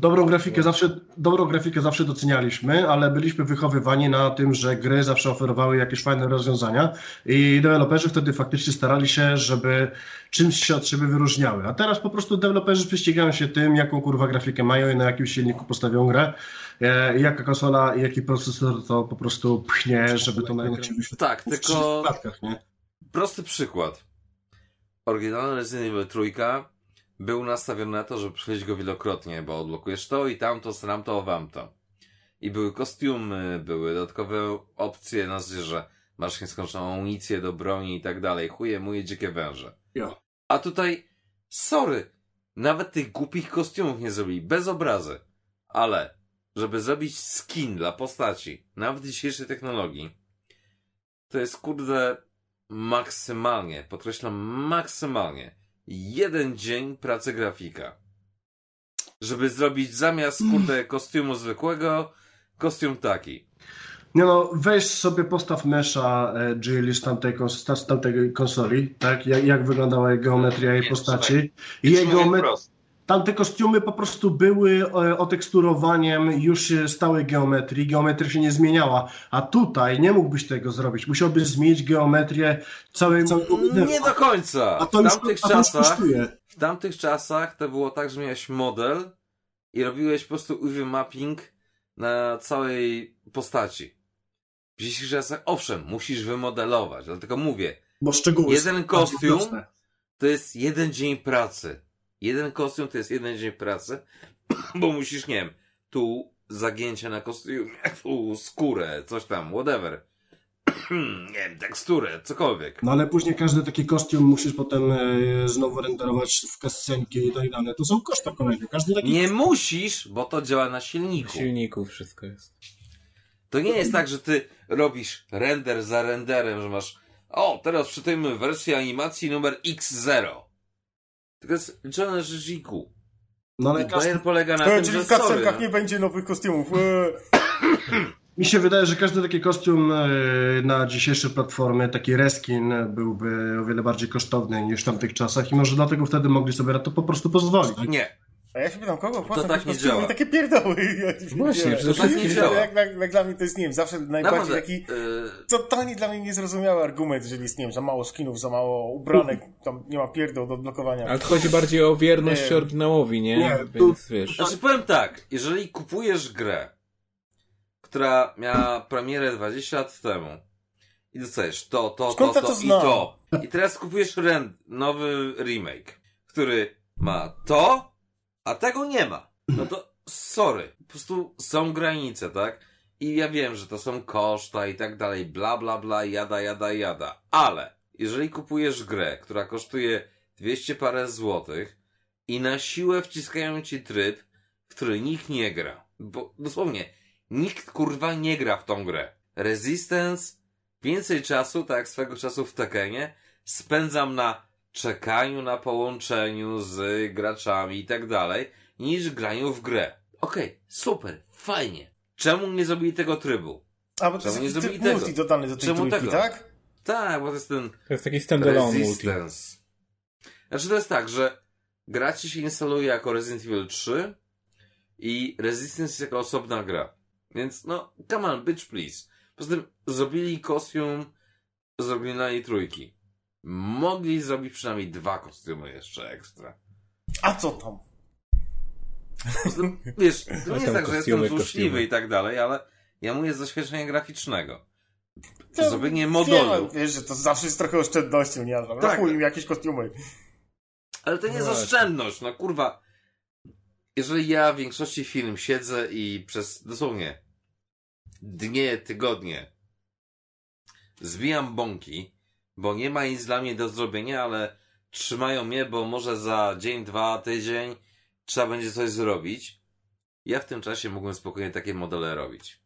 Dobrą grafikę, zawsze, dobrą grafikę zawsze docenialiśmy, ale byliśmy wychowywani na tym, że gry zawsze oferowały jakieś fajne rozwiązania i deweloperzy wtedy faktycznie starali się, żeby czymś się od siebie wyróżniały. A teraz po prostu deweloperzy prześcigają się tym, jaką kurwa grafikę mają i na jakim silniku postawią grę, e, jaka konsola i jaki procesor to po prostu pchnie, żeby to najlepiej. Tak, tylko prosty przykład. Oryginalny Resident Evil 3 był nastawiony na to, żeby przejść go wielokrotnie, bo odblokujesz to i tamto, tamto, wamto. I były kostiumy, były dodatkowe opcje na że masz nieskończoną amunicję do broni i tak dalej. Chuje, muje, dzikie węże. Jo. A tutaj, sorry, nawet tych głupich kostiumów nie zrobili, bez obrazy. Ale, żeby zrobić skin dla postaci, nawet dzisiejszej technologii, to jest kurde maksymalnie, podkreślam maksymalnie, jeden dzień pracy grafika. Żeby zrobić zamiast, kurde, kostiumu zwykłego, kostium taki. Nie no, weź sobie postaw mesza e, z tamtej, z tamtej konsoli, tak? Jak, jak wyglądała jej geometria jej postaci. I jej geometria Tamte kostiumy po prostu były e, oteksturowaniem już stałej geometrii. Geometria się nie zmieniała. A tutaj nie mógłbyś tego zrobić. Musiałbyś zmienić geometrię całej, Nie do końca. A to w tamtych już, czasach, w tamtych czasach to było tak, że miałeś model i robiłeś po prostu UV mapping na całej postaci. W dzisiejszych czasach, owszem, musisz wymodelować, dlatego mówię. Bo szczegóły jeden kostium to jest jeden dzień pracy Jeden kostium to jest jeden dzień pracy, [clears throat] bo musisz, nie wiem, tu zagięcie na kostiumie, [clears throat] tu skórę, coś tam, whatever. [clears throat] nie wiem, teksturę, cokolwiek. No ale później każdy taki kostium musisz potem e, znowu renderować w kascenki i tak dalej. To są koszta kolejne. Każdy taki nie musisz, bo to działa na silniku. Na silniku wszystko jest. To nie jest tak, że ty robisz render za renderem, że masz o, teraz przytajmy wersję animacji numer X0. Tylko jest liczone na rzeczniku. No ale każdy... polega na tym, czyli że w kasenkach no. nie będzie nowych kostiumów. Mi się wydaje, że każdy taki kostium e, na dzisiejsze platformy, taki reskin byłby o wiele bardziej kosztowny niż w tamtych czasach i może dlatego wtedy mogli sobie na to po prostu pozwolić. Nie. A ja się pytam, kogo płacą to tak nie działa. takie pierdoły. Ja Właśnie, to tak nie działa. Jak, jak, jak, dla mnie to jest, nie wiem, zawsze najbardziej taki yy... totalnie dla mnie niezrozumiały argument, jeżeli jest, nie wiem, za mało skinów, za mało ubranek, tam nie ma pierdoł do odblokowania. Ale to chodzi bardziej o wierność nie. oryginałowi, nie? nie Więc wiesz. Znaczy powiem tak, jeżeli kupujesz grę, która miała premierę 20 lat temu i dostajesz to, to, Skąd to, to, to i to i teraz kupujesz rent, nowy remake, który ma to, a tego nie ma. No to sorry. Po prostu są granice, tak? I ja wiem, że to są koszta i tak dalej, bla bla bla, jada, jada, jada. Ale jeżeli kupujesz grę, która kosztuje 200 parę złotych i na siłę wciskają ci tryb, w który nikt nie gra, bo dosłownie nikt kurwa nie gra w tą grę. Resistance więcej czasu, tak jak swego czasu w Tekenie, spędzam na czekaniu na połączeniu z graczami i tak dalej, niż grają w grę. Okej, okay, super, fajnie. Czemu nie zrobili tego trybu? A, bo to Czemu jest nie zrobili tego? multi dodany do tej Czemu trójki, tego? tak? Tak, bo to jest ten... To jest taki standalone multi. Znaczy to jest tak, że gra ci się instaluje jako Resident Evil 3 i Resistance jako osobna gra. Więc no, come on, bitch please. Poza tym zrobili kostium z oryginalnej trójki. Mogli zrobić przynajmniej dwa kostiumy jeszcze ekstra. A co tam? Wiesz, to nie jest tak, że jestem złośliwy i tak dalej, ale ja mówię z doświadczenia graficznego. To zrobienie modelu. wiesz, że to zawsze jest trochę oszczędnością, nie? Tak. Chuj im jakieś kostiumy. Ale to nie jest no oszczędność, no kurwa. jeżeli ja w większości film siedzę i przez dosłownie dnie, tygodnie zbijam bąki, bo nie ma nic dla mnie do zrobienia, ale trzymają mnie, bo może za dzień, dwa, tydzień trzeba będzie coś zrobić. Ja w tym czasie mógłbym spokojnie takie modele robić.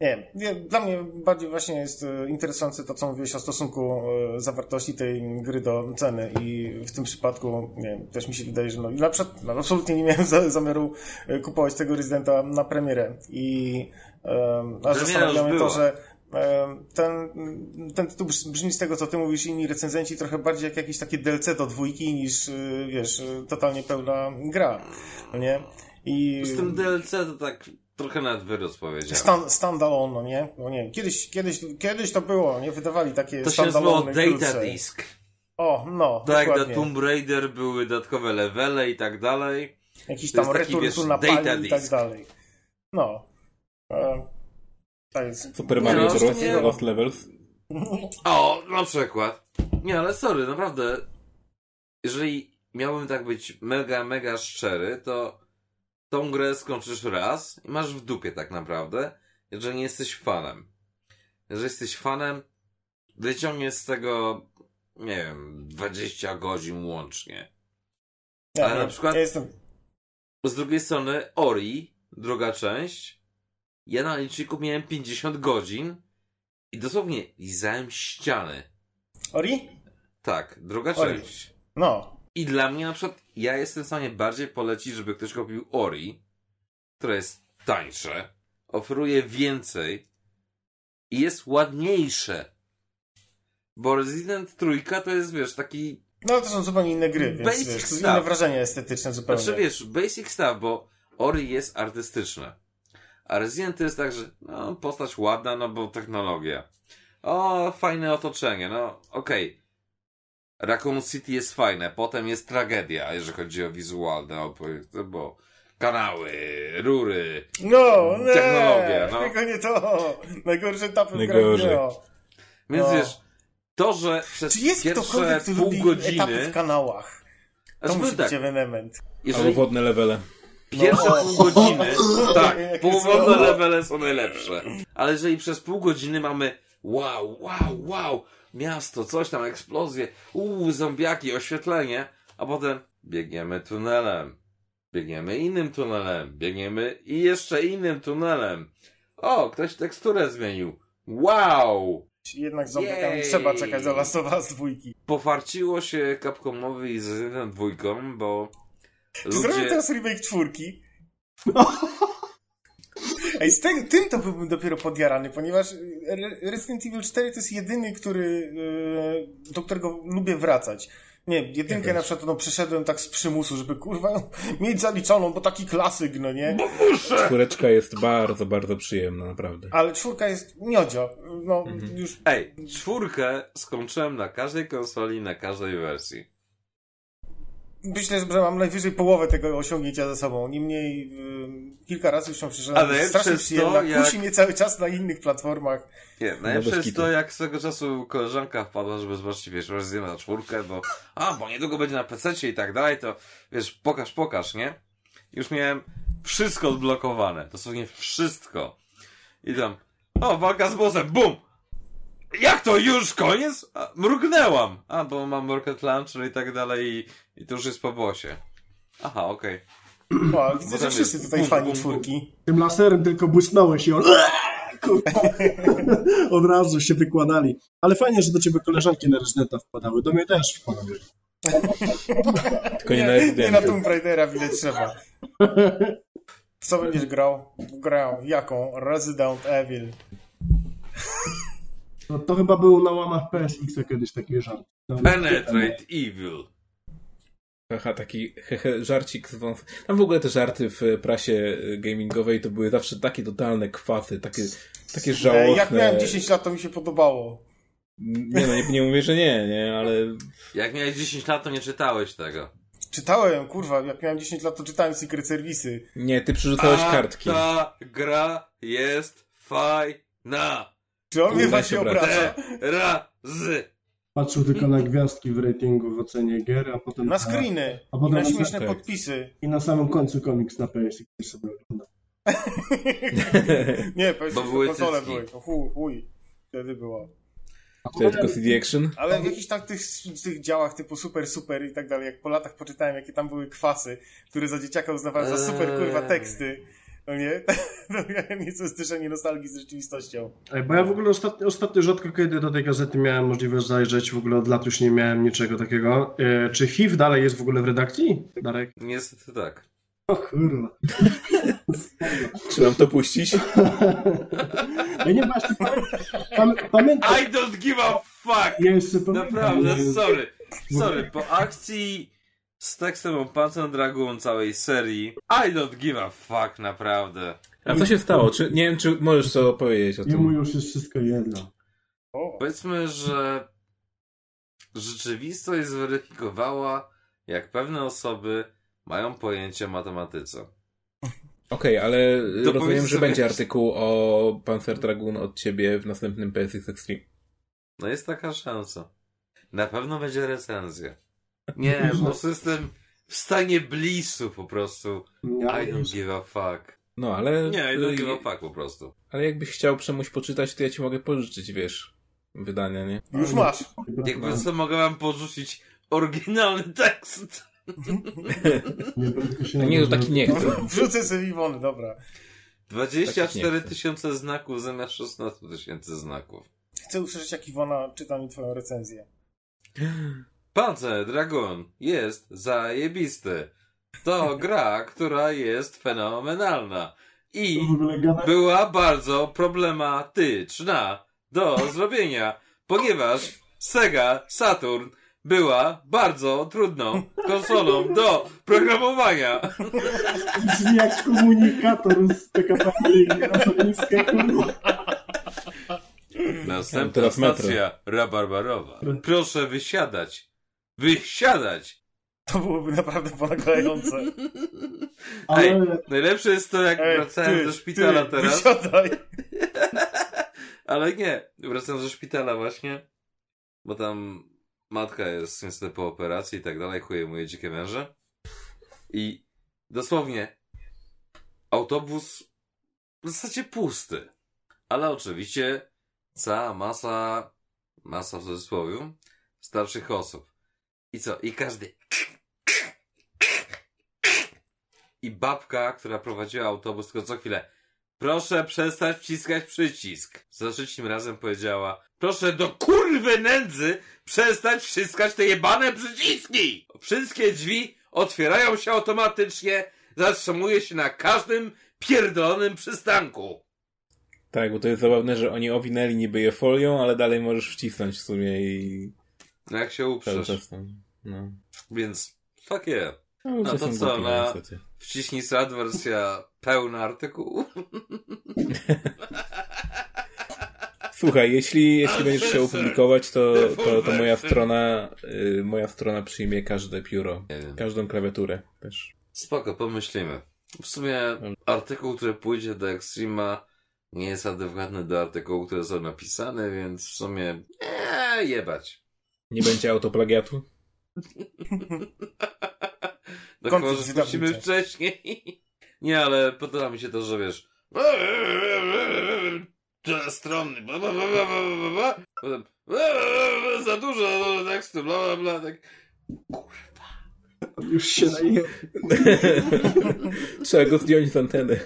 Nie, nie, dla mnie bardziej właśnie jest e, interesujące to, co mówiłeś o stosunku e, zawartości tej gry do ceny i w tym przypadku, nie też mi się wydaje, że no, na przykład no, absolutnie nie miałem [laughs] za, zamiaru e, kupować tego Residenta na premierę i um, aż zastanawia mnie to, że ten, ten tytuł brzmi z tego, co ty mówisz, inni recenzenci trochę bardziej jak jakieś takie DLC do dwójki niż, e, wiesz, e, totalnie pełna gra, no nie? I... Z tym DLC to tak trochę nawet wyrost powiedziałem. Stan, standalone, no nie? No nie, kiedyś, kiedyś, kiedyś to było, nie? Wydawali takie to się nazywało Data. Disk. O, no, Tak, do. Tomb Raider były dodatkowe levele i tak dalej. Jakiś tam return na pali i tak dalej. No. E, tak jest. Super Nie, Mario no, Bros. nie. Lost Levels. O, na przykład. Nie, ale sorry, naprawdę. Jeżeli miałbym tak być mega, mega szczery, to tą grę skończysz raz i masz w dupie tak naprawdę, jeżeli nie jesteś fanem. Jeżeli jesteś fanem, wyciągniesz z tego, nie wiem, 20 godzin łącznie. Ja, Ale nie, na przykład- Ja jestem... Z drugiej strony Ori, druga część, ja na liczniku miałem 50 godzin i dosłownie lizałem ściany. Ori? Tak, druga Ori. część. No. I dla mnie na przykład, ja jestem w stanie bardziej polecić, żeby ktoś kupił Ori, które jest tańsze, oferuje więcej i jest ładniejsze. Bo Resident Trójka to jest, wiesz, taki No to są zupełnie inne gry, więc Basic wiesz, to inne wrażenie estetyczne zupełnie. Znaczy wiesz, basic stuff, bo Ori jest artystyczne. A Resident to jest tak, że no, postać ładna, no bo technologia. O, fajne otoczenie, no okej. Raccoon City jest fajne, potem jest tragedia, jeżeli chodzi o wizualne opowieści, bo kanały, rury. No, nie, Technologia, no. [laughs] tylko nie to. Najgorsze etapy w Najgorzej. Więc No. wiesz, to, że przez Czy jest pierwsze pół lubi godziny... etapy w kanałach? To Znaczy, musi powiem być tak, ewenement. Albo jeżeli wodne levele. Pierwsze No. pół godziny, [laughs] tak, są. levele są najlepsze. Ale jeżeli przez pół godziny mamy wow, wow, wow, miasto, coś tam, eksplozje, uuu, zombiaki, oświetlenie, a potem biegniemy tunelem, biegniemy innym tunelem, biegniemy i jeszcze innym tunelem. O, ktoś teksturę zmienił. Wow! Jednak z zombiakami trzeba czekać do Last of Us dwójki. Pofarciło się Capcomowi z Resident dwójką, bo Czy zrobią ludzie... teraz remake czwórki? [laughs] Ej, z tego, tym to byłbym dopiero podjarany, ponieważ Re- Resident Evil 4 to jest jedyny, który, e, do którego lubię wracać. Nie, jedynkę Ja na przykład no, przeszedłem tak z przymusu, żeby kurwa [laughs] mieć zaliczoną, bo taki klasyk, no nie? Czwóreczka jest bardzo, bardzo przyjemna, naprawdę. Ale czwórka jest miodzio. No, Mhm. już Ej, czwórkę skończyłem na każdej konsoli, na każdej wersji. Myślę, że mam najwyżej połowę tego osiągnięcia za sobą. Niemniej y, kilka razy już ją przeszedłem. Ale Strasznie przyjemna. jak- Kusi mnie cały czas na innych platformach. Nie, najlepsze bez jest kitu. to, jak swego czasu koleżanka wpadła, żeby zobaczyć, wiesz, Resident na czwórkę, bo a, bo niedługo będzie na PC i tak dalej, to wiesz, pokaż, pokaż, nie? Już miałem wszystko odblokowane, dosłownie wszystko. I tam, o, walka z bossem, bum! Jak to już koniec? A, mrugnęłam! A, bo mam Rocket Launcher i tak dalej i, i to już jest po bossie. Aha, okej. No, ale widzę, Bo że wszyscy jest tutaj bum, fani bum, bum. czwórki. Tym laserem tylko błysnąłeś i on... [laughs] Kurwa. [laughs] Od razu się wykładali. Ale fajnie, że do ciebie koleżanki na rezydenta wpadały. Do mnie też wpadały. Tylko nie na nie na. Tomb Raidera widać trzeba. Co będziesz grał? Grał jaką? Resident Evil. No, to chyba był na łamach PSX kiedyś taki żart. No, Penetrate Evil. Haha, taki hehe, żarcik z wąs... Tam w ogóle te żarty w prasie y, gamingowej to były zawsze takie totalne kwasy, takie, takie E, żałosne. Jak miałem 10 lat, to mi się podobało. Nie no, nie, nie mówię, że nie, nie, ale Jak miałeś 10 lat, to nie czytałeś tego. Czytałem, kurwa, jak miałem 10 lat, to czytałem Secret Serwisy. nie, ty przerzucałeś A kartki. ta gra jest fajna. Czy on mnie właśnie się obraca. obraca? Te razy. patrzył tylko na gwiazdki w ratingu, w ocenie gier, a potem Na screeny a i potem na na- śmieszne podpisy. i na samym końcu komiks na PS ktoś sobie ogląda. Nie, powiedz, Bo że były konsole cycki. były. To Chuj, chuj. Wtedy było. To tylko CD Action. Ale w jakichś tak tych, tych działach typu super, super i tak dalej, jak po latach poczytałem, jakie tam były kwasy, które za dzieciaka uznawałem za super, kurwa, Eee. teksty. No nie? [laughs] To miałem nieco zderzenie nostalgii z rzeczywistością. Bo ja w ogóle ostatnio, ostatnio rzadko kiedy do tej gazety miałem możliwość zajrzeć, w ogóle od lat już nie miałem niczego takiego. E, czy HIV dalej jest w ogóle w redakcji? Darek? Niestety tak. O kurwa. Czy mam to puścić? Ja nie właśnie pam, pamiętam. I don't give a fuck! Ja jeszcze pamiętam. Naprawdę, sorry. Sorry, po akcji z tekstem o Panzer Dragoon całej serii I don't give a fuck, naprawdę. A co się stało? Czy, nie wiem, czy możesz co powiedzieć o Jemu tym. już jest wszystko jedno. O, Powiedzmy, że rzeczywistość zweryfikowała, jak pewne osoby mają pojęcie o matematyce. Okej, ale To rozumiem, że sobie- będzie artykuł o Panzer Dragoon od ciebie w następnym PSX Extreme. No jest taka szansa. Na pewno będzie recenzja. Nie, [laughs] po prostu jestem w stanie blissu po prostu. Ja, I don't give a fuck. No, ale... Nie, I don't give a fuck po prostu. Ale jakbyś chciał czemuś poczytać, to ja ci mogę pożyczyć, wiesz, wydania, nie? już masz. Jakby co mogę wam porzucić oryginalny tekst. Nie, No nie, to taki nie chcę. [laughs] Wrzucę sobie Iwony, dobra. 24 nie chcę. tysiące znaków zamiast 16 tysięcy znaków. Chcę usłyszeć, jak Iwona czyta mi twoją recenzję. [gasps] Panzer Dragon jest zajebisty. To gra, która jest fenomenalna. I była bardzo problematyczna do zrobienia, ponieważ Sega Saturn była bardzo trudną konsolą do programowania. Brzmi jak komunikator z PKP. Następna stacja rabarbarowa. Proszę wysiadać. Wysiadać! To byłoby naprawdę ponaglające. Ej, Ale najlepsze jest to, jak Ej, wracałem ty, do szpitala ty, teraz. Wysiadaj. [laughs] Ale nie, wracam ze szpitala właśnie, bo tam matka jest niestety po operacji i tak dalej, chuje moje dzikie męże. I dosłownie autobus w zasadzie pusty. Ale oczywiście cała masa, masa w cudzysłowie, starszych osób. I co? I każdy... I babka, która prowadziła autobus, tylko co chwilę Proszę przestać wciskać przycisk. Za trzecim razem powiedziała Proszę do kurwy nędzy przestać wciskać te jebane przyciski! Wszystkie drzwi otwierają się automatycznie, zatrzymuje się na każdym pierdolonym przystanku. Tak, bo to jest zabawne, że oni owinęli niby je folią, ale dalej możesz wcisnąć w sumie i No jak się cały uprzesz. czas. No. Więc fuck yeah. No, No to co, na- niestety. Wciśnij start wersja pełna artykułu. [laughs] Słuchaj, jeśli, jeśli będziesz chciał Sir. opublikować, to, to, to moja strona y, moja strona przyjmie każde pióro, każdą klawiaturę też. Spoko, pomyślimy. W sumie artykuł, który pójdzie do Extrema nie jest adekwatny do artykułu, które są napisane, więc w sumie eee, jebać. Nie będzie autoplagiatu? No chyba, że wrócimy wydawniczy. wcześniej. [laughs] Nie, ale podoba mi się to, że wiesz te strony. Potem za dużo tekstu, bla, bla, bla, tak. już się naje... Trzeba go zdjąć z anteny.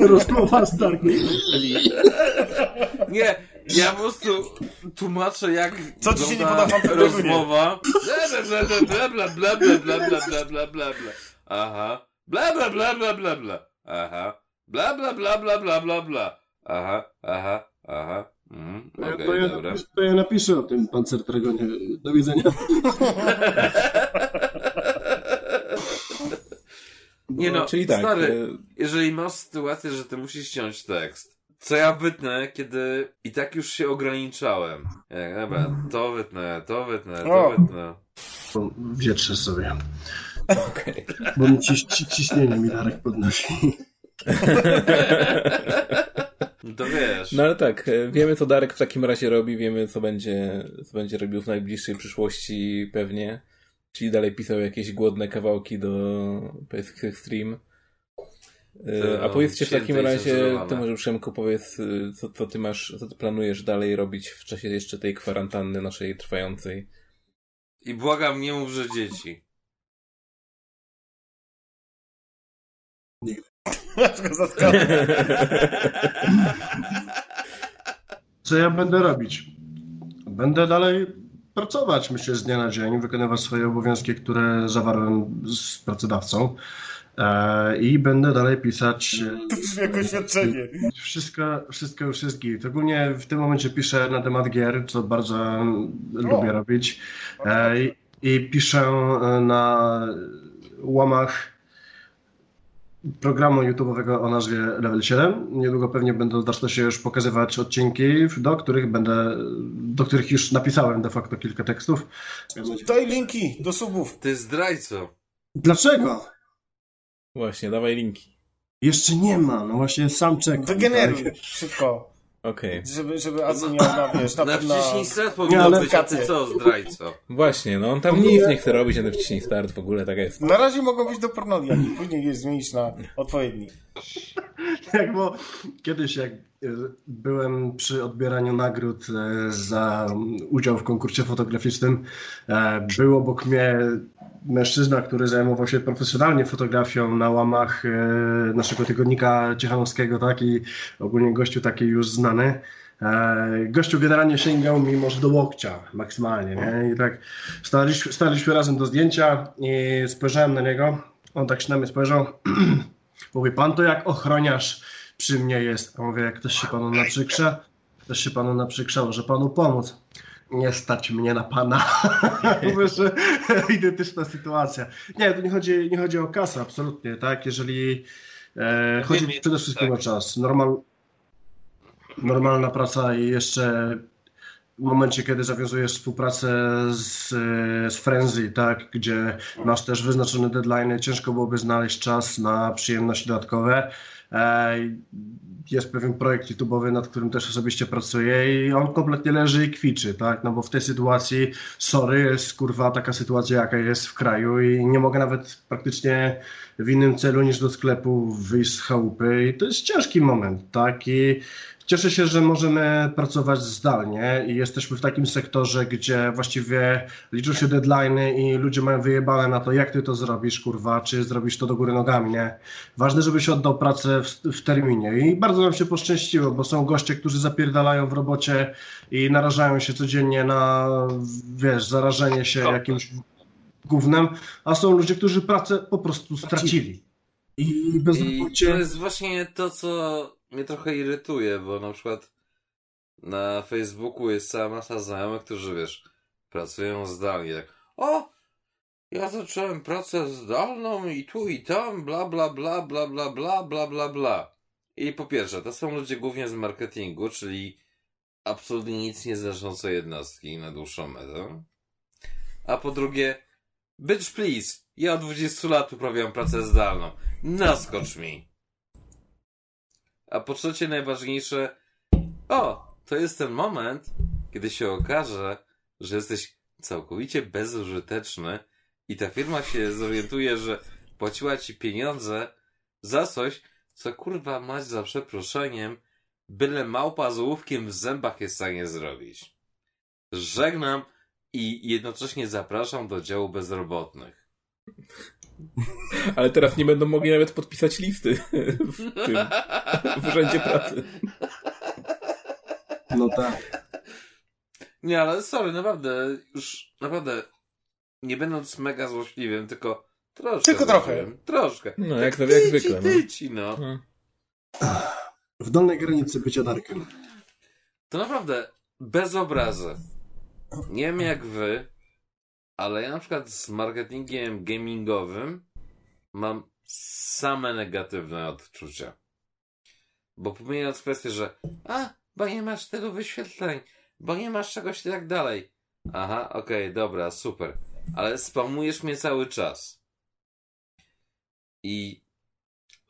Rozmowa z Darkiem. Nie, ja po prostu tłumaczę, jak Co ci się nie podoba w tym rozmowa. Bla, bla, bla, bla, bla, bla, bla, bla, bla, bla, bla, bla. Aha. Bla, bla, bla, bla, bla, bla. Aha. Bla, bla, bla, bla, bla, bla, bla. Aha, aha, aha. Mhm, To ja- Okej, to, ja dobra. napiszę, to ja napiszę o tym Panzer Dragonie. Do widzenia. Nie no, Czyli tak, stary, y, jeżeli masz sytuację, że ty musisz ściąć tekst, co ja wytnę, kiedy i tak już się ograniczałem. Jak, dobra, to wytnę, to wytnę, to O. wytnę. Wietrzę sobie. okej. Bo mi ciś, ci, ciśnienie mi Darek podnosi. To wiesz. No ale tak, e, wiemy co Darek w takim razie robi, wiemy co będzie, co będzie robił w najbliższej przyszłości pewnie. Czyli dalej pisał jakieś głodne kawałki do PSX Extreme. E, To A powiedzcie w takim razie, ty może Przemku powiedz, e, co, co ty masz, co ty planujesz dalej robić w czasie jeszcze tej kwarantanny naszej trwającej. I błagam, nie mów, że dzieci. [laughs] Zaskoczył. [laughs] Co ja będę robić? Będę dalej pracować, myślę, z dnia na dzień, wykonywać swoje obowiązki, które zawarłem z pracodawcą. E, I będę dalej pisać. e, To brzmi jak oświadczenie. Wszystko, wszystko już jest git. Ogólnie w tym momencie piszę na temat gier, co bardzo lubię robić. E, i, I piszę na łamach programu YouTube'owego o nazwie Level 7. Niedługo pewnie będą zaczną się już pokazywać odcinki, do których będę, do których już napisałem de facto kilka tekstów. Daj linki do subów. Ty zdrajco. Dlaczego? Właśnie, dawaj linki. Jeszcze nie ma, no właśnie sam czekam. Wygeneruj szybko. Okej. Żeby, żeby Azu miał na, wiesz, na, Na na, wciśnij start Nie, powinno ale- być, a ty co, zdrajco? Właśnie, no on tam nic nie chce robić, a ten wciśnij start w ogóle, tak jest. na razie mogą być do pornodiaki, później je zmienisz na odpowiedni. [laughs] Jak bo kiedyś jak e, byłem przy odbieraniu nagród e, za udział w konkursie fotograficznym, e, był obok mnie mężczyzna, który zajmował się profesjonalnie fotografią na łamach e, naszego tygodnika Ciechanowskiego, tak, i ogólnie gościu taki już znany. E, Gościu generalnie sięgał mi może do łokcia maksymalnie, nie? I tak staliśmy, staliśmy razem do zdjęcia i spojrzałem na niego, on tak się na mnie spojrzał, [clears throat] Mówi, pan to jak ochroniarz przy mnie jest. A mówię, jak ktoś się panu naprzykrza, ktoś się panu naprzykrza, może panu pomóc. Nie stać mnie na pana. [laughs] [laughs] Identyczna sytuacja. Nie, to nie chodzi, nie chodzi o kasę, absolutnie, tak? Jeżeli e, chodzi Wiem, przede wszystkim tak. o czas. Normal, normalna praca i jeszcze w momencie, kiedy zawiązujesz współpracę z, z Frenzy, tak, gdzie masz też wyznaczone deadline, ciężko byłoby znaleźć czas na przyjemności dodatkowe. E, Jest pewien projekt YouTube'owy, nad którym też osobiście pracuję i on kompletnie leży i kwiczy, tak, no bo w tej sytuacji, sorry, jest kurwa taka sytuacja, jaka jest w kraju i nie mogę nawet praktycznie w innym celu niż do sklepu wyjść z chałupy i to jest ciężki moment, tak, i Cieszę się, że możemy pracować zdalnie i jesteśmy w takim sektorze, gdzie właściwie liczą się deadlines i ludzie mają wyjebane na to, jak ty to zrobisz, kurwa, czy zrobisz to do góry nogami, nie? Ważne, żebyś oddał pracę w, w terminie i bardzo nam się poszczęściło, bo są goście, którzy zapierdalają w robocie i narażają się codziennie na, wiesz, zarażenie się jakimś gównem, a są ludzie, którzy pracę po prostu stracili. I I bezrobocie... to jest właśnie to, co mnie trochę irytuje, bo na przykład na Facebooku jest cała masa znajomych, którzy wiesz, pracują zdalnie. Tak, o! Ja zacząłem pracę zdalną i tu i tam, bla bla bla bla bla bla bla bla bla. I po pierwsze, to są ludzie głównie z marketingu, czyli absolutnie nic nie znaczące jednostki na dłuższą metę. A po drugie, bitch please, ja od 20 lat uprawiam pracę zdalną. Naskocz mi. A po trzecie, najważniejsze, o, to jest ten moment, kiedy się okaże, że jesteś całkowicie bezużyteczny i ta firma się zorientuje, że płaciła ci pieniądze za coś, co kurwa mać za przeproszeniem, byle małpa z ołówkiem w zębach jest w stanie zrobić. Żegnam i jednocześnie zapraszam do działu bezrobotnych. Ale teraz nie będą mogli nawet podpisać listy w tym, w urzędzie pracy. No tak. Nie, ale sorry, naprawdę, już naprawdę, nie będąc mega złośliwym, tylko troszkę. Tylko trochę. Troszkę. No, Tak jak, jak tyci, zwykle. No. tyci, no. No. W dolnej granicy bycia Darkiem. To naprawdę bez obrazy. Nie wiem jak wy, ale ja na przykład z marketingiem gamingowym mam same negatywne odczucia. Bo pomijając kwestię, że a, bo nie masz tylu wyświetleń, bo nie masz czegoś i tak dalej. Aha, okej, dobra, super. Ale spamujesz mnie cały czas. I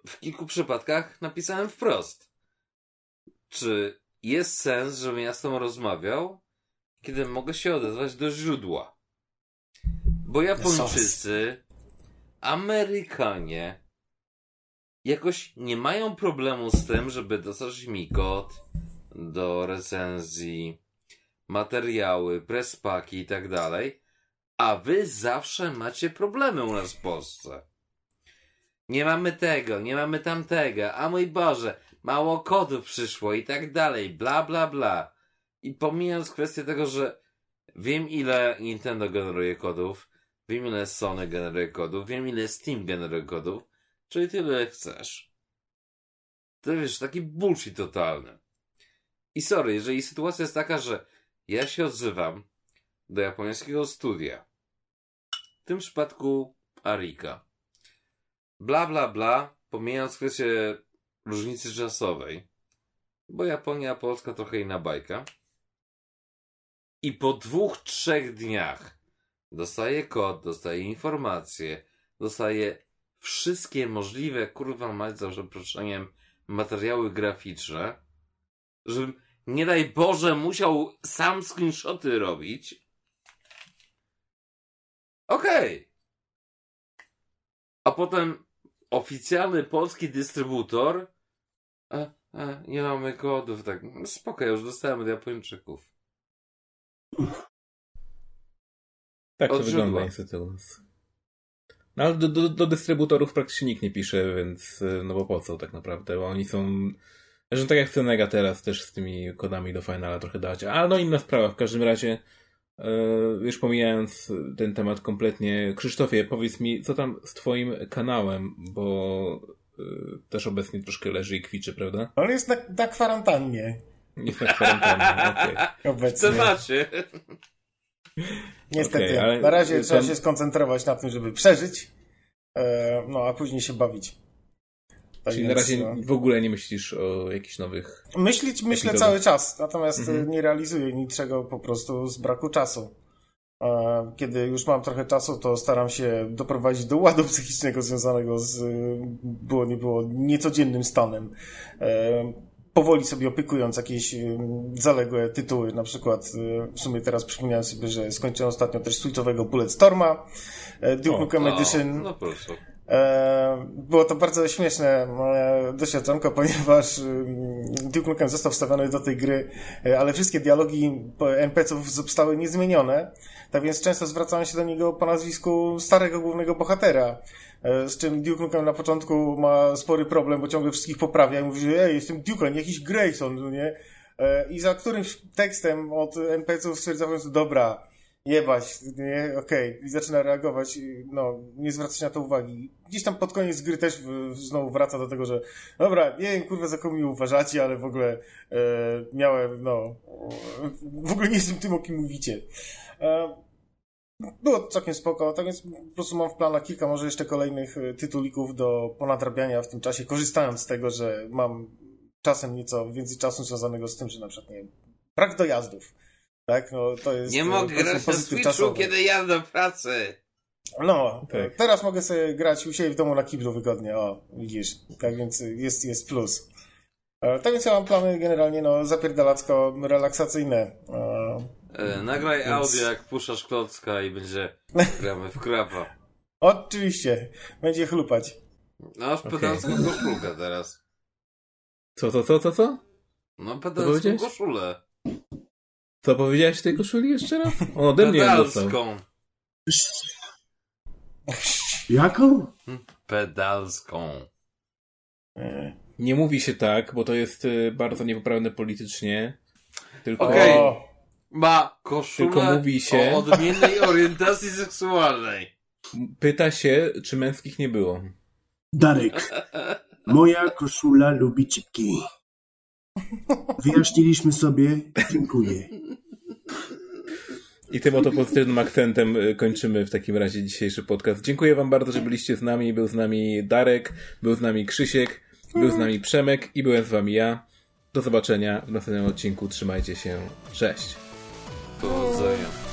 w kilku przypadkach napisałem wprost. czy jest sens, żebym ja z tobą rozmawiał, kiedy mogę się odezwać do źródła? Bo Japończycy, Amerykanie jakoś nie mają problemu z tym, żeby dostarczyć mi kod do recenzji, materiały, prespaki i tak dalej, a wy zawsze macie problemy u nas w Polsce. Nie mamy tego, nie mamy tamtego, a mój Boże, mało kodów przyszło i tak dalej, bla bla bla. I pomijając kwestię tego, że wiem ile Nintendo generuje kodów, wiem ile Sony generuje kodów, wiem ile Steam generuje kodów, czyli tyle chcesz. To wiesz, taki bullshit totalny. I sorry, jeżeli sytuacja jest taka, że ja się odzywam do japońskiego studia, w tym przypadku Arika, bla bla bla, pomijając kwestię różnicy czasowej, bo Japonia, Polska trochę inna bajka, i po dwóch, trzech dniach dostaję kod, dostaję informacje, dostaję wszystkie możliwe, kurwa mać za przeproszeniem, materiały graficzne, żebym, nie daj Boże, musiał sam screenshoty robić. Okej. Okay. A potem oficjalny polski dystrybutor a, a, nie mamy kodów, tak. Spoko, ja już dostałem od Japończyków. Tak to wygląda niestety u nas. No ale do, do, do dystrybutorów praktycznie nikt nie pisze, więc y, no bo po co tak naprawdę, bo oni są... Zresztą tak jak Cenega teraz też z tymi kodami do Finala trochę dać. Ale no inna sprawa, w każdym razie y, już pomijając ten temat kompletnie. Krzysztofie, powiedz mi, co tam z twoim kanałem, bo y, też obecnie troszkę leży i kwiczy, prawda? On jest na, na kwarantannie Jest na kwarantannie, okej. W obecnie. temacie. Niestety. Okej, ale na razie trzeba się skoncentrować na tym, żeby przeżyć. E, no, a później się bawić. Tak Czyli na więc, razie no. w ogóle nie myślisz o jakichś nowych Myśleć myślę epizodach. cały czas, natomiast Mhm. e, nie realizuję niczego po prostu z braku czasu. E, Kiedy już mam trochę czasu, to staram się doprowadzić do ładu [laughs] psychicznego związanego z, było nie było, niecodziennym stanem. Powoli sobie opiekując jakieś zaległe tytuły, na przykład e, w sumie teraz przypomniałem sobie, że skończyłem ostatnio też switchowego Bulletstorma, e, Duke Nukem No, Edition. no proszę. Było to bardzo śmieszne doświadczonko, [laughs] ponieważ mm, Duke Nukem został wstawiony do tej gry, e, ale wszystkie dialogi NPC-ów zostały niezmienione, tak więc często zwracałem się do niego po nazwisku starego głównego bohatera. e, Z czym Duke Nukem na początku ma spory problem, bo ciągle wszystkich poprawia i mówi, że ej, jestem Duke, nie jakiś Grayson, no nie? E, I za którymś tekstem od NPC-ów stwierdza po prostu, dobra, jebać, nie, okej, i zaczyna reagować, no, nie zwracać na to uwagi. Gdzieś tam pod koniec gry też znowu wraca do tego, że dobra, nie wiem, kurwa, za kogo mnie uważacie, ale w ogóle e, miałem, no, w ogóle nie jestem tym, o kim mówicie. E, było całkiem spoko, tak więc po prostu mam w planach kilka może jeszcze kolejnych e, tytulików do ponadrabiania w tym czasie, korzystając z tego, że mam czasem nieco więcej czasu związanego z tym, że na przykład, nie wiem, brak dojazdów. Tak, no to jest... Nie e, mogę grać na Switchu, czasowy. kiedy jadę do pracy. No, Tak. teraz mogę sobie grać u siebie w domu na kiblu wygodnie, o, widzisz. Tak więc jest, jest plus. E, Tak więc ja mam plany generalnie, no, zapierdalacko relaksacyjne. E, E, nagraj Więc- audio, jak puszczasz klocka i będzie gramy w krapa. [laughs] Oczywiście, będzie chlupać. No, aż pedalską koszulkę teraz. Co, co, co, co, co? No, pedalską koszulę. Co powiedziałeś w tej koszuli jeszcze raz? On ode mnie ją dostał. Pedalską. Jaką? Pedalską. E, Nie mówi się tak, bo to jest y, bardzo niepoprawne politycznie. Tylko Okej. Ma koszulę Tylko mówi się- o odmiennej orientacji seksualnej. pyta się, czy męskich nie było. Darek, moja koszula lubi cipki. Wyjaśniliśmy sobie, dziękuję. I tym oto pozytywnym akcentem y, kończymy w takim razie dzisiejszy podcast. Dziękuję wam bardzo, że byliście z nami. Był z nami Darek, był z nami Krzysiek, był z nami Przemek i byłem z wami ja. Do zobaczenia w następnym odcinku. Trzymajcie się. Cześć. Powodzenia.